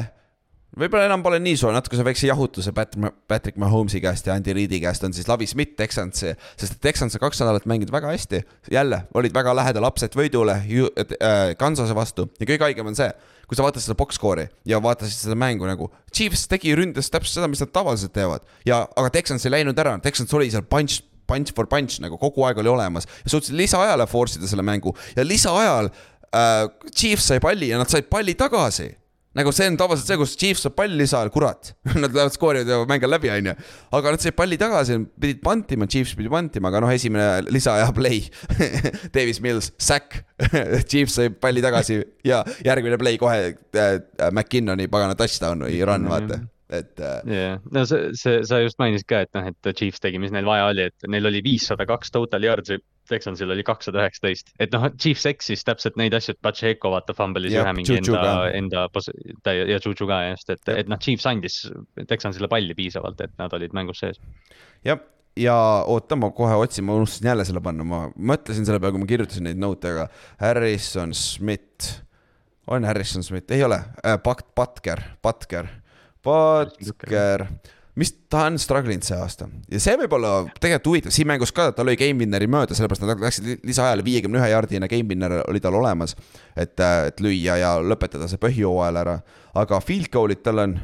S2: võib-olla enam pole nii soe, natukese väikse jahutuse Patrick, Patrick Mahomes'i käest ja Andy Reidi käest on siis Lavi Smith Texansi, sest Texans on kaks nädalat mänginud väga hästi. jälle olid väga lähedal upset võidule äh, Kansase vastu ja kõige haigem on see kui sa vaatad seda box score'i ja vaatasid seda mängu nagu, Chiefs tegi ründes täpselt seda, mis nad tavaliselt teevad ja, aga Texans ei läinud ära, Texans oli seal punch punch for punch nagu kogu aeg oli olemas. Ja suutsid lisaajale force ida selle mängu. Ja lisaajal äh, Chiefs sai palli ja nad said palli tagasi. Nagu see on tavaliselt see, kus Chiefs saab palli lisaajal, kurat. Nad lähevad skoorivad ja mäng on läbi, onju. aga nad said palli tagasi, pidid pantima, Chiefs pidi pantima, aga noh, esimene lisaaja play Davis Mills, sack. Chiefs sai palli tagasi ja järgmine play kohe äh, McKinnoni pagana touchdown või run, vaata et.
S3: Äh, jah, no see, see, sa just mainisid ka, et noh, et Chiefs tegi, mis neil vaja oli, et neil oli viissada kaks total yard'i. Texansil oli kakssada üheksateist, et noh, Chiefs eksis täpselt neid asju, et Pacheco vaata fumble'is ühe mingi enda, enda ja Juju ka just, et, et noh, Chiefs andis Texansile palli piisavalt, et nad olid mängus sees.
S2: jah, ja oota, ma kohe otsin, ma unustasin jälle selle panna, ma mõtlesin selle peale, kui ma kirjutasin neid note, aga Harrison Smith, on Harrison Smith, ei ole äh,, Pat-, Patker, Patker Potker, mis ta on struggle inud see aasta ja see võib olla tegelikult huvitav, siin mängus ka ta lõi game winner'i mööda, sellepärast nad läksid lisaajale viiekümne ühe jardine game winner oli tal olemas. et, et lüüa ja lõpetada see põhjooajal ära, aga field goal'id tal on.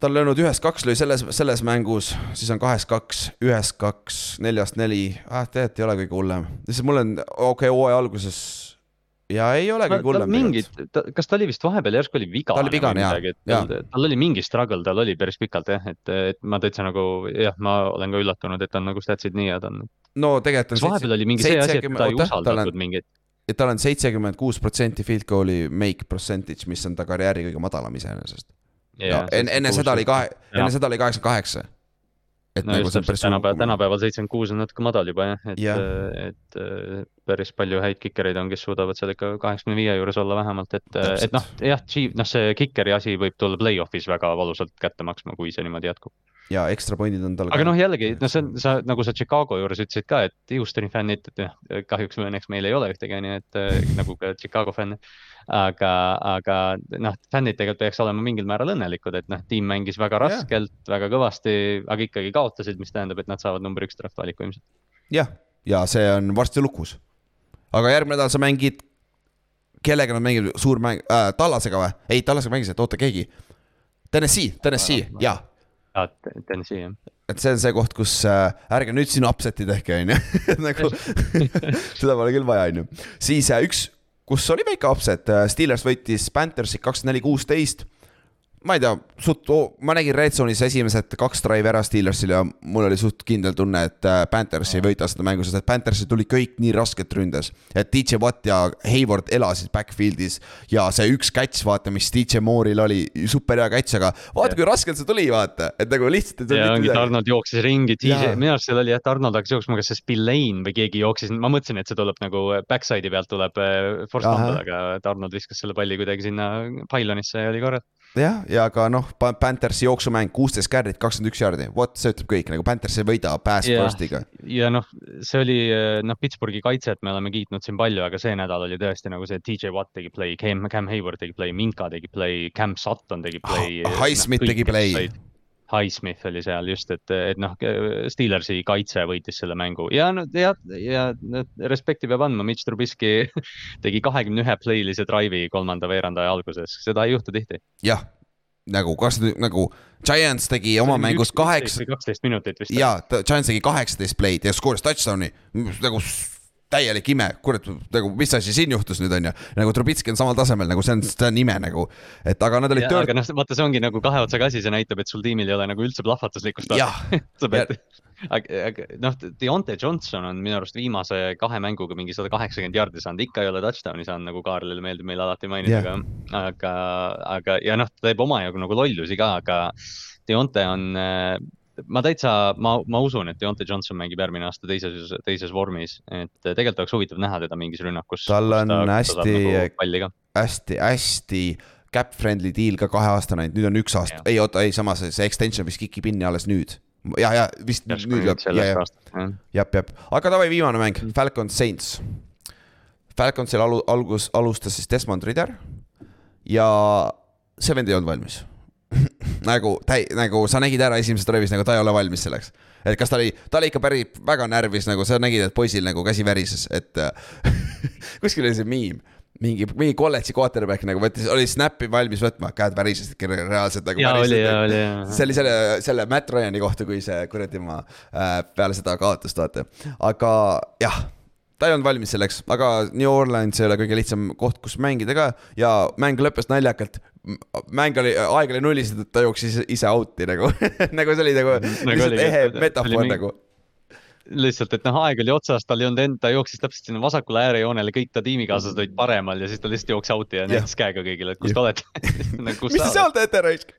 S2: ta on löönud ühest kaks, lõi selles, selles mängus, siis on kahest kaks, ühest kaks, neljast neli, ah tegelikult ei ole kõige hullem, lihtsalt mul on, okei okay,, hooaja alguses ja ei ole kõige hullem.
S3: mingid, kas ta oli vist vahepeal järsku oli vigane?
S2: ta oli vigane jah,
S3: jah. tal oli mingi struggle, tal oli päris pikalt jah, et, et ma täitsa nagu jah, ma olen ka üllatunud, et on nagu statsid nii head on.
S2: no tegelikult
S3: on. kas vahepeal oli mingi see asi, et ta ei usaldatud mingeid?
S2: et tal on seitsekümmend kuus protsenti field goal'i make percentage, mis on ta karjääri kõige madalam iseenesest. No, enne, enne seda oli kahe, enne seda oli kaheksakümmend kaheksa
S3: et no nagu on päris tänapäeval, tänapäeval seitsekümmend kuus on natuke madal juba jah, et yeah., et päris palju häid kikereid on, kes suudavad seal ikka kaheksakümne viie juures olla vähemalt, et, et noh, jah, noh, see kikeri asi võib tulla play-off'is väga valusalt kätte maksma, kui see niimoodi jätkub.
S2: ja ekstra pointid on tal.
S3: aga noh, jällegi, noh, see on, sa nagu sa Chicago juures ütlesid ka, et Houstoni fännid, et kahjuks või õnneks meil ei ole ühtegi, nii et nagu ka Chicago fänne aga, aga noh, fännid tegelikult peaks olema mingil määral õnnelikud, et noh, tiim mängis väga raskelt yeah., väga kõvasti, aga ikkagi kaotasid, mis tähendab, et nad saavad number üks draft valiku ilmselt.
S2: jah, ja see on varsti lukus. Aga järgmine nädal sa mängid, kellega nad mängivad, suur mäng äh,, Tallasega või? ei, Tallasega mängisid, oota keegi Tennessee, Tennessee, jaa
S3: aa, Tennessee jah.
S2: et see on see koht, kus äh, ärge nüüd siin upset'i tehke, onju. nagu seda pole küll vaja, onju. siis äh, üks, kus oli väike upset, Steelers võitis Panthersi kakskümmend neli, kuusteist. Ma ei tea, suht, ma nägin Red Zone'is esimesed kaks drive'i ära Steelersil ja mul oli suht kindel tunne, et äh, Panthers ei võita seda mängu, sest et Panthersil tuli kõik nii raskelt ründes. et DJ Watt ja Hayward elasid backfield'is ja see üks catch, vaata, mis DJ Moore'il oli, super hea catch, aga vaata, kui raskelt see tuli, vaata, et nagu lihtsalt
S3: ja ongi, Arnold jooksis ringi. DJ, minu arust seal oli jah, et Arnold hakkas jooksma, kas see Spillane või keegi jooksis, ma mõtlesin, et see tuleb nagu backside'i pealt tuleb äh, force fumble, aga et Arnold viskas selle palli kuidagi sinna pylonisse ja oli korras.
S2: jah, ja ka noh, Panthersi jooksumäng kuusteist carry't, kakskümmend üks jaardi, vot see ütleb kõik, nagu Panthers ei võida pass
S3: Jah.
S2: first'iga.
S3: ja noh, see oli noh, Pittsburghi kaitset me oleme kiitnud siin palju, aga see nädal oli tõesti nagu see DJ Watt tegi play, Cam, Cam Hayward tegi play, Minka tegi play, Cam Sutton tegi play.
S2: Ah, Highsmith tegi play..
S3: Highsmith oli seal just, et, et noh, Steelersi kaitse võitis selle mängu ja no ja, ja respekti peab andma, Mitch Trubisky tegi kahekümne ühe playlise drive'i kolmanda veerandaja alguses, seda ei juhtu tihti.
S2: jah, nagu kas nagu Giants tegi oma mängus kaheksa,
S3: kaksteist minutit vist.
S2: jaa, Giants tegi kaheksateist play'd ja skooris touchdown'i, nagu täielik ime, kurat, nagu mis asi siin juhtus nüüd on ju, nagu Trubitski on samal tasemel nagu see on, see on ime nagu, et aga nad olid
S3: Ja,
S2: third
S3: aga, noh, vaata, see ongi nagu kahe otsaga asi, see näitab, et sul tiimil ei ole nagu üldse plahvatuslikkust. sa pead, aga, aga noh, Deontay Johnson on minu arust viimase kahe mänguga mingi sada kaheksakümmend jardi saanud, ikka ei ole touchdown'i saanud, nagu Kaarlile meeldib meile alati mainida yeah., aga, aga, aga ja noh, ta teeb omajagu nagu lollusi ka, aga Deontay on äh, ma täitsa, ma, ma usun, et Deontay Johnson mängib järgmine aasta teises, teises vormis, et tegelikult oleks huvitav näha teda mingis rünnakus.
S2: Tal on hästi-
S3: Nagu palli ka,
S2: hästi-hästi cap-friendly deal ka kaheaastane, nüüd on üks aasta
S3: Jah.,
S2: ei oota, ei samas see extension vist kikib inni alles nüüd. ja, ja vist nüüd
S3: nüüd
S2: ja,
S3: sellest
S2: ja,
S3: aastast, jah.
S2: jep, jep, aga davai, viimane mäng, Falcons Saints. Falconsil alu-, algus, alustas siis Desmond Ridder ja see vend ei olnud valmis nagu täi-, nagu sa nägid ära esimeses drive'is, nagu ta ei ole valmis selleks. et kas ta oli, ta oli ikka päris väga närvis, nagu sa nägid, et poisil nagu käsi värises, et äh, kuskil oli see miim mingi, mingi kolledži quarterback nagu võttis, oli snap'i valmis võtma, käed värisesid reaalselt nagu.
S3: ja oli ja oli ja.
S2: see oli selle, selle Matt Ryan'i kohta, kui see kuradi ma äh, peale seda kaotust, vaata. aga jah, ta ei olnud valmis selleks, aga New Orleans ei ole kõige lihtsam koht, kus mängida ka ja mäng lõppes naljakalt. mäng oli, aeg oli nullis, et ta jooksis ise out'i nagu nagu see oli nagu,
S3: Nagu
S2: lihtsalt ehe
S3: et- oli
S2: metafoor
S3: mingi-
S2: nagu.
S3: lihtsalt, et noh, aeg oli otsas, tal ei olnud end, ta jooksis täpselt sinna vasakule äärejoonele, kõik ta tiimikaaslased olid paremal ja siis ta lihtsalt jooksis out'i ja näitas käega kõigile, et kus te olete nagu,.
S2: mis te seal teete, raisk?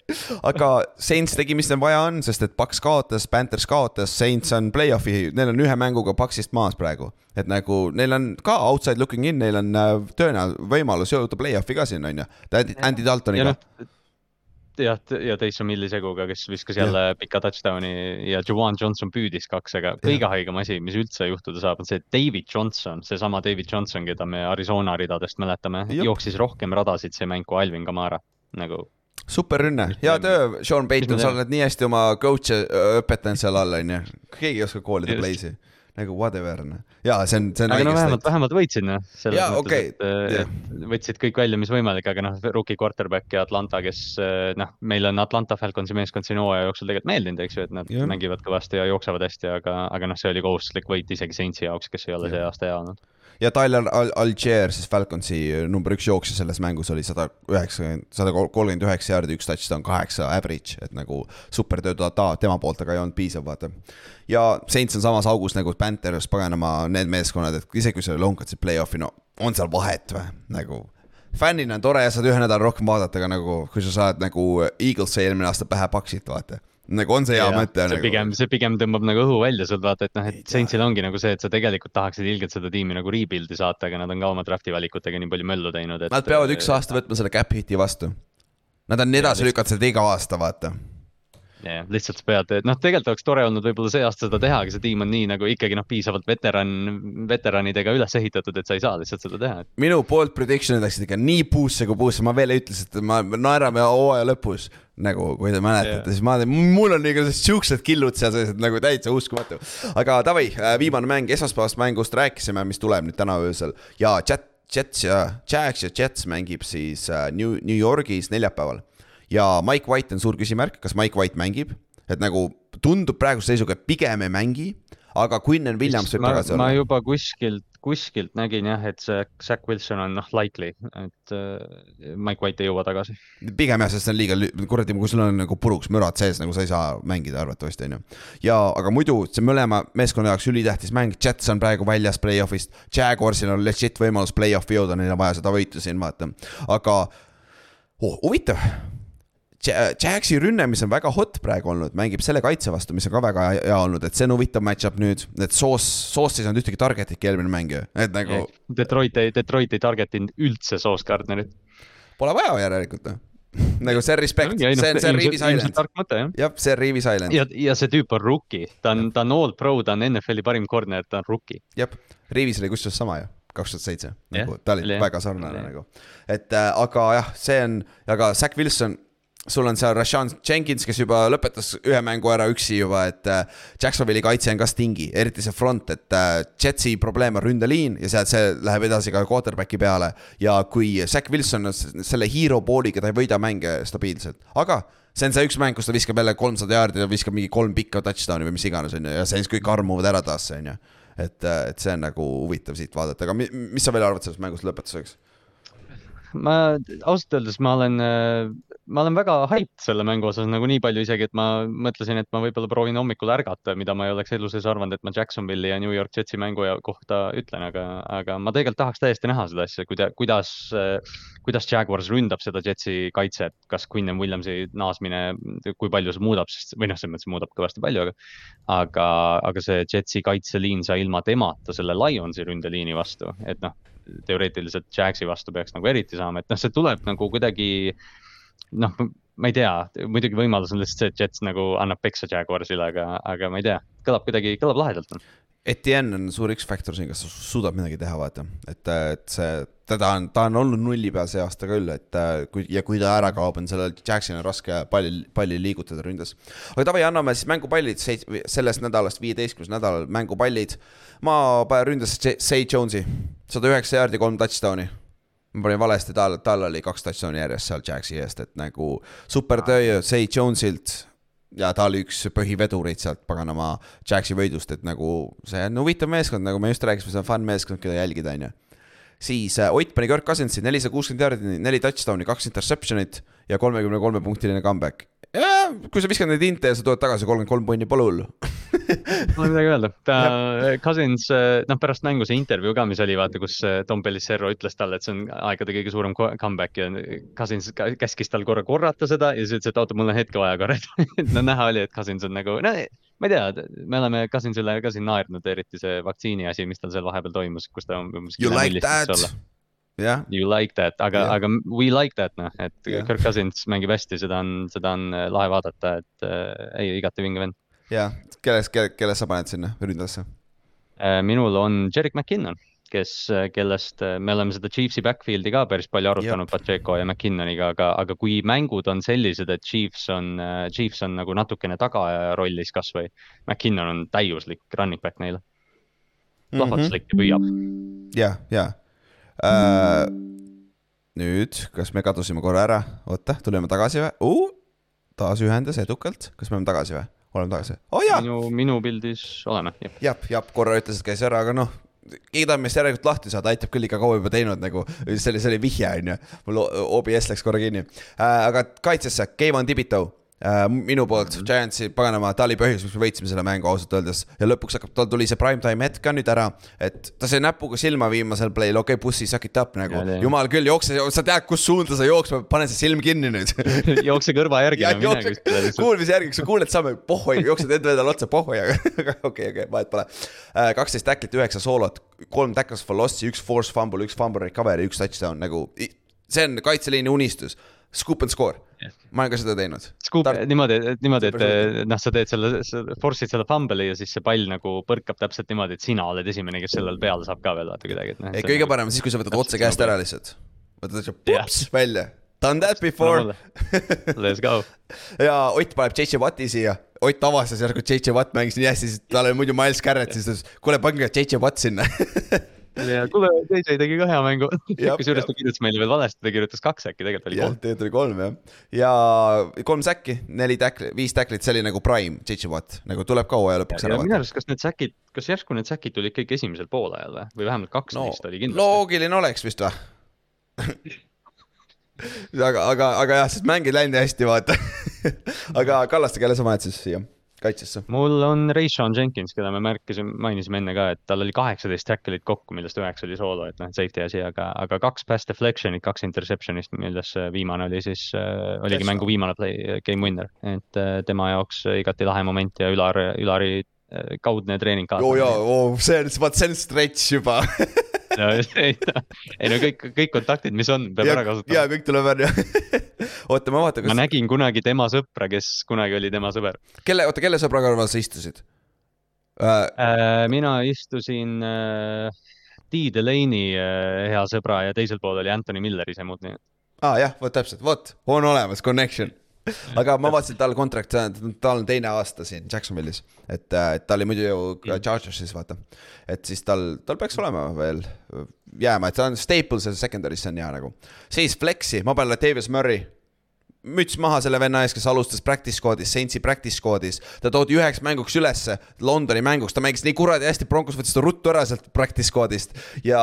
S2: aga Saints tegi, mis neil vaja on, sest et Paks kaotas, Panthers kaotas, Saints on play-off'i, neil on ühe mänguga Paksist maas praegu. et nagu neil on ka outside looking in, neil on äh, tõenäoliselt võimalus jõuda play-off'i ka siin on ju. Andy, Andy
S3: ja
S2: Daltoniga
S3: noh, jah, ja Tyson Milli seguga, kes viskas jälle pika touchdown'i ja Juwan Johnson püüdis kaks, aga kõige haigem asi, mis üldse juhtuda saab, on see, David Johnson, seesama David Johnson, keda me Arizona ridadest mäletame, jooksis rohkem radasid see mäng kui Alvin Kamara, nagu
S2: superrünne, hea töö, Sean Payton, sa oled nii hästi oma coach'e õpetanud seal all on ju. keegi ei oska koolida play'si, nagu whatever noh. ja see on, see on
S3: aga no vähemalt, vähemalt võitsid noh, selles
S2: Jaa,
S3: mõttes okay., et, et võtsid kõik välja, mis võimalik, aga noh, rookie quarterback ja Atlanta, kes eh, noh, meil on Atlanta Falconsi meeskond siin hooaja jooksul tegelikult meeldinud, eks ju, et nad yeah. mängivad kõvasti ja jooksevad hästi, aga, aga noh, see oli kohustuslik võit isegi Saintsi jaoks, kes ei ole
S2: Jah.
S3: see aasta hea olnud.
S2: Ja Tyler Al- Algier, siis Falconsi number üks jooksja selles mängus oli sada üheksakümmend, sada kolmkümmend üheksa jaardi, üks touchdown, kaheksa average, et nagu super töö ta, ta tema poolt, aga ei olnud piisav, vaata. ja Saints on samas augus nagu Panthers, paganama need meeskonnad, et isegi kui sa lonkad siit play-off'i, no on seal vahet või, nagu fännina on tore saad ühe nädala rohkem vaadata, aga nagu kui sa saad nagu Eagles'e eelmine aasta pähe paksid, vaata. Nagu on see hea mõte
S3: see
S2: nagu.
S3: pigem, see pigem tõmbab nagu õhu välja sealt vaata, et noh,
S2: Ei
S3: et. Saintsil ongi nagu see, et sa tegelikult tahaksid ilgelt seda tiimi nagu rebuild'i saata, aga nad on ka oma draft'i valikutega nii palju möllu teinud, et.
S2: Nad peavad üks aasta võtma selle cap hit'i vastu. Nad on edasi lükanud seda iga aasta, vaata.
S3: jah, lihtsalt sa pead, noh, tegelikult oleks tore olnud võib-olla see aasta seda teha, aga see tiim on nii nagu ikkagi noh, piisavalt veteran, veteranidega üles ehitatud, et sa ei saa lihtsalt seda teha.
S2: minu poolt prediction'id läksid ikka nii puusse kui puusse, ma veel ütlesin, et ma naerame hooaja lõpus. nagu, kui te mäletate
S3: Jah.
S2: siis ma, mul on ikka siuksed killud seal sees, et nagu täitsa uskumatu. aga davai, viimane mäng, esmaspäevast mängust rääkisime, mis tuleb nüüd täna öösel ja Jet, Jets ja, Jags ja Jets mängib siis äh, New, New Yorgis neljapäeval. ja Mike White on suur küsimärk, kas Mike White mängib, et nagu tundub praeguse seisuga, et pigem ei mängi, aga Quinnen Williams võib
S3: ma,
S2: tagasi
S3: ma
S2: olla.
S3: juba kuskilt, kuskilt nägin jah, et see Zack Wilson on noh likely, et äh, Mike White ei jõua tagasi.
S2: pigem jah, sest see on liiga, kuradi, kui sul on nagu puruks mürad sees, nagu sa ei saa mängida arvatavasti, on ju. ja, aga muidu see mõlema meeskonna jaoks ülitähtis mäng, Jets on praegu väljas play-off'ist, Jaguarsil on legit võimalus play-off'i jõuda, neil on vaja seda võitu siin vaata, aga oh, huvitav. Jaxi rünne, mis on väga hot praegu olnud, mängib selle kaitse vastu, mis on ka väga hea olnud, et see on huvitav match-up nüüd, et Soos, Soos ei saanud ühtegi target'itki eelmine mäng ju, et nagu
S3: Detroit ei, Detroit ei target inud üldse Sauce Gardnerit.
S2: pole vaja järelikult noh. nagu see on respect, see on, see on Reeves Island,
S3: jah.
S2: see on Reeves Island,
S3: ja, ja see tüüp on rookie, ta on, ta on all pro, ta on NFL-i parim corner, ta on rookie.
S2: jah, Reeves oli kusjuures sama ju, kaks tuhat seitse, nagu ta oli
S3: jah.
S2: väga sarnane
S3: jah.
S2: nagu. et äh, aga jah, see on, aga Zack Wilson, sul on seal Rashan Jenkins, kes juba lõpetas ühe mängu ära üksi juba, et äh, Jacksonville'i kaitse on ka stingi, eriti see front, et äh, Jetsi probleem on ründeliin ja sealt see läheb edasi ka quarterback'i peale. ja kui Zack Wilson selle hero pooliga, ta ei võida mänge stabiilselt, aga see on see üks mäng, kus ta viskab jälle kolmsada jaardi ja viskab mingi kolm pikka touchdown'i või mis iganes, on ju, ja siis kõik armuvad ära taas, on ju. et, et see on nagu huvitav siit vaadata, aga mi, mis sa veel arvad sellest mängust lõpetuseks?
S3: ma ausalt öeldes ma olen, ma olen väga hyped selle mängu osas nagu nii palju isegi, et ma mõtlesin, et ma võib-olla proovin hommikul ärgata, mida ma ei oleks elu sees arvanud, et ma Jacksonville'i ja New York Jetsi mängu kohta ütlen, aga, aga ma tegelikult tahaks täiesti näha seda asja, kuida-, kuidas, kuidas Jaguars ründab seda Jetsi kaitset, kas Quinn Williamsi naasmine, kui palju see muudab, sest või noh, selles mõttes muudab kõvasti palju, aga aga, aga see Jetsi kaitseliin sai ilma temata selle Lionsi ründeliini vastu, et noh, teoreetiliselt Jagsi vastu peaks nagu eriti saama, et noh, see tuleb nagu kuidagi noh, ma ei tea, muidugi võimalus on lihtsalt see, et Jets nagu annab peksa Jaguarsile, aga, aga ma ei tea, kõlab kuidagi, kõlab lahedalt.
S2: Etienne on suur X-faktor siin, kas ta suudab midagi teha, vaata, et, et see, teda on, ta on olnud nulli peal see aasta küll, et äh, kui ja kui ta ära kaob, on sellel Jacksonil raske palli, palli liigutada ründes. aga davai, anname siis mängupallid seit- sellest nädalast, viieteistkümnes nädalal mängupallid. ma panen ründasse Say Jones'i, sada üheksa jaardi, kolm touchdown'i ma panin valesti, tal, tal oli kaks touchdown'i järjest seal Jaxi eest, et nagu super töö Say Jones'ilt ja ta oli üks põhivedureid sealt paganama Jaxi võidust, et nagu see on huvitav meeskond, nagu me just rääkisime, see on fun meeskond, keda jälgida, on ju. siis äh, Ott pani Kirk Cousinsi nelisada kuuskümmend jaardi, neli touchdown'i, kaks interception'it ja kolmekümne kolme punktiline comeback. kui sa viskad neid inte ja sa tuled tagasi kolmkümmend kolm punni, pole hullu.
S3: Pole midagi öelda, ta, Cousins, noh pärast mängu see intervjuu ka, mis oli, vaata, kus äh, Tom Pellicero ütles talle, et see on aegade kõige suurem co- comeback ja Cousins käskis tal korra korrata seda ja siis ütles, et oota, mul on hetke vaja korra, no näha oli, et Cousins on nagu, no ma ei tea, me oleme Cousinsile ka siin naernud, eriti see vaktsiini asi, mis tal seal vahepeal toimus, kus ta umbes
S2: You like that? jah,
S3: You like that, aga
S2: Jah.
S3: aga we like that noh, et
S2: Jah.
S3: Kirk Cousins mängib hästi, seda on, seda on lahe vaadata, et äh, ei, igati vinge vend.
S2: jah, kelles, kelle, kelle sa paned sinna ründasse?
S3: Äh, minul on Jerick McKinnon, kes, kellest äh, me oleme seda Chiefsi backfield'i ka päris palju arutanud Pacheco ja McKinnoniga, aga, aga kui mängud on sellised, et Chiefs on, Chiefs on nagu natukene tagaaja rollis kasvõi, McKinnon on täiuslik running back neile. plahvatuslik ja püüab.
S2: ja, ja äh,. nüüd, kas me kadusime korra ära, oota, tuleme tagasi või uh,? taas ühendas edukalt, kas me oleme tagasi või? Oleme tagasi, oh,
S3: minu, minu pildis oleme, jah.
S2: jah, korra ütles, et käis ära, aga noh, kiidame meist järelikult lahti saada, aitab küll ikka kaua juba teinud nagu, see oli, see oli vihje, on ju. mul OBS läks korra kinni äh,, aga kaitsesse, Keivan Tibito äh, minu poolt, Giantsi paganama, ta oli põhjus, miks me võitsime selle mängu ausalt öeldes. Ja lõpuks hakkab, tal tuli see prime time hetk ka nüüd ära, et ta sai näpuga silma viimasel play'l, okei okay,, bussi suck it up nagu. Jumal küll, jookse, sa tead, kus suunda sa jooksma, pane see silm kinni nüüd.
S3: Jookse kõrva järgi
S2: ja
S3: mine kuskile,
S2: kuulmise järgi, kui sa kuuled samme, pohhoi, jooksed enda endale otsa, pohhoi, aga okei, okei, vahet pole. kaksteist tacklit, üheksa soolot, kolm tackles for loss'i, üks force fumble, üks fumble recovery, üks touchdown nagu. see on kaitseliini unistus, scoop and score, ma olen ka seda teinud.
S3: Scoop
S2: Tar-
S3: niimoodi, et niimoodi, et noh, sa teed selle, sa force'id selle fumble'i ja siis see pall nagu põrkab täpselt niimoodi, et sina oled esimene, kes sellele peale saab ka veel vaata kuidagi, et noh.
S2: ei, kõige parem on siis, kui sa võtad otse käest ära lihtsalt. võtad
S3: Jah.
S2: pups välja, done that before.
S3: Let's go.
S2: ja Ott paneb JJ Watti siia, Ott avastas järsku, JJ Watt mängis nii hästi, siis tal oli muidu Miles Garrett, siis ta ütles, kuule, pange JJ Watt sinna.
S3: ja kuule, JJ tegi ka hea mängu. Kusjuures ta kirjutas meile veel valesti, ta kirjutas kaks äkki, tegelikult oli kolm.
S2: tegelikult oli kolm jah. ja kolm säkki, neli tackli, viis tacklit, see oli nagu prime, JJ Watt, nagu tuleb ka hooaja lõpuks ära
S3: minu arust, kas need säkid, kas järsku need säkid tulid kõik esimesel poolajal või, või vähemalt kaks
S2: no
S3: neist oli kindlasti.
S2: loogiline oleks vist või? aga, aga, aga jah, sest mäng ei läinud hästi, vaata. aga Kallaste, kelle sa paned siis siia kaitsesse?
S3: mul on Rayshon Jenkins, keda me märkisime, mainisime enne ka, et tal oli kaheksateist tackle'it kokku, millest üheksa oli soolo, et noh, safety asi, aga, aga kaks pass deflection'it, kaks interception'ist, millest see viimane oli siis äh,, oligi
S2: Touchdown.
S3: mängu viimane play, game winner, et äh, tema jaoks igati lahe moment ja Ülar, Ülari äh, kaudne treening ka.
S2: oo jaa, oo see on, vaat see on stretch juba.
S3: ei no kõik, kõik kontaktid, mis on, peab ära
S2: ja
S3: kasutama.
S2: kõik tuleb ära. oota, ma vaatan,
S3: ma
S2: kas,
S3: nägin kunagi tema sõpra, kes kunagi oli tema sõber.
S2: kelle, oota, kelle sõbra kõrval sa istusid uh,?
S3: Äh, mina istusin äh, Dee Delaney äh, hea sõbra ja teisel pool oli Anthony Miller ise muud nii.
S2: aa ah, jah, vot täpselt, vot, on olemas connection. aga ma vaatasin, tal contract, tal on teine aasta siin Jacksonvilis, et, et ta oli muidu ju ka Chargersis, vaata. et siis tal, tal peaks olema veel jääma, et ta on staple seal secondary's, see on hea nagu. siis Flexi, ma panen Latavius Murray müts maha selle venna ees, kes alustas practice squad'is, Saintsi practice squad'is. ta toodi üheks mänguks ülesse, Londoni mänguks, ta mängis nii kuradi hästi, Broncos võttis ta ruttu ära sealt practice squad'ist. ja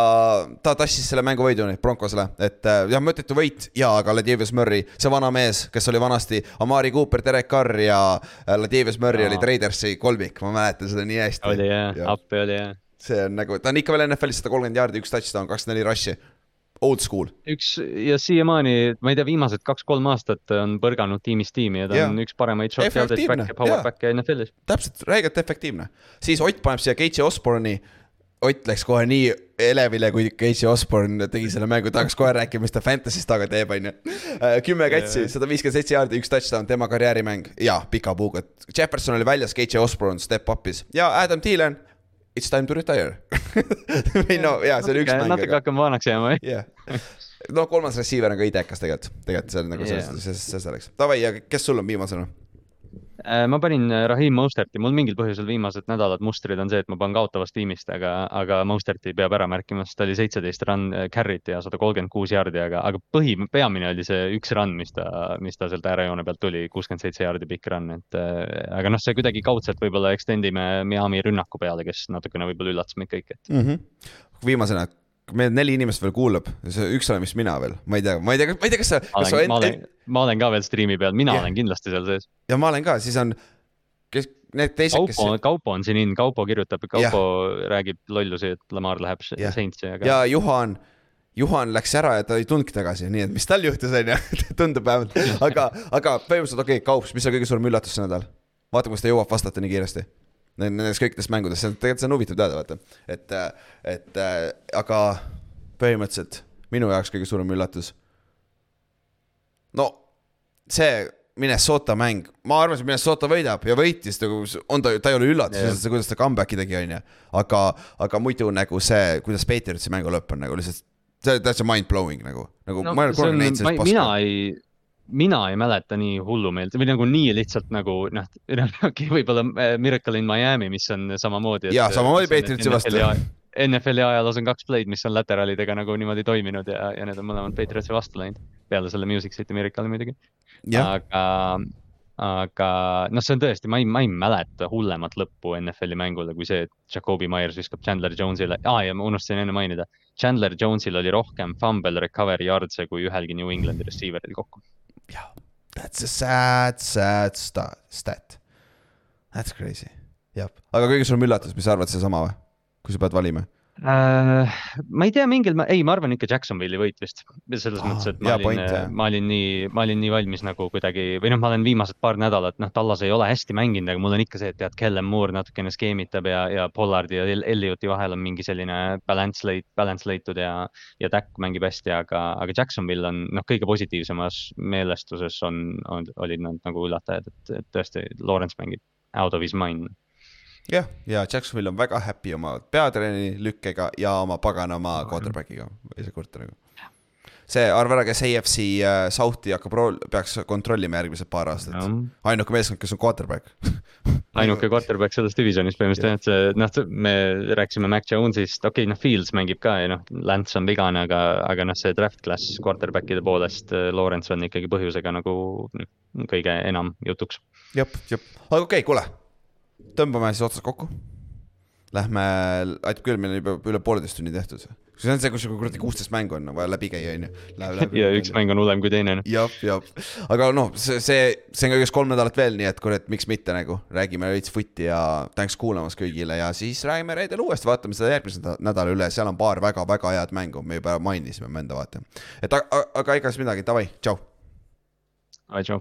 S2: ta tassis selle mängu võidu nüüd Broncosele, et äh, jah, mõttetu võit ja, aga Latavius Murray, see vana mees, kes oli vanasti Amari Cooper, Derek Carr ja äh, Latavius Murray
S3: Aa.
S2: oli Raidersi kolmik, ma mäletan seda nii hästi.
S3: oli jah,
S2: Jah.
S3: appi oli jah.
S2: see on nagu, ta on ikka veel NFL-is sada kolmkümmend jaardi, üks touchdown, kakskümmend neli rush'i. Old school,
S3: üks ja siiamaani, ma ei tea, viimased kaks-kolm aastat on põrganud tiimist tiimi ja ta
S2: Jaa.
S3: on üks paremaid short yardage back'e, power
S2: jaa.
S3: back'e NFL-is.
S2: täpselt, räigelt efektiivne. siis Ott paneb siia Casey Osborne'i. Ott läks kohe nii elevile, kui Casey Osborne tegi selle mängu, tahaks kohe rääkida, mis ta Fantasy's taga teeb, onju. kümme katsi, sada viiskümmend seitse jaardi, üks touchdown, tema karjäärimäng ja pika puuga. Jefferson oli väljas, Casey Osborne step up'is ja Adam Thielen, it's time to retire. või no jaa, see oli üks mäng,
S3: natuke hakkame vanaks jääma,
S2: jah. no kolmas receiver on ka idekas tegelikult, tegelikult see on nagu
S3: Jah.
S2: see, see, see selleks. Davai, ja kes sul on viimasena?
S3: Äh, ma panin äh, Raheem Mosterti, mul mingil põhjusel viimased nädalad mustrid on see, et ma panen kaotavast tiimist, aga, aga Mosterti peab ära märkima, sest ta oli seitseteist run äh, carry't ja sada kolmkümmend kuus jaardi, aga, aga põhi, peamine oli see üks run, mis ta, mis ta sealt äärejoone pealt tuli, kuuskümmend seitse jaardi pikk run, et aga noh, see kuidagi kaudselt võib-olla extend ime Miami rünnaku peale, kes natukene võib-olla üllatas meid kõiki, et
S2: mm. -hmm. viimasena, meil neli inimest veel kuulab, see üks olen vist mina veel, ma ei tea, ma ei tea, ma ei tea, kas sa,
S3: ma
S2: kas
S3: olen, ma
S2: en-
S3: olen, ka veel striimi peal, mina
S2: Jah.
S3: olen kindlasti seal sees.
S2: ja ma olen ka, siis on, kes, need teised, kes
S3: Kaupo, on siin in, Kaupo kirjutab, Kaupo räägib lollusi, et Lamar läheb
S2: Jah.
S3: Saintsi, aga
S2: ja Juhan, Juhan läks ära ja ta ei tulnudki tagasi, nii et mis tal juhtus, onju, tundub vähemalt, aga, aga põhimõtteliselt okei okay,, Kaups, mis on kõige suurem üllatus see nädal? vaata, kuidas ta jõuab vastata nii kiiresti. Nendes kõikides mängudes, see on tegelikult see on huvitav teada, vaata, et, et äh, aga põhimõtteliselt minu jaoks kõige suurem üllatus. no see Minnesota mäng, ma arvasin, et Minnesota võidab ja võitis, nagu on ta, ta ei ole üllatus kuidas ta comeback'i tegi, onju. aga, aga muidu nagu see, kuidas Patriotsi mängu lõpp on nagu lihtsalt, see on täitsa mind blowing nagu, nagu no, ma ei ole kunagi näinud sellist
S3: mina
S2: paska.
S3: ei, mina ei mäleta nii hullumeelt või nagu nii lihtsalt nagu noh, võib-olla äh, Miracle in Miami, mis on samamoodi.
S2: Jaa, samamoodi Patriotsi vastu.
S3: NFL-i ajaloos on kaks play'd, mis on lateralidega nagu niimoodi toiminud ja, ja need on mõlemad Patriotsi vastu läinud. peale selle Music City Miracle'i muidugi. aga, aga noh, see on tõesti, ma ei, ma ei mäleta hullemat lõppu NFL-i mängule kui see, et Jakobi Myers viskab Chandler Jones'ile ah,, ja ma unustasin enne mainida. Chandler Jones'il oli rohkem fumble recovery yard'e kui ühelgi New Englandi receiver'il kokku.
S2: That's a sad, sad sta- stat. That's crazy, jah, aga kõige suurem üllatus, mis sa arvad, seesama või? kui sa pead valima.
S3: Äh, ma ei tea, mingil, ei, ma arvan ikka Jacksonville'i võit vist. selles
S2: Aa,
S3: mõttes, et ma olin
S2: point,
S3: ma olin nii, ma olin nii valmis nagu kuidagi või noh, ma olen viimased paar nädalat, noh, Tallas ei ole hästi mänginud, aga mul on ikka see, et tead, Kellen Moore natukene skeemitab ja, ja Pollardi ja El- Elliotti vahel on mingi selline balance leit-, balance leitud ja, ja Dak mängib hästi, aga, aga Jacksonville on noh, kõige positiivsemas meelestuses on, on, olid nad nagu üllatajad, et, et tõesti, Lawrence mängib out of his mind.
S2: jah, ja Jacksonville on väga happy oma peatreeni lükkega ja oma paganama quarterback'iga, ei saa kurta nagu. see, arva ära, kes AFC äh, South'i hakkab rool-, peaks kontrollima järgmised paar aastat. ainuke meeskond, kes on quarterback
S3: ainuke quarterback selles divisionis põhimõtteliselt jah, et noh, me rääkisime Mac Jones'ist, okei okay,, noh, Fields mängib ka ja noh, Lance on vigane, aga, aga noh, see draft class quarterback'ide poolest, äh, Lawrence on ikkagi põhjusega nagu kõige enam jutuks.
S2: jep, jep, aga okei okay,, kuule, tõmbame siis otsad kokku Lähme, aitab küll, meil on juba üle pooleteist tunni tehtud. see on see, kus kuradi kuusteist mängu on vaja läbi käia, on ju.
S3: ja üks mäng on hullem kui teine.
S2: Noh. jah, jah, aga noh, see, see, see on kõigest kolm nädalat veel, nii et kurat, miks mitte nagu, räägime veits footi ja tänks kuulamast kõigile ja siis räägime reedel uuesti, vaatame seda järgmise nädala üle, seal on paar väga-väga head mängu, me juba mainisime mõnda, vaata. et aga, aga ega siis midagi, davai, tšau.
S3: tšau.